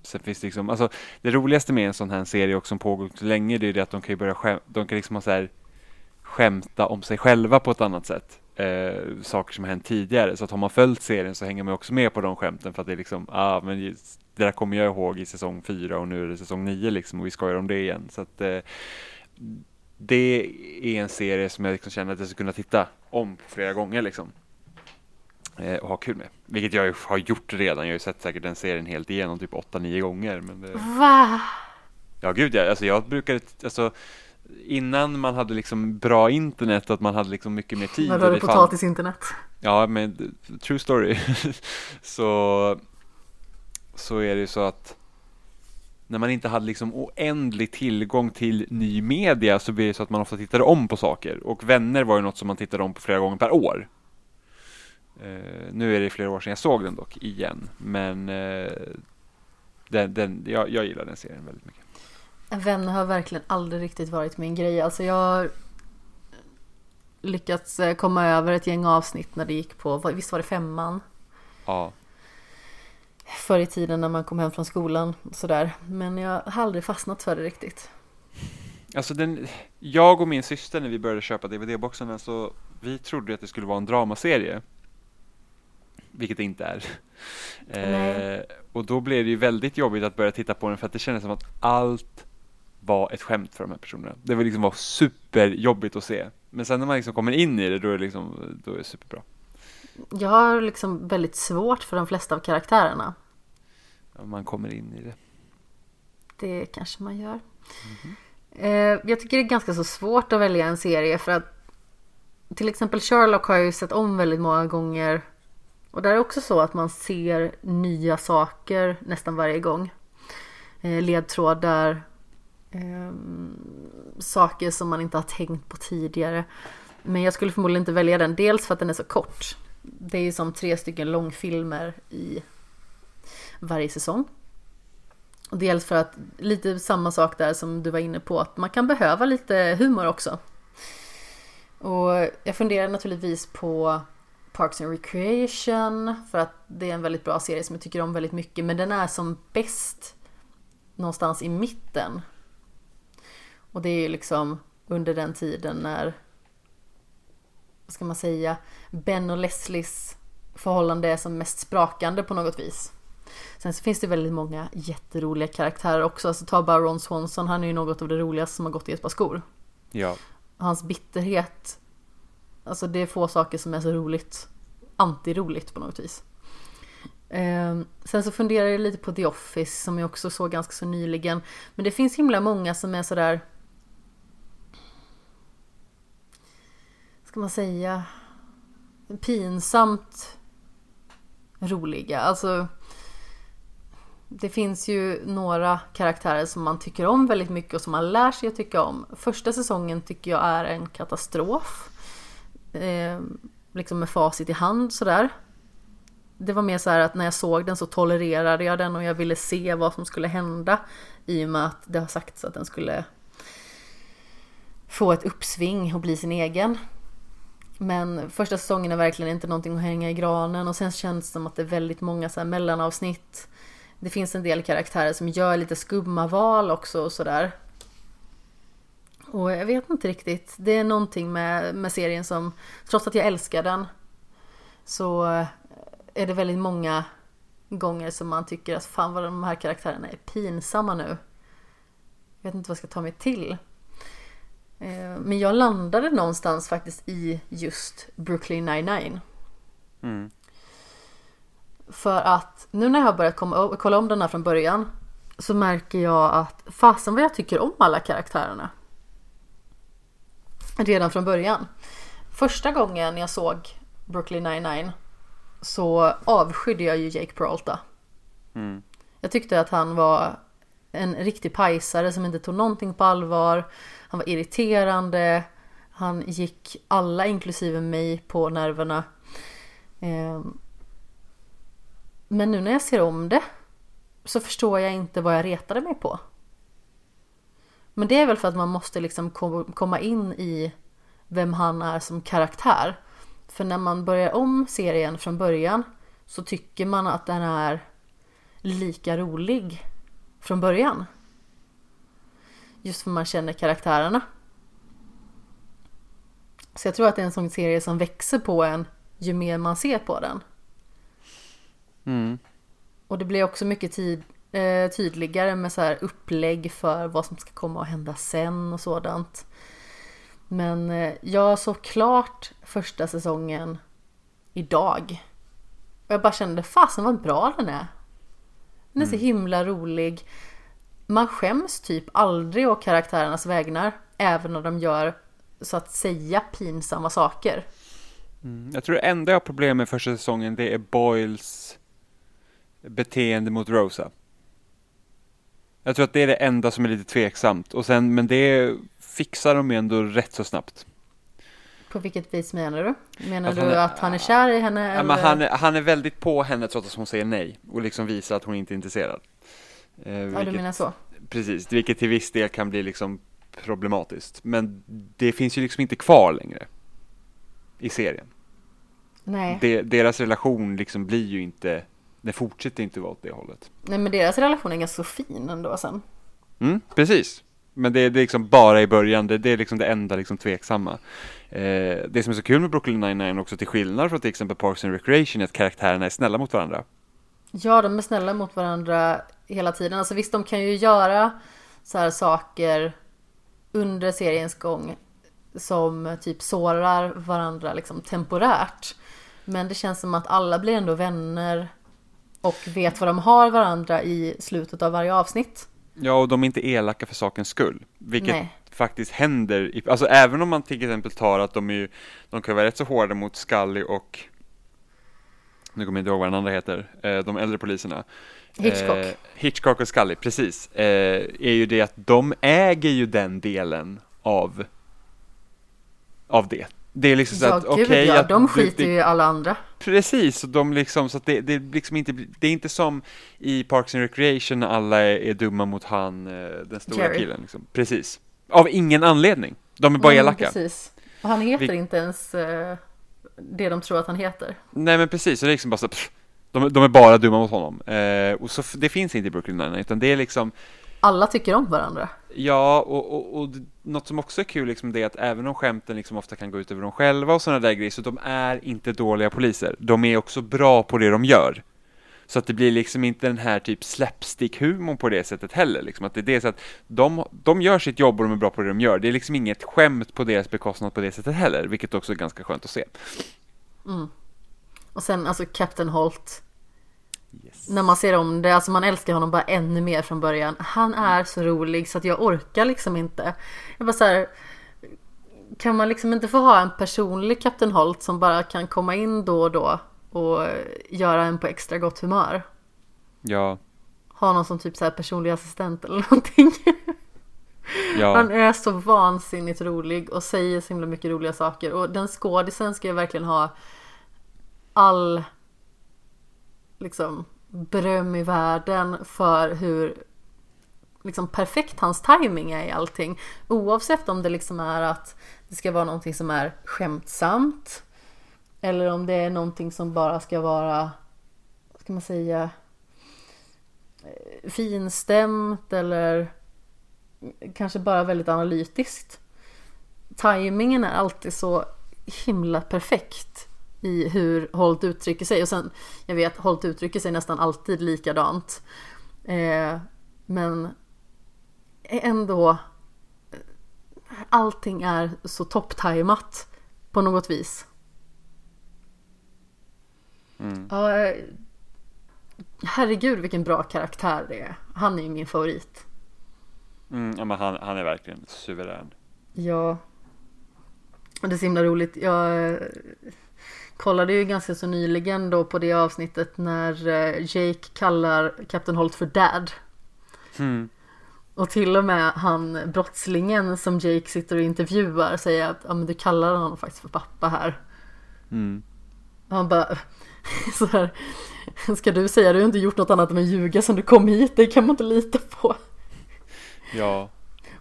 Sen finns det liksom, alltså det roligaste med en sån här serie och som pågår så länge det är det att de kan ju börja skäm, de kan liksom ha så här, skämta om sig själva på ett annat sätt. Eh, saker som har hänt tidigare. Så att har man följt serien så hänger man också med på de skämten för att det är liksom, ah men det där kommer jag ihåg i säsong fyra och nu är det säsong nio liksom och vi skojar om det igen. Så att eh, det är en serie som jag liksom känner att jag skulle kunna titta om flera gånger liksom. Eh, och ha kul med. Vilket jag har gjort redan. Jag har ju sett säkert den serien helt igenom typ 8-9 gånger. Men det... Va? Ja gud ja, alltså jag brukade, alltså innan man hade liksom bra internet och att man hade liksom mycket mer tid. När du hade potatisinternet? Ja, men true story. så, så är det ju så att när man inte hade liksom oändlig tillgång till ny media så blir det så att man ofta tittade om på saker. Och Vänner var ju något som man tittade om på flera gånger per år. Uh, nu är det flera år sedan jag såg den dock igen. Men uh, den, den, jag, jag gillar den serien väldigt mycket. Vänner har verkligen aldrig riktigt varit min grej. Alltså jag har lyckats eh, komma över ett gäng avsnitt när det gick på, visst var det femman? Ja förr i tiden när man kom hem från skolan och sådär. Men jag har aldrig fastnat för det riktigt. Alltså den, jag och min syster när vi började köpa DVD-boxarna så vi trodde att det skulle vara en dramaserie. Vilket det inte är. Eh, och då blev det ju väldigt jobbigt att börja titta på den för att det kändes som att allt var ett skämt för de här personerna. Det var liksom var superjobbigt att se. Men sen när man liksom kommer in i det då är det liksom, då är det superbra. Jag har liksom väldigt svårt för de flesta av karaktärerna. Man kommer in i det. Det kanske man gör. Mm -hmm. Jag tycker det är ganska så svårt att välja en serie för att till exempel Sherlock har jag ju sett om väldigt många gånger. Och där är det också så att man ser nya saker nästan varje gång. Eh, ledtrådar ehm, saker som man inte har tänkt på tidigare. Men jag skulle förmodligen inte välja den, dels för att den är så kort. Det är ju som tre stycken långfilmer i varje säsong. Och dels för att lite samma sak där som du var inne på, att man kan behöva lite humor också. Och jag funderar naturligtvis på Parks and Recreation för att det är en väldigt bra serie som jag tycker om väldigt mycket men den är som bäst någonstans i mitten. Och det är ju liksom under den tiden när vad ska man säga Ben och Leslies förhållande är som mest sprakande på något vis. Sen så finns det väldigt många jätteroliga karaktärer också. Alltså ta bara Ron Swanson, han är ju något av det roligaste som har gått i ett par skor. Ja. Hans bitterhet, alltså det är få saker som är så roligt. Antiroligt på något vis. Eh, sen så funderar jag lite på The Office som jag också såg ganska så nyligen. Men det finns himla många som är sådär ska man säga pinsamt roliga. Alltså det finns ju några karaktärer som man tycker om väldigt mycket och som man lär sig att tycka om. Första säsongen tycker jag är en katastrof. Eh, liksom med facit i hand sådär. Det var mer så här att när jag såg den så tolererade jag den och jag ville se vad som skulle hända. I och med att det har sagts att den skulle få ett uppsving och bli sin egen. Men första säsongen är verkligen inte någonting att hänga i granen och sen känns det som att det är väldigt många så här mellanavsnitt. Det finns en del karaktärer som gör lite skumma val också och sådär. Och jag vet inte riktigt. Det är någonting med, med serien som, trots att jag älskar den, så är det väldigt många gånger som man tycker att fan vad de här karaktärerna är pinsamma nu. Jag vet inte vad jag ska ta mig till. Eh, men jag landade någonstans faktiskt i just Brooklyn 99. Mm. För att nu när jag har börjat komma, kolla om den här från början så märker jag att fasen vad jag tycker om alla karaktärerna. Redan från början. Första gången jag såg Brooklyn 99 så avskydde jag ju Jake Peralta. Mm. Jag tyckte att han var en riktig pajsare som inte tog någonting på allvar. Han var irriterande. Han gick alla, inklusive mig, på nerverna. Ehm. Men nu när jag ser om det så förstår jag inte vad jag retade mig på. Men det är väl för att man måste liksom komma in i vem han är som karaktär. För när man börjar om serien från början så tycker man att den är lika rolig från början. Just för man känner karaktärerna. Så jag tror att det är en sån serie som växer på en ju mer man ser på den. Mm. Och det blir också mycket tid, eh, tydligare med så här upplägg för vad som ska komma att hända sen och sådant. Men eh, jag såg klart första säsongen idag. Och jag bara kände, fasen vad bra den är. Den är så himla rolig. Man skäms typ aldrig å karaktärernas vägnar. Även när de gör så att säga pinsamma saker. Mm. Jag tror det enda jag har problem med första säsongen det är Boyles beteende mot Rosa. Jag tror att det är det enda som är lite tveksamt. Och sen, men det fixar de ju ändå rätt så snabbt. På vilket vis menar du? Menar Att du är- att han är kär i henne? Ja, han, är, han är väldigt på henne trots att hon säger nej och liksom visar att hon inte är intresserad. Eh, Ja, du menar så? Precis, vilket till viss del kan bli liksom problematiskt. Men det finns ju liksom inte kvar längre i serien. Nej. De, deras relation liksom blir ju inte, den fortsätter inte vara åt det hållet. Nej, men deras relation är ganska så fin ändå sen. Mm, precis. Men det, det är liksom bara i början, det, det är liksom det enda liksom tveksamma. Eh, det som är så kul med Brooklyn 99 också till skillnad från till exempel Parks and Recreation är att karaktärerna är snälla mot varandra. Ja, de är snälla mot varandra hela tiden. Alltså visst, de kan ju göra så här saker under seriens gång som typ sårar varandra liksom temporärt. Men det känns som att alla blir ändå vänner och vet vad de har varandra i slutet av varje avsnitt. Ja, och de är inte elaka för sakens skull. Vilket Nej. faktiskt händer. I, alltså även om man till exempel tar att de är ju, de kan vara rätt så hårda mot Scully och nu kommer jag inte ihåg vad den andra heter, eh, de äldre poliserna. Hitchcock. Eh, Hitchcock och Scully, precis. Eh, är ju det att de äger ju den delen av, av det. Det är liksom så ja, att okej ja, att de skiter ju i alla andra. Precis, och de liksom, så att det, det, liksom inte, det är inte som i Parks and Recreation alla är, är dumma mot han, eh, den stora Jerry. killen. Liksom. Precis. Av ingen anledning. De är bara Mm, elaka. Precis. Och han heter Vi- inte ens eh, det de tror att han heter. Nej men precis, så det är liksom bara så, pff, de, de är bara dumma mot honom. Eh, och så, det finns inte i Brooklyn Nine-Nine, utan det är liksom Alla tycker om varandra. Ja, och, och, och något som också är kul liksom det är att även om skämten liksom ofta kan gå ut över dem själva och sådana där grejer, så de är inte dåliga poliser. De är också bra på det de gör. Så att det blir liksom inte den här typ slapstick-humorn på det sättet heller. Liksom. Att det är det så att de, de gör sitt jobb och de är bra på det de gör. Det är liksom inget skämt på deras bekostnad på det sättet heller, vilket också är ganska skönt att se. Och sen alltså Captain Holt. Yes. När man ser om det, alltså man älskar honom bara ännu mer från början. Han är så rolig så att jag orkar liksom inte. Jag bara så här, Kan man liksom inte få ha en personlig Captain Holt som bara kan komma in då och då och göra en på extra gott humör? Ja, Ha någon som typ så här personlig assistent eller någonting. ja, Han är så vansinnigt rolig och säger så himla mycket roliga saker. Och den skådisen ska ju verkligen ha all liksom beröm i världen för hur liksom perfekt hans timing är i allting. Oavsett om det liksom är att det ska vara någonting som är skämtsamt eller om det är någonting som bara ska vara, vad ska man säga, eh, finstämt eller kanske bara väldigt analytiskt. Timingen är alltid så himla perfekt i hur Holt uttrycker sig. Och sen, jag vet, Holt uttrycker sig nästan alltid likadant. Eh, men ändå, allting är så topptajmat på något vis. mm. Ja, eh, herregud vilken bra karaktär det är. Han är ju min favorit. Mm, ja men han, han är verkligen suverän. Ja. Det är så himla roligt. Jag kollade ju ganska så nyligen då på det avsnittet när eh, Jake kallar Captain Holt för Dad. Mm. Och till och med han brottslingen som Jake sitter och intervjuar säger att ja, men du kallar honom faktiskt för pappa här. Mm. Han bara så här, Ska du säga du har inte gjort något annat än att ljuga sen du kom hit, det kan man inte lita på. Ja,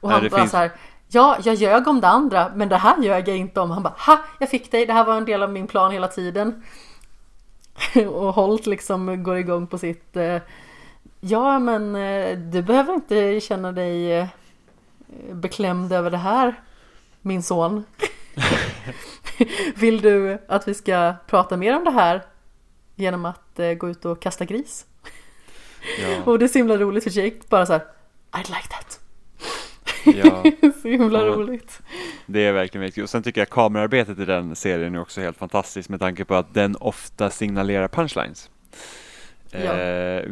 Och Nej, han det bara finns- så här, ja, jag ljög om det andra, men det här ljög jag inte om. Han bara, ha, jag fick dig, det här var en del av min plan hela tiden. och Holt liksom går igång på sitt, eh, ja men eh, du behöver inte känna dig eh, beklämd över det här, min son. Vill du att vi ska prata mer om det här genom att gå ut och kasta gris? ja, Och det är så himla roligt för Jake bara så här, I'd like that. Ja. så himla Ja. roligt. Det är verkligen väldigt kul. Och sen tycker jag kamerarbetet i den serien är också helt fantastiskt med tanke på att den ofta signalerar punchlines. Ja. Eh,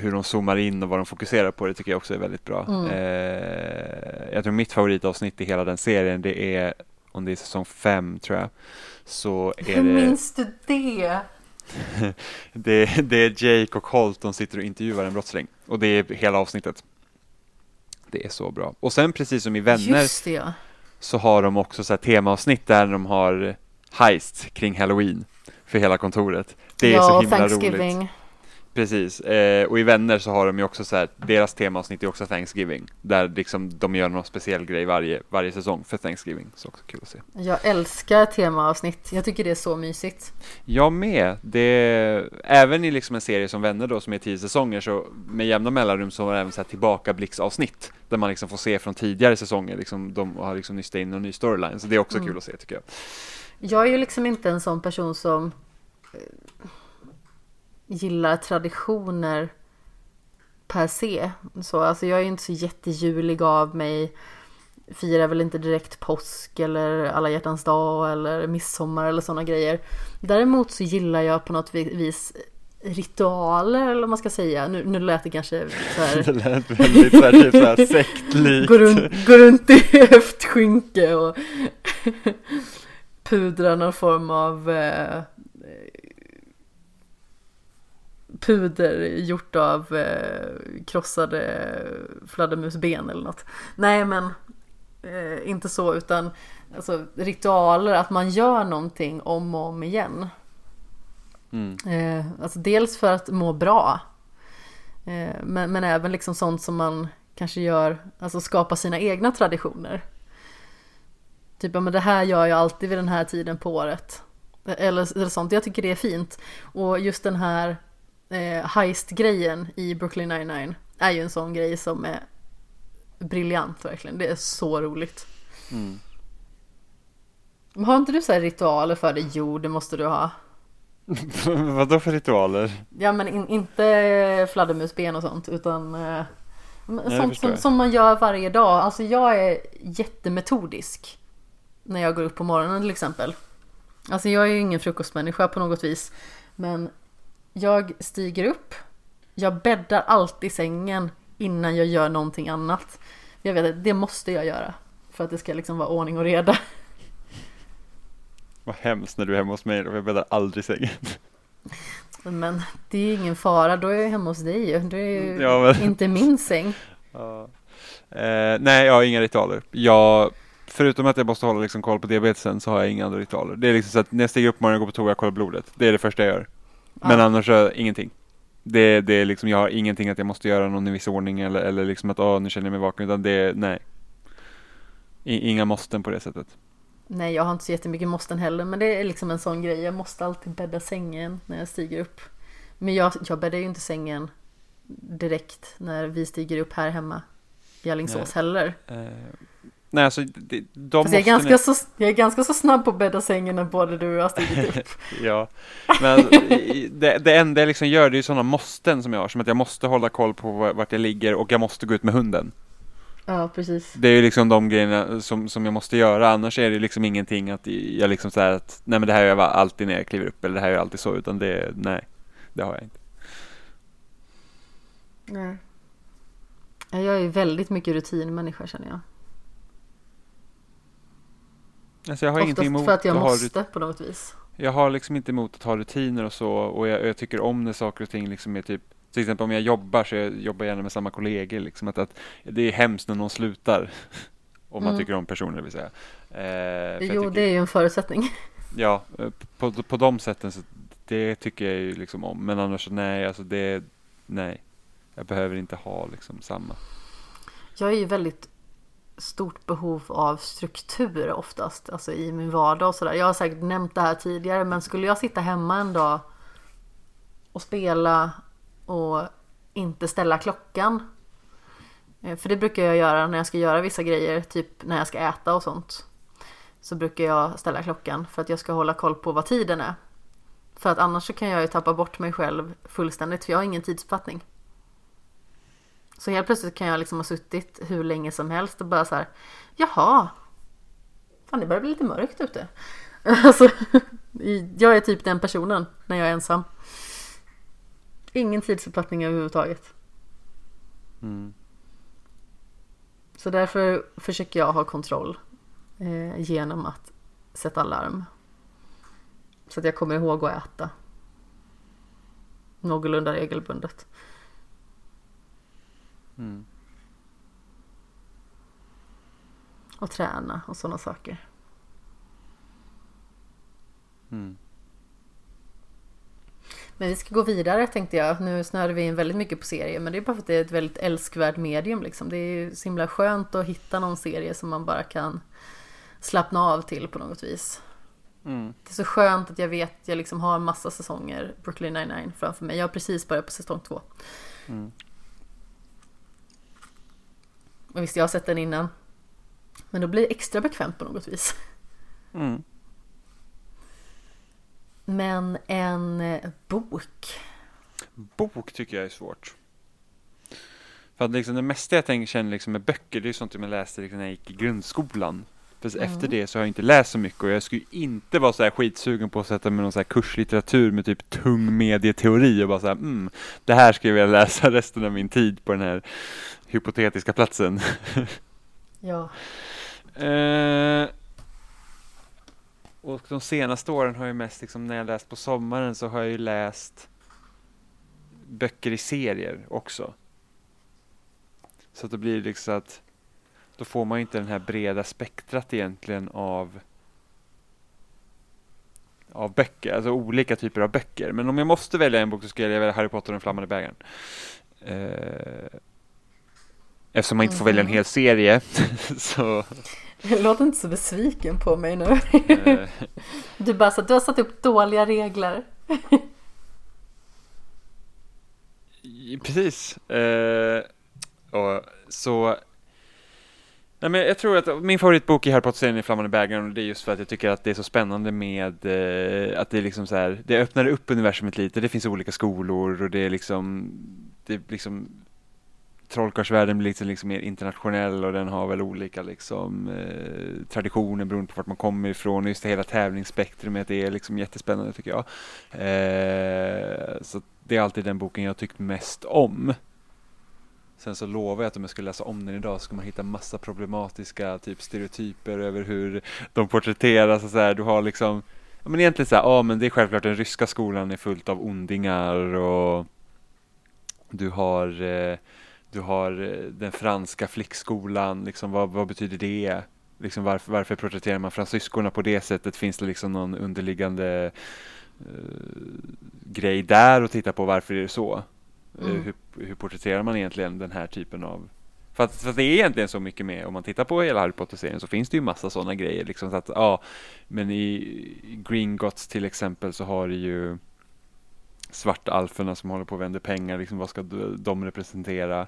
hur de zoomar in och vad de fokuserar på det tycker jag också är väldigt bra. Mm. Eh, jag tror mitt favoritavsnitt i hela den serien det är, om det är säsong fem tror jag, så är Hur det, minns du det? det, det är Jake och Holt sitter och intervjuar en brottsling. Och det är hela avsnittet. Det är så bra. Och sen precis som i Vänner det ja. så har de också så här temaavsnitt där de har heist kring halloween för hela kontoret. Det är ja, så himla Thanksgiving. roligt. Precis, eh, och i Vänner så har de ju också så här, deras temaavsnitt är också Thanksgiving. Där liksom de gör någon speciell grej varje, varje säsong för Thanksgiving. Så också kul att se. Jag älskar temaavsnitt. Jag tycker det är så mysigt. Jag med. Det, även i liksom en serie som Vänner då som är tio säsonger så med jämna mellanrum så har det även så här tillbakablicksavsnitt där man liksom får se från tidigare säsonger. Liksom, de har liksom nystat in en ny storyline. Så det är också Mm. kul att se tycker jag. Jag är ju liksom inte en sån person som eh, gillar traditioner per se. Så, alltså jag är ju inte så jättejulig av mig. Firar väl inte direkt påsk eller alla hjärtans dag eller midsommar eller sådana grejer. Däremot så gillar jag på något vi- vis ritualer eller vad man ska säga. Nu, nu lät det kanske så här Det lät väldigt så här, typ så här sektlikt. Gå runt, gå runt i höftskynke och pudra någon form av eh, puder gjort av eh, krossade fladdermusben eller något. Nej men eh, inte så utan alltså, ritualer, att man gör någonting om och om igen. Mm. Eh, alltså dels för att må bra. Eh, men, men även liksom sånt som man kanske gör, alltså skapa sina egna traditioner. Typ, men det här gör jag alltid vid den här tiden på året. Eller, eller sånt, jag tycker det är fint. Och just den här eh, heist-grejen i Brooklyn 99 är ju en sån grej som är briljant verkligen. Det är så roligt. Mm. Har inte du så ritualer för det? Jo, det måste du ha. Vadå för ritualer? Ja men in, inte fladdermusben och sånt utan eh, sånt som, som man gör varje dag. Alltså jag är jättemetodisk när jag går upp på morgonen till exempel. Alltså jag är ju ingen frukostmänniska på något vis. Men jag stiger upp, jag bäddar alltid sängen innan jag gör någonting annat. Jag vet att det måste jag göra för att det ska liksom vara ordning och reda. Vad hemskt när du är hemma hos mig och jag bäddar aldrig sängen. Men det är ingen fara, då är jag hemma hos dig. Det är ju Ja, men- inte min säng. Ja. Eh, nej, jag har inga ritualer. Jag, förutom att jag måste hålla liksom koll på diabetesen så har jag inga andra ritualer. Det är liksom så att när jag stiger upp på morgonen och går på toa och kollar blodet. Det är det första jag gör. Men Ja. annars jag ingenting. Det, det är liksom, jag har ingenting att jag måste göra någon i viss ordning eller, eller liksom att åh, nu känner jag mig vaken. Utan det är, nej. I, inga måsten på det sättet. Nej, jag har inte så jättemycket måsten heller, men det är liksom en sån grej. Jag måste alltid bädda sängen när jag stiger upp. Men jag, jag bäddar ju inte sängen direkt när vi stiger upp här hemma i Alingsås heller. Eh, nej, alltså de, jag, är ganska så, jag är ganska så snabb på att bädda sängen när både du och jag har stigit upp. Ja, men det, det enda jag liksom gör det är ju sådana måsten som jag har, som att jag måste hålla koll på var- vart jag ligger och jag måste gå ut med hunden. Ja, precis. Det är ju liksom de grejerna som, som jag måste göra, annars är det liksom ingenting att jag liksom säger att nej men det här gör jag alltid när jag kliver upp eller det här gör jag alltid så, utan det, nej, det har jag inte. Nej. Ja, Jag är ju väldigt mycket rutinmänniska känner jag. Alltså jag har Oftast ingenting emot för att jag måste på något vis. Jag har liksom inte emot att ha rutiner och så och jag, jag tycker om när saker och ting liksom är typ till exempel om jag jobbar så jag jobbar gärna med samma kollegor liksom att, att det är hemskt när någon slutar. om man Mm. tycker om personer vill säga. Eh, Jo, tycker, det är ju en förutsättning. Ja, eh, på, på de sätten så det tycker jag ju liksom om. Men annars så nej, alltså det, nej. Jag behöver inte ha liksom samma. Jag är ju väldigt stort behov av struktur oftast, alltså i min vardag och sådär. Jag har säkert nämnt det här tidigare, men skulle jag sitta hemma en dag och spela och inte ställa klockan. Eh, för det brukar jag göra när jag ska göra vissa grejer, typ när jag ska äta och sånt. Så brukar jag ställa klockan för att jag ska hålla koll på vad tiden är. För att annars så kan jag ju tappa bort mig själv fullständigt, för jag har ingen tidsuppfattning. Så helt plötsligt kan jag liksom ha suttit hur länge som helst och bara så här, jaha, fan det börjar bli lite mörkt ute. Alltså, jag är typ den personen när jag är ensam. Ingen tidsuppfattning överhuvudtaget. Mm. Så därför försöker jag ha kontroll eh, genom att sätta larm. Så att jag kommer ihåg att äta. Någorlunda regelbundet. Mm. Och träna och sådana saker. Mm. Men vi ska gå vidare tänkte jag. Nu snöade vi in väldigt mycket på serier men det är bara för att det är ett väldigt älskvärt medium liksom. Det är ju så himla skönt att hitta någon serie som man bara kan slappna av till på något vis. Mm. Det är så skönt att jag vet att jag liksom har en massa säsonger Brooklyn 99 framför mig. Jag har precis börjat på säsong två. Mm. Och visst, jag har sett den innan. Men då blir det extra bekvämt på något vis. Mm. Men en eh, bok. Bok tycker jag är svårt. För att liksom det mesta jag tänker, känner liksom med böcker, det är sånt som jag läste liksom när jag gick i grundskolan. För Mm. efter det så har jag inte läst så mycket och jag skulle inte vara så här skitsugen på att sätta mig någon så här kurslitteratur med typ tung medieteori och bara så här, mm, det här ska jag vilja läsa resten av min tid på den här hypotetiska platsen. Ja. Eh, och de senaste åren har jag mest, liksom, när jag läst på sommaren så har jag ju läst böcker i serier också. Så att det blir liksom att då får man inte den här breda spektrat egentligen av av böcker, alltså olika typer av böcker. Men om jag måste välja en bok så skulle jag välja Harry Potter och den flammande bägaren. Eh, eftersom man inte får välja en Mhm. hel serie så Låt inte så besviken på mig nu. eh, Du bara så du har satt upp dåliga regler. Precis. Eh, och så... Nej, men jag tror att min favoritbok i Harry Potter-serien är Flammande bägaren och det är just för att jag tycker att det är så spännande med eh, att det är liksom så här, det öppnar upp universumet lite, det finns olika skolor och det är liksom, det är liksom Trollkarlsvärlden blir liksom, liksom mer internationell och den har väl olika liksom, eh, traditioner beroende på vart man kommer ifrån. Just det hela tävlingsspektrumet det är liksom jättespännande tycker jag. Eh, så det är alltid den boken jag tyckt mest om. Sen så lovar jag att om jag skulle läsa om den idag så skulle man hitta massa problematiska typ stereotyper över hur de porträtteras och så här. Du har liksom, ja men egentligen så här, ja men det är självklart den ryska skolan är fullt av ondingar och du har eh, du har eh, den franska flickskolan, liksom vad, vad betyder det? Liksom varför, varför porträtterar man fransyskorna på det sättet? Finns det liksom någon underliggande eh, grej där att titta på? Varför är det så? Eh, Mm. hur, hur porträtterar man egentligen den här typen av för att, för att det är egentligen så mycket med, om man tittar på hela Harry Potter-serien så finns det ju massa sådana grejer liksom så att, ja, men i Gringotts till exempel så har det ju svartalferna som håller på att vända pengar, liksom, vad ska de representera?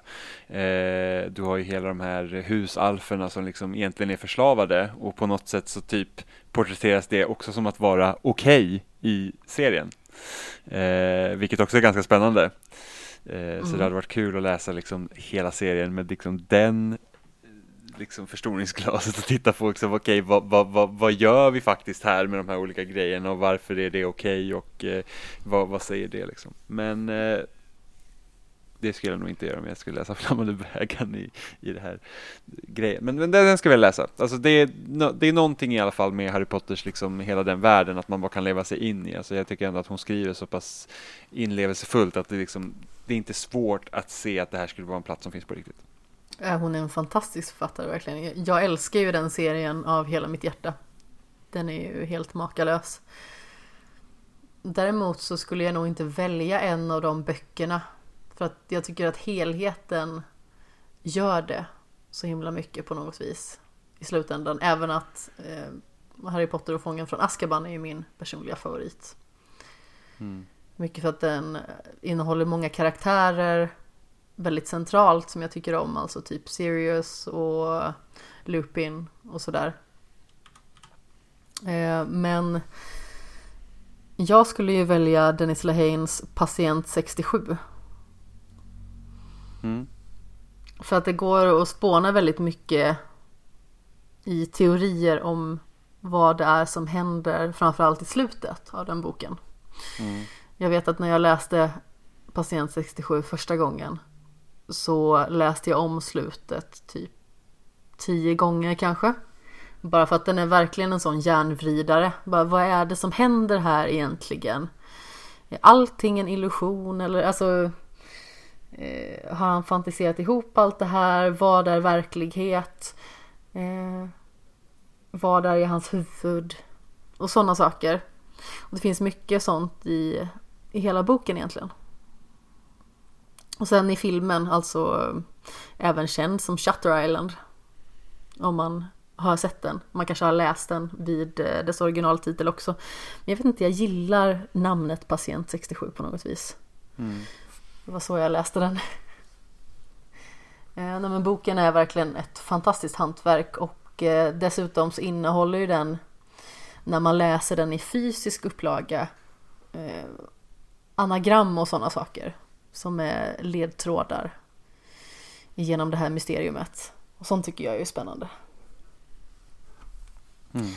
Eh, du har ju hela de här husalferna som liksom egentligen är förslavade och på något sätt så typ porträtteras det också som att vara okej i serien. Eh, vilket också är ganska spännande. Eh, Så Mm. det hade varit kul att läsa liksom hela serien med liksom den liksom förstoringsglaset och titta på liksom, okej, vad, vad, vad, vad gör vi faktiskt här med de här olika grejerna och varför är det okej och eh, vad, vad säger det liksom. Men eh, det skulle jag nog inte göra om jag skulle läsa Flammande bägaren i, i det här grejen. Men, men den den ska vi läsa. Alltså det, är, no, det är någonting i alla fall med Harry Potters, liksom hela den världen, att man bara kan leva sig in i. Alltså jag tycker ändå att hon skriver så pass inlevelsefullt att det, liksom, det är inte svårt att se att det här skulle vara en plats som finns på riktigt. Ja, Hon är en fantastisk författare verkligen. Jag älskar ju den serien av hela mitt hjärta. Den är ju helt makalös. Däremot så skulle jag nog inte välja en av de böckerna. För att jag tycker att helheten gör det så himla mycket på något vis i slutändan. Även att eh, Harry Potter och Fången från Azkaban är ju min personliga favorit. Mm. Mycket för att den innehåller många karaktärer väldigt centralt som jag tycker om, alltså typ Sirius och Lupin och sådär. Eh, Men jag skulle ju välja Dennis Lehanes Patient 67. Mm. För att det går att spåna väldigt mycket i teorier om vad det är som händer framförallt i slutet av den boken. Mm. Jag vet att när jag läste Patient 67 första gången så läste jag om slutet typ tio gånger kanske. Bara för att den är verkligen en sån järnvridare. Bara, vad är det som händer här egentligen? Är allting en illusion eller alltså eh, har han fantiserat ihop allt det här? Vad är verklighet? Eh, vad är i hans huvud? Och sådana saker. Och det finns mycket sånt i, i hela boken egentligen. Och sen i filmen, alltså även känd som Shutter Island. Om man har sett den. Man kanske har läst den vid eh, dess originaltitel också. Men jag vet inte, jag gillar namnet Patient 67 på något vis. Mm. Det var så jag läste den. Eh, nej, men boken är verkligen ett fantastiskt hantverk och eh, dessutom så innehåller ju den när man läser den i fysisk upplaga eh, anagram och sådana saker som är ledtrådar genom det här mysteriumet. Och sånt tycker jag är spännande. Mm.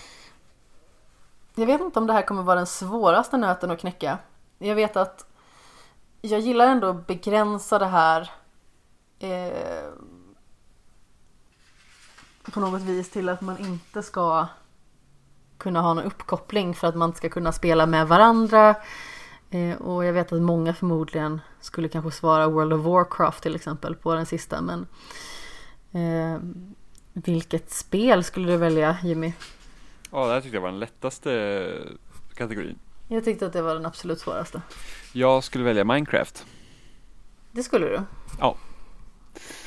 Jag vet inte om det här kommer vara den svåraste nöten att knäcka. Jag vet att jag gillar ändå att begränsa det här eh, på något vis till att man inte ska kunna ha någon uppkoppling för att man ska kunna spela med varandra. Eh, och jag vet att många förmodligen skulle kanske svara World of Warcraft till exempel på den sista. Men eh, vilket spel skulle du välja Jimmy? Ja, det här tyckte jag var den lättaste kategorin. Jag tyckte att det var den absolut svåraste. Jag skulle välja Minecraft. Det skulle du? Ja.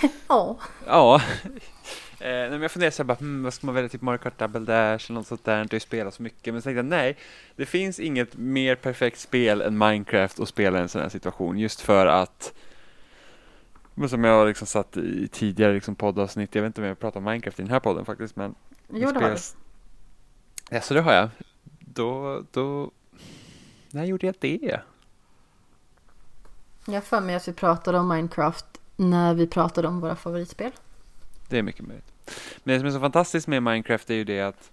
ja. Ja. Eh, men jag funderar så här bara, hmm, vad ska man välja, typ Mario Kart Double Dash eller något sånt där, inte spelat så mycket. Men så tänkte jag, nej, det finns inget mer perfekt spel än Minecraft att spela i en sån här situation. Just för att, men som jag har liksom satt i tidigare liksom poddavsnitt, jag vet inte om jag pratar om Minecraft i den här podden faktiskt, men Jo, det har du. Ja, så det har jag. Då, då, när gjorde jag det? Jag har för mig att vi pratade om Minecraft när vi pratade om våra favoritspel. Det är mycket möjligt. Men det som är så fantastiskt med Minecraft är ju det att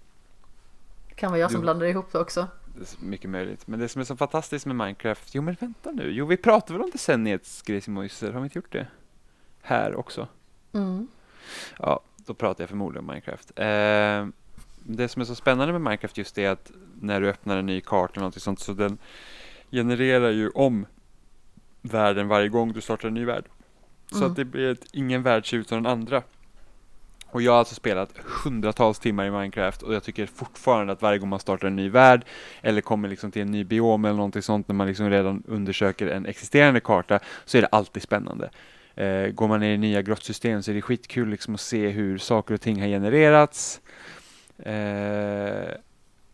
Det kan vara jag som blandar ihop det också. det är mycket möjligt. Men det som är så fantastiskt med Minecraft, jo men vänta nu, jo vi pratade väl om decenniets grejsimojser, har vi inte gjort det? Här också? Mm. Ja, då pratar jag förmodligen om Minecraft. Eh, det som är så spännande med Minecraft just är att när du öppnar en ny karta eller något sånt så den genererar ju om världen varje gång du startar en ny värld. Så Mm. att det blir ett, ingen värld ser ut som den andra. Och jag har alltså spelat hundratals timmar i Minecraft och jag tycker fortfarande att varje gång man startar en ny värld eller kommer liksom till en ny biom eller någonting sånt när man liksom redan undersöker en existerande karta så är det alltid spännande. Eh, går man ner i nya grottsystem så är det skitkul liksom att se hur saker och ting har genererats. Eh,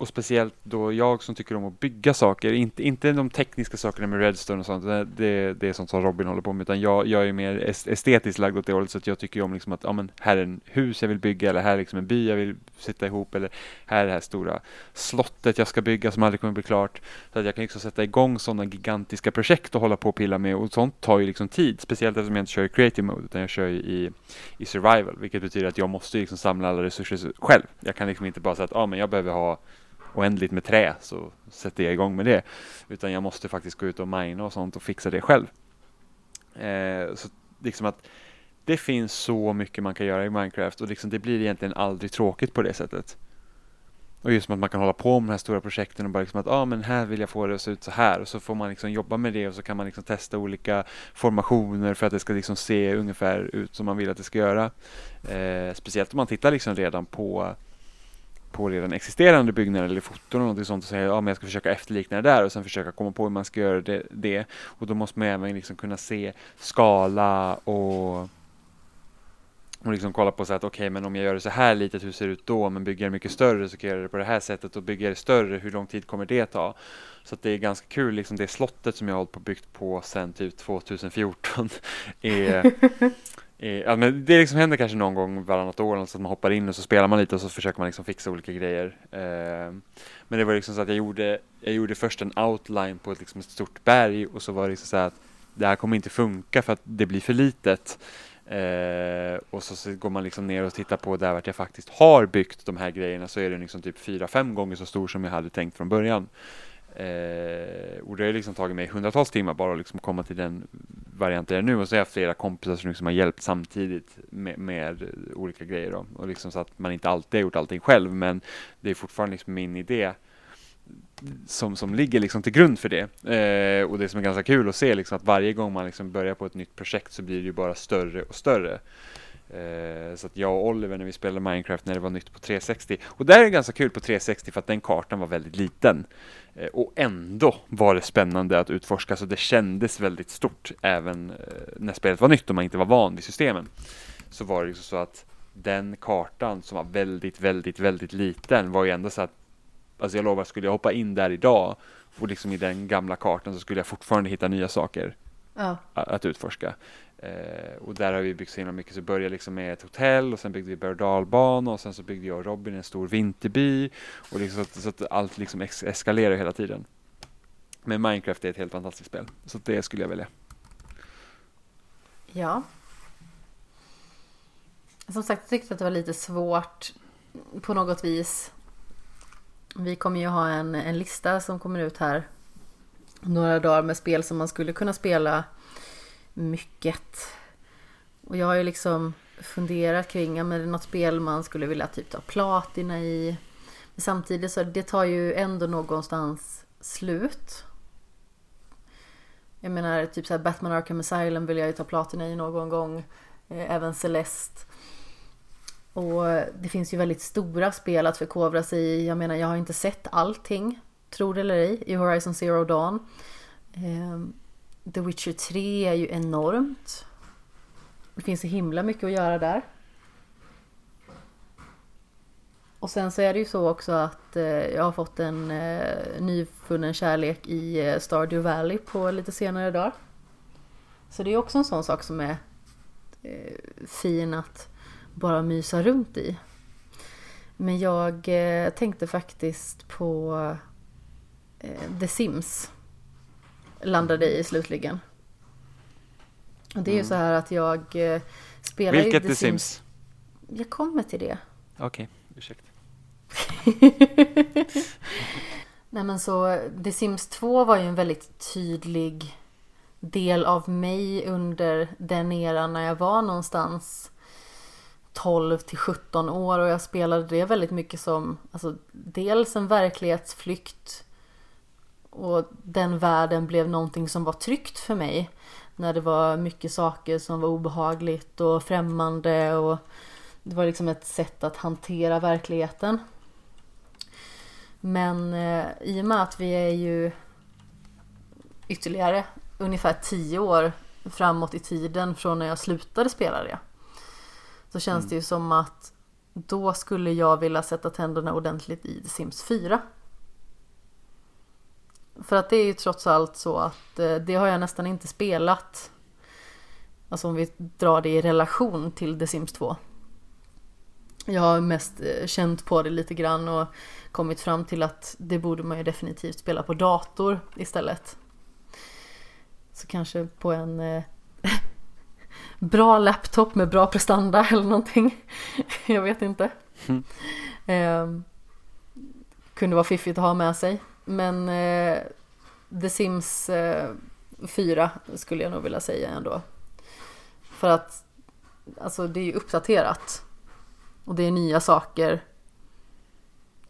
och speciellt då jag som tycker om att bygga saker, inte, inte de tekniska sakerna med Redstone och sånt, det, det, är sånt som Robin håller på med, utan jag, jag är mer estetiskt lagd åt det hållet så att jag tycker om liksom att ja, men här är en hus jag vill bygga eller här är liksom en by jag vill sätta ihop eller här är det här stora slottet jag ska bygga som aldrig kommer bli klart. Så att jag kan liksom sätta igång sådana gigantiska projekt och hålla på och pilla med och sånt tar ju liksom tid, speciellt eftersom jag inte kör i creative mode utan jag kör ju i, i survival, vilket betyder att jag måste liksom samla alla resurser själv. Jag kan liksom inte bara säga att ah, men jag behöver ha oändligt med trä så sätter jag igång med det. Utan jag måste faktiskt gå ut och mina och sånt och fixa det själv. Eh, så liksom att det finns så mycket man kan göra i Minecraft och liksom det blir egentligen aldrig tråkigt på det sättet. Och just som att man kan hålla på med de här stora projekten och bara liksom att ah, men här vill jag få det att se ut så här och så får man liksom jobba med det och så kan man liksom testa olika formationer för att det ska liksom se ungefär ut som man vill att det ska göra. Eh, speciellt om man tittar liksom redan på på redan existerande byggnader eller foton och något sånt och säger ja men jag ska försöka efterlikna det där och sen försöka komma på hur man ska göra det, det. och då måste man även liksom kunna se skala och och liksom kolla på så att okej men om jag gör det så här litet hur ser det ut då men bygger jag det mycket större så kan jag göra det på det här sättet och bygger jag det större hur lång tid kommer det ta så att det är ganska kul liksom det slottet som jag har hållit på byggt på sen typ 2014 är Ja, men det liksom händer kanske någon gång varannat år så att man hoppar in och så spelar man lite och så försöker man liksom fixa olika grejer. Eh, men det var liksom så att jag gjorde, jag gjorde först en outline på ett, liksom ett stort berg och så var det liksom så att det här kommer inte funka för att det blir för litet. Eh, och så, så går man liksom ner och tittar på där vart jag faktiskt har byggt de här grejerna så är den liksom typ fyra fem gånger så stor som jag hade tänkt från början. Eh, och det har liksom tagit mig hundratals timmar bara att liksom komma till den varianten jag är nu och så har jag flera kompisar som liksom har hjälpt samtidigt med, med olika grejer då. och liksom så att man inte alltid har gjort allting själv men det är fortfarande liksom min idé som, som ligger liksom till grund för det. Eh, och det som är ganska kul att se liksom att varje gång man liksom börjar på ett nytt projekt så blir det ju bara större och större. Eh, så att jag och Oliver när vi spelade Minecraft när det var nytt på 360 och där är det ganska kul på 360 för att den kartan var väldigt liten. Eh, och ändå var det spännande att utforska så det kändes väldigt stort även eh, när spelet var nytt och man inte var van vid systemen. Så var det liksom så att den kartan som var väldigt, väldigt, väldigt liten var ju ändå så att Alltså jag lovar, skulle jag hoppa in där idag och liksom i den gamla kartan så skulle jag fortfarande hitta nya saker Ja. att utforska. Eh, och där har vi byggt så himla mycket. Så vi började liksom med ett hotell och sen byggde vi berg och dalbana och sen så byggde jag och Robin en stor vinterby. Och liksom så, att, så att allt liksom ex- eskalerar hela tiden. Men Minecraft är ett helt fantastiskt spel. Så det skulle jag välja. Ja. Som sagt, jag tyckte att det var lite svårt på något vis. Vi kommer ju ha en, en lista som kommer ut här några dagar med spel som man skulle kunna spela mycket. Och jag har ju liksom funderat kring, ja men det något spel man skulle vilja typ ta platina i. Men samtidigt så det tar ju ändå någonstans slut. Jag menar typ såhär Batman Arkham Asylum vill jag ju ta platina i någon gång. Eh, även Celeste. Och det finns ju väldigt stora spel att förkovra sig i. Jag menar jag har inte sett allting, tror det eller ej, i Horizon Zero Dawn. Ehm, The Witcher 3 är ju enormt. Det finns så himla mycket att göra där. Och sen så är det ju så också att eh, jag har fått en eh, nyfunnen kärlek i eh, Stardew Valley på lite senare dagar. Så det är också en sån sak som är eh, fin att bara mysa runt i. Men jag eh, tänkte faktiskt på eh, The Sims. Landade i slutligen. Och det är ju Mm. så här att jag eh, spelar ju Vilket The Sims? Jag kommer till det. Okej, ursäkta. Nej men så The Sims 2 var ju en väldigt tydlig del av mig under den eran när jag var någonstans 12 till 17 år och jag spelade det väldigt mycket som alltså, dels en verklighetsflykt och den världen blev någonting som var tryggt för mig när det var mycket saker som var obehagligt och främmande och det var liksom ett sätt att hantera verkligheten. Men eh, i och med att vi är ju ytterligare ungefär 10 år framåt i tiden från när jag slutade spela det. Så känns Mm. det ju som att då skulle jag vilja sätta tänderna ordentligt i The Sims 4. För att det är ju trots allt så att eh, det har jag nästan inte spelat. Alltså om vi drar det i relation till The Sims 2. Jag har mest eh, känt på det lite grann och kommit fram till att det borde man ju definitivt spela på dator istället. Så kanske på en eh, bra laptop med bra prestanda eller någonting. Jag vet inte. Mm. Eh, kunde vara fiffigt att ha med sig. Men eh, The Sims eh, 4 skulle jag nog vilja säga ändå. För att alltså det är ju uppdaterat. Och det är nya saker.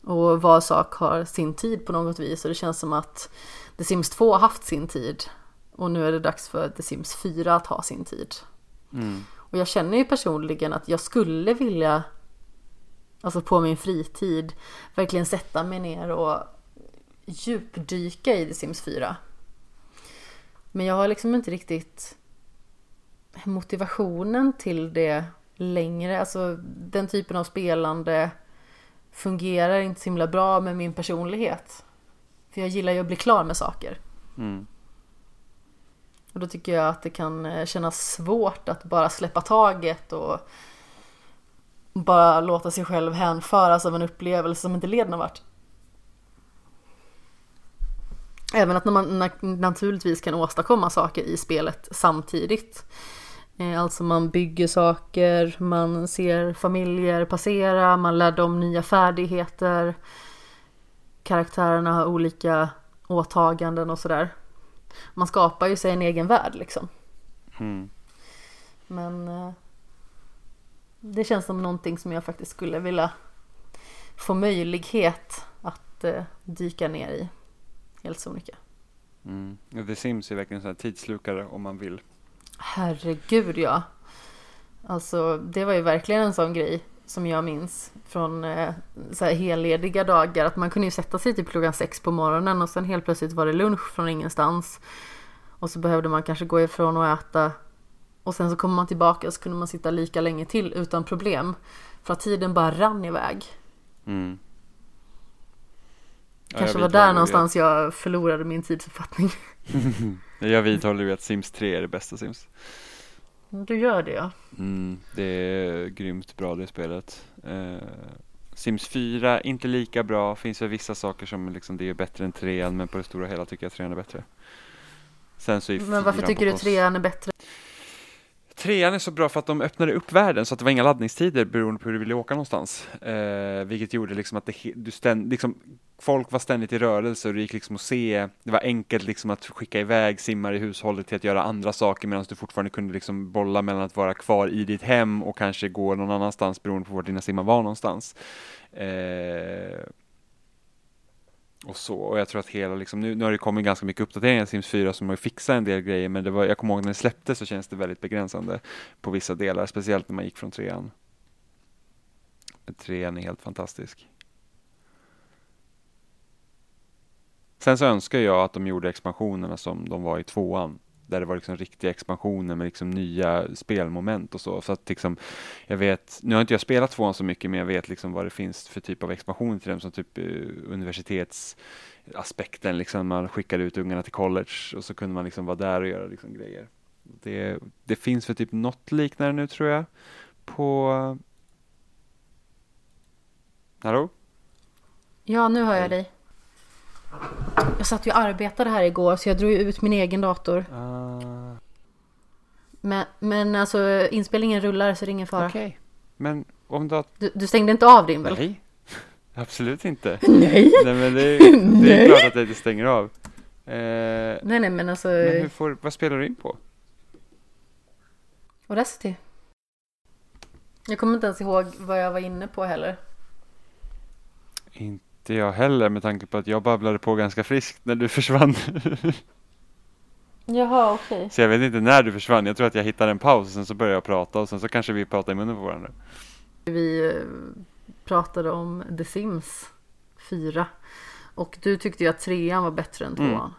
Och var sak har sin tid på något vis. Och det känns som att The Sims 2 har haft sin tid. Och nu är det dags för The Sims 4 att ha sin tid. Mm. Och jag känner ju personligen att jag skulle vilja, alltså på min fritid, verkligen sätta mig ner och djupdyka i The Sims 4. Men jag har liksom inte riktigt motivationen till det längre. Alltså den typen av spelande fungerar inte så himla bra med min personlighet. För jag gillar ju att bli klar med saker. Mm. Och då tycker jag att det kan eh, kännas svårt att bara släppa taget och bara låta sig själv hänföras av en upplevelse som inte leder någon vart. Även att man na- naturligtvis kan åstadkomma saker i spelet samtidigt. Eh, Alltså man bygger saker, man ser familjer passera, man lär dem nya färdigheter. Karaktärerna har olika åtaganden och sådär. Man skapar ju sig en egen värld liksom. Mm. Men eh, det känns som någonting som jag faktiskt skulle vilja få möjlighet att eh, dyka ner i. Helt sonika. Mm. The Sims är verkligen en tidslukare om man vill. Herregud ja. Alltså det var ju verkligen en sån grej som jag minns från eh, så här hellediga dagar. Att man kunde ju sätta sig typ klockan sex på morgonen och sen helt plötsligt var det lunch från ingenstans. Och så behövde man kanske gå ifrån och äta. Och sen så kommer man tillbaka och så kunde man sitta lika länge till utan problem. För att tiden bara rann iväg. Mm. Kanske var där någonstans jag förlorade min tidsuppfattning. att- Jag vidhåller ju att Sims 3 är det bästa Sims. Du gör det ja. Mm, det är grymt bra det spelet. Eh, Sims 4, inte lika bra. Finns väl vissa saker som liksom, det är bättre än 3 men på det stora hela tycker jag 3 är bättre. Sen så är Men varför tycker du kos- trean är bättre? Trean är så bra för att de öppnade upp världen så att det var inga laddningstider beroende på hur du ville åka någonstans. Eh, vilket gjorde liksom att det, du ständ, liksom, folk var ständigt i rörelse och det gick liksom att se, det var enkelt liksom att skicka iväg simmar i hushållet till att göra andra saker medan du fortfarande kunde liksom bolla mellan att vara kvar i ditt hem och kanske gå någon annanstans beroende på var dina simmar var någonstans. Eh, och så. Och jag tror att hela, liksom, nu, nu har det kommit ganska mycket uppdateringar i Sims 4 som har fixat en del grejer, men det var, jag kommer ihåg när det släpptes så känns det väldigt begränsande på vissa delar, speciellt när man gick från trean. Trean är helt fantastisk. Sen så önskar jag att de gjorde expansionerna som de var i tvåan. Där det var liksom riktiga expansioner med liksom nya spelmoment och så. så att liksom, jag vet, nu har inte jag spelat tvåan så mycket men jag vet liksom vad det finns för typ av expansioner till dem som typ uh, universitetsaspekten. Liksom man skickade ut ungarna till college och så kunde man liksom vara där och göra liksom grejer. Det, det finns för typ något liknande nu tror jag. På... Hallå? Ja, nu hör jag dig. Jag satt ju och arbetade här igår så jag drog ut min egen dator. Uh, Men, men alltså inspelningen rullar så det är ingen fara. Okej, men om du. Du, du stängde inte av din väl? Nej, absolut inte. Nej. Nej men det, är- det är klart att jag inte stänger av. Eh, Nej, nej men alltså. men hur får, vad spelar du in på? Audacity. Jag kommer inte ens ihåg vad jag var inne på heller. Inte jag heller med tanke på att jag babblade på ganska friskt när du försvann. Jaha, okej. så jag vet inte när du försvann. Jag tror att jag hittade en paus och sen så började jag prata och sen så kanske vi pratade i munnen på varandra. Vi eh, pratade om The Sims 4. Och du tyckte ju att trean var bättre än Mm. tvåan.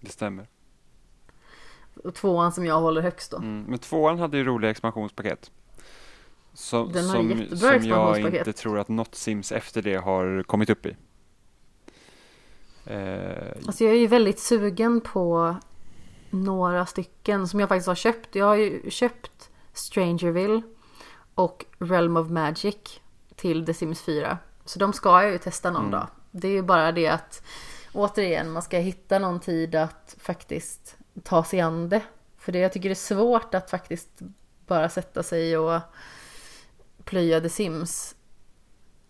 Det stämmer. Och tvåan som jag håller högst då. Mm. Men tvåan hade ju roliga expansionspaket. Som, Den har som, som jag inte tror att något Sims efter det har kommit upp i. Eh, Alltså jag är ju väldigt sugen på några stycken som jag faktiskt har köpt. Jag har ju köpt Strangerville och Realm of Magic till The Sims 4. Så de ska jag ju testa någon Mm. dag. Det är ju bara det att återigen, man ska hitta någon tid att faktiskt ta sig an det. För det, jag tycker det är svårt att faktiskt bara sätta sig och plöja The Sims.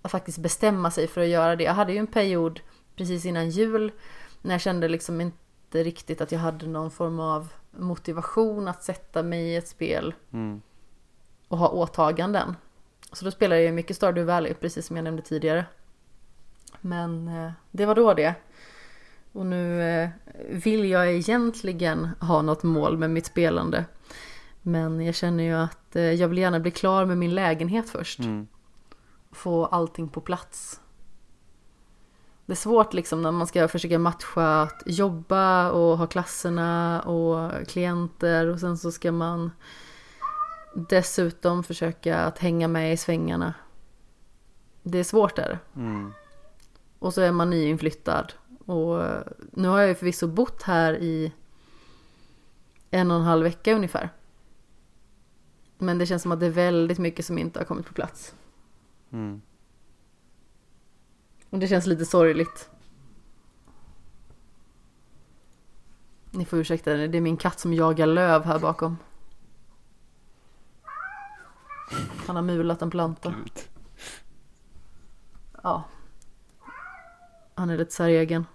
Att faktiskt bestämma sig för att göra det. Jag hade ju en period precis innan jul när jag kände liksom inte riktigt att jag hade någon form av motivation att sätta mig i ett spel mm. och ha åtaganden. Så då spelade jag ju mycket Stardew Valley, precis som jag nämnde tidigare. Men eh, det var då det. Och nu eh, vill jag egentligen ha något mål med mitt spelande. Men jag känner ju att eh, jag vill gärna bli klar med min lägenhet först. Mm. Få allting på plats. Det är svårt liksom när man ska försöka matcha att jobba och ha klasserna och klienter och sen så ska man dessutom försöka att hänga med i svängarna. Det är svårt där. Mm. Och så är man nyinflyttad. Och eh, nu har jag ju förvisso bott här i en och en halv vecka ungefär. Men det känns som att det är väldigt mycket som inte har kommit på plats. Mm. Och det känns lite sorgligt. Ni får ursäkta, det är min katt som jagar löv här bakom. Han har mulat en planta. Ja. Han är lite säregen.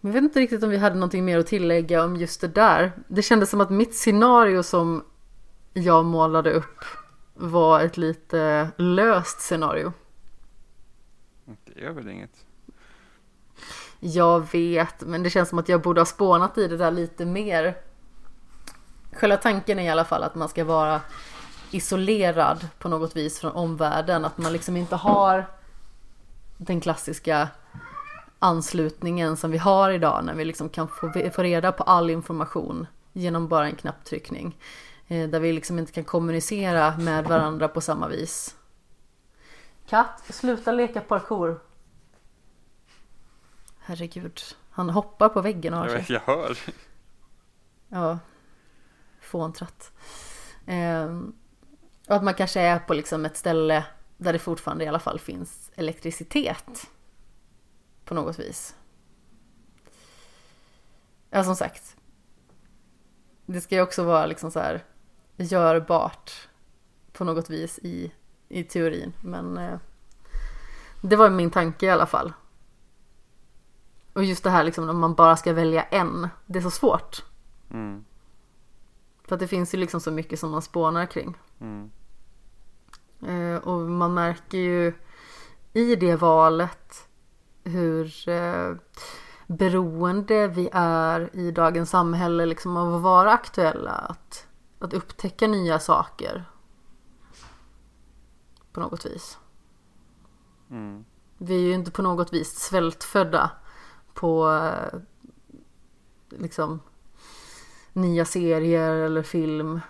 Jag vet inte riktigt om vi hade någonting mer att tillägga om just det där. Det kändes som att mitt scenario som jag målade upp var ett lite löst scenario. Det gör väl inget. Jag vet, men det känns som att jag borde ha spånat i det där lite mer. Själva tanken är i alla fall att man ska vara isolerad på något vis från omvärlden. Att man liksom inte har den klassiska anslutningen som vi har idag när vi liksom kan få, få reda på all information genom bara en knapptryckning. Eh, Där vi liksom inte kan kommunicera med varandra på samma vis. Katt, sluta leka parkour. Herregud, han hoppar på väggen och har sig. jag hör. Ja. Fåntratt. Ehm, och att man kanske är på liksom ett ställe där det fortfarande i alla fall finns elektricitet. På något vis. Ja, som sagt. Det ska ju också vara liksom så här görbart på något vis i, i teorin. Men eh, det var min tanke i alla fall. Och just det här liksom om man bara ska välja en. Det är så svårt. Mm. För att det finns ju liksom så mycket som man spånar kring. Mm. Eh, och man märker ju i det valet hur eh, beroende vi är i dagens samhälle liksom av att vara aktuella. Att, att upptäcka nya saker. På något vis. Mm. Vi är ju inte på något vis svältfödda på eh, liksom nya serier eller film.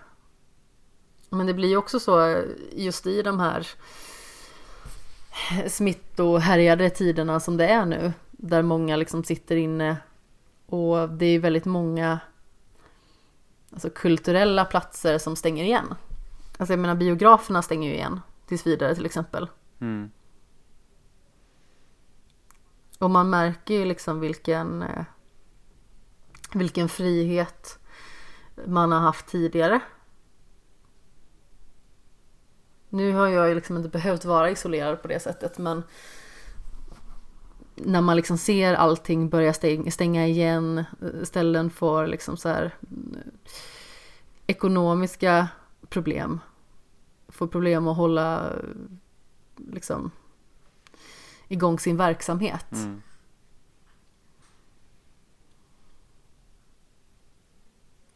Men det blir ju också så just i de här smittohärjade tiderna som det är nu. Där många liksom sitter inne och det är väldigt många alltså kulturella platser som stänger igen. Alltså jag menar biograferna stänger ju igen tills vidare till exempel. Mm. Och man märker ju liksom vilken eh, vilken frihet man har haft tidigare. Nu har jag ju liksom inte behövt vara isolerad på det sättet men när man liksom ser allting börja stänga igen, ställen får liksom så här ekonomiska problem, får problem att hålla liksom igång sin verksamhet. Mm.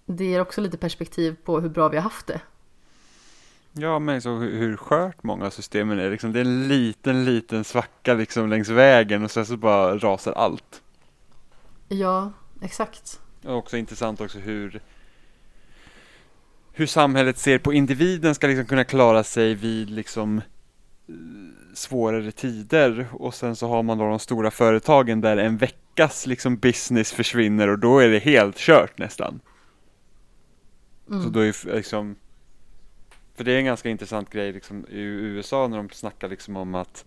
Det ger också lite perspektiv på hur bra vi har haft det. Ja, men så hur, hur skört många av systemen är. Liksom, det är en liten, liten svacka liksom längs vägen och sen så bara rasar allt. Ja, exakt. Och också intressant också hur hur samhället ser på individen ska liksom kunna klara sig vid liksom svårare tider och sen så har man då de stora företagen där en veckas liksom business försvinner och då är det helt kört nästan. Mm. Så då är liksom För det är en ganska intressant grej liksom i USA när de snackar liksom om att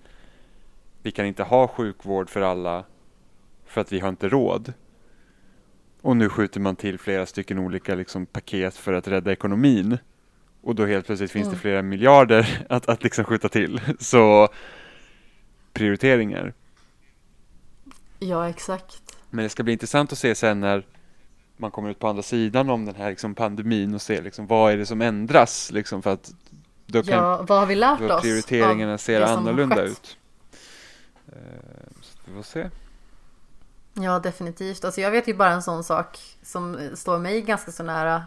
Vi kan inte ha sjukvård för alla För att vi har inte råd Och nu skjuter man till flera stycken olika liksom paket för att rädda ekonomin Och då helt plötsligt finns Mm. det flera miljarder att, att liksom skjuta till Så Prioriteringar Ja, exakt. Men det ska bli intressant att se sen när man kommer ut på andra sidan om den här liksom pandemin och se liksom vad är det som ändras liksom för att då kan Ja, vad har vi lärt då oss? prioriteringarna av ser annorlunda ut. Eh, Så vi får se. Ja, definitivt. Alltså jag vet ju bara en sån sak som står mig ganska så nära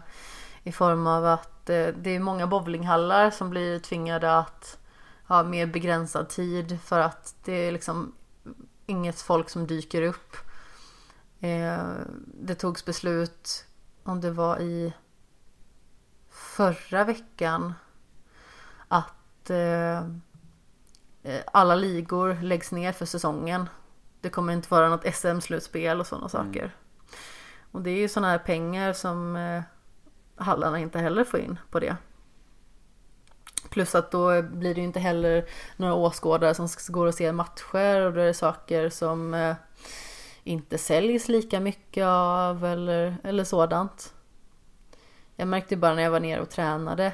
i form av att eh, det är många bowlinghallar som blir tvingade att ha mer begränsad tid för att det är liksom inget folk som dyker upp. Eh, Det togs beslut om det var i förra veckan att eh, eh, alla ligor läggs ner för säsongen. Det kommer inte vara något SM-slutspel och sådana saker. Och det är ju sådana här pengar som eh, hallarna inte heller får in på det. Plus att då blir det ju inte heller några åskådare som går och ser matcher och då är det saker som eh, inte säljs lika mycket av eller, eller sådant. Jag märkte bara när jag var nere och tränade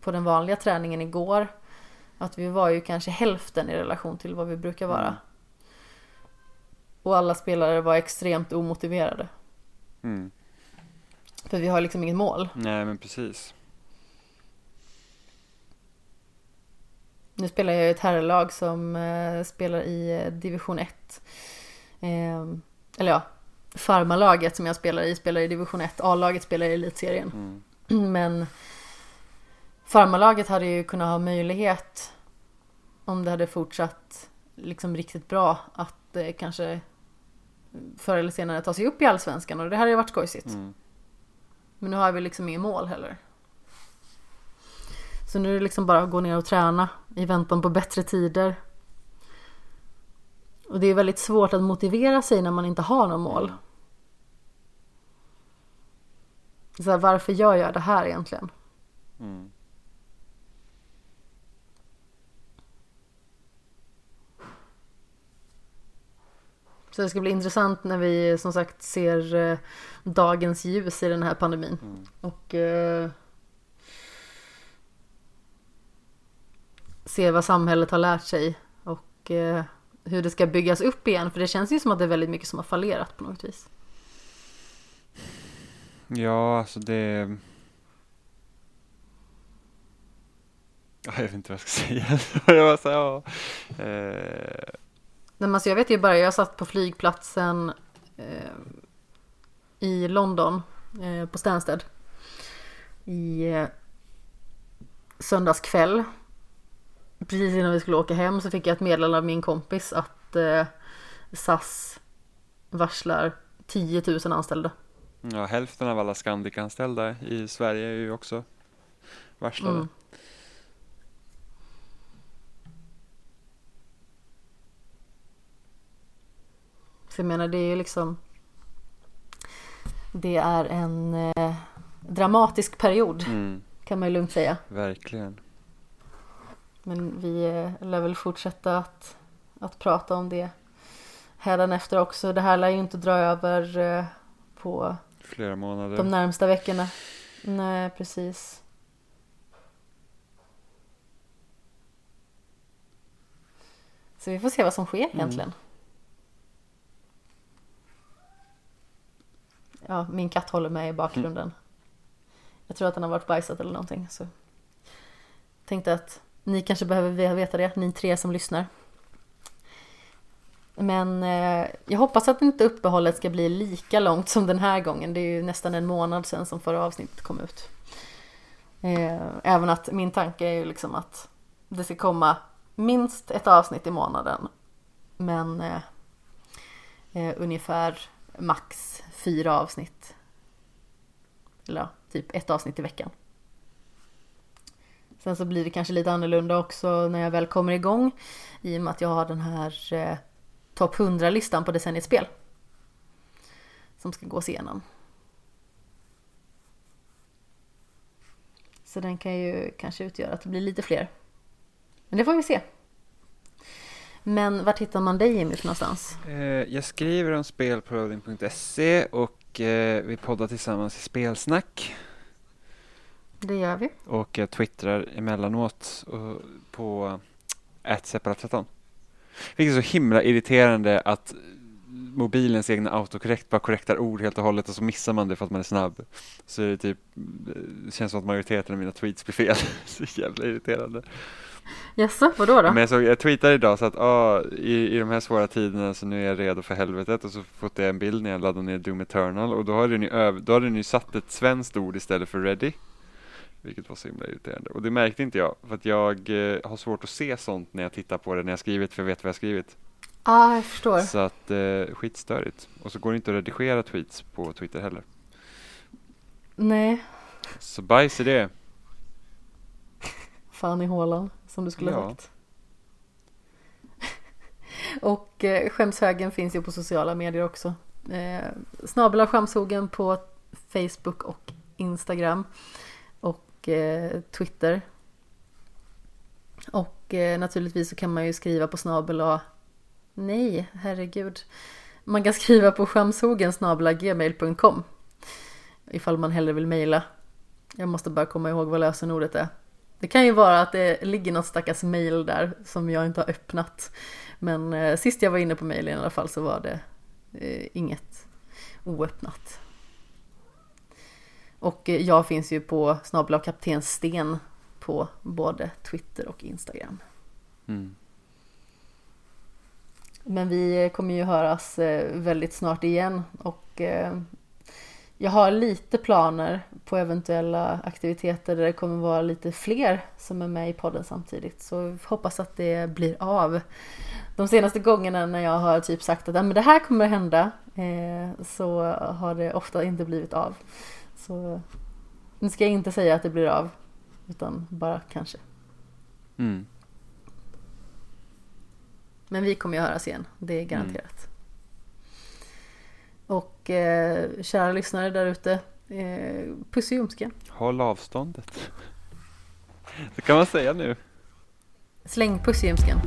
på den vanliga träningen igår att vi var ju kanske hälften i relation till vad vi brukar vara. Mm. Och alla spelare var extremt omotiverade. Mm. För vi har liksom inget mål. Nej men precis. Nu spelar jag i ett herrlag som eh, spelar i eh, division 1. Eh, eller ja, farmalaget som jag spelar i spelar i division 1. A-laget spelar i elitserien. Mm. Men farmalaget hade ju kunnat ha möjlighet om det hade fortsatt liksom riktigt bra att eh, kanske förr eller senare ta sig upp i allsvenskan och det hade ju varit skojsigt. Mm. Men nu har vi liksom inget mål heller. Så nu är det liksom bara att gå ner och träna i väntan på bättre tider. Och det är väldigt svårt att motivera sig när man inte har något mål. Så här, varför gör jag det här egentligen? Mm. Så det ska bli intressant när vi som sagt ser eh, dagens ljus i den här pandemin. Mm. Och eh, ser vad samhället har lärt sig och eh, hur det ska byggas upp igen. För det känns ju som att det är väldigt mycket som har fallerat på något vis. Ja, alltså det Ja, jag vet inte vad jag ska säga. jag var så här, ja. Eh, Nej, alltså jag vet ju bara, jag satt på flygplatsen eh, i London eh, på Stansted i eh, söndags kväll. Precis innan vi skulle åka hem så fick jag ett meddelande av min kompis att eh, SAS varslar 10 000 anställda. ja, hälften av alla Scandic-anställda i Sverige är ju också varslade. Mm. Så jag menar det är ju liksom Det är en eh, dramatisk period Mm, kan man ju lugnt säga. verkligen. Men vi eh, lär väl fortsätta att, att prata om det hädanefter också. Det här lär ju inte dra över eh, på Flera månader. de närmsta veckorna. Nej, precis. Så vi får se vad som sker egentligen. Ja, min katt håller med i bakgrunden. Jag tror att den har varit bajsat eller någonting. Så tänkte att ni kanske behöver veta det, ni tre som lyssnar. Men eh, jag hoppas att inte uppehållet ska bli lika långt som den här gången. Det är ju nästan en månad sedan som förra avsnittet kom ut. Eh, även att min tanke är ju liksom att det ska komma minst ett avsnitt i månaden. Men eh, eh, ungefär max fyra avsnitt. Eller ja, typ ett avsnitt i veckan. Sen så blir det kanske lite annorlunda också när jag väl kommer igång. I och med att jag har den här eh, topp 100-listan på decenniets spel. Som ska gås igenom. Så den kan ju kanske utgöra att det blir lite fler. Men det får vi se. Men vart hittar man dig Jimmy för någonstans? Eh, jag skriver om spel på loading.se och eh, vi poddar tillsammans i Spelsnack. Det gör vi. Och jag twittrar emellanåt och på @separat13. Vilket är så himla irriterande att mobilens egna autokorrekt bara korrektar ord helt och hållet och så missar man det för att man är snabb. Så det, typ, det känns som att majoriteten av mina tweets blir fel. så jävla irriterande. Jaså, vadå då? Men jag, såg, jag tweetade idag så att ah, i, i de här svåra tiderna så nu är jag redo för helvetet och så fått jag en bild när jag laddade ner Doom Eternal och då hade ni, öv- då hade ni satt ett svenskt ord istället för ready. Vilket var så himla irriterande. Och det märkte inte jag för att jag eh, har svårt att se sånt när jag tittar på det när jag skrivit för jag vet vad jag skrivit. ah, jag förstår. Så att eh, skitstörigt. Och så går det inte att redigera tweets på Twitter heller. Nej, Så bajs i det. fan i hålan som du skulle ha Ja. sagt. Och eh, skämshögen finns ju på sociala medier också. Eh, Snabel av skämshogen på Facebook och Instagram. Och eh, Twitter. Och eh, naturligtvis så kan man ju skriva på snabel A. Nej, herregud. Man kan skriva på skamshogensnabelagmail.com. gmail.com. Ifall man hellre vill mejla. Jag måste bara komma ihåg vad lösenordet är. Det kan ju vara att det ligger något stackars mejl där som jag inte har öppnat. Men eh, sist jag var inne på mejlen i alla fall så var det eh, inget oöppnat. Och jag finns ju på snabel av kapten Sten på både Twitter och Instagram. Mm. Men vi kommer ju höras eh, väldigt snart igen och eh, jag har lite planer på eventuella aktiviteter där det kommer vara lite fler som är med i podden samtidigt. Så hoppas att det blir av. De senaste gångerna när jag har typ sagt att "Ja, men det här kommer att hända eh, så har det ofta inte blivit av. Så nu ska jag inte säga att det blir av utan bara kanske. Mm. Men vi kommer ju höras igen, det är garanterat. Och eh, kära lyssnare där ute, eh, puss i ljumsken. Håll avståndet. Det kan man säga nu. Släng puss i ljumsken.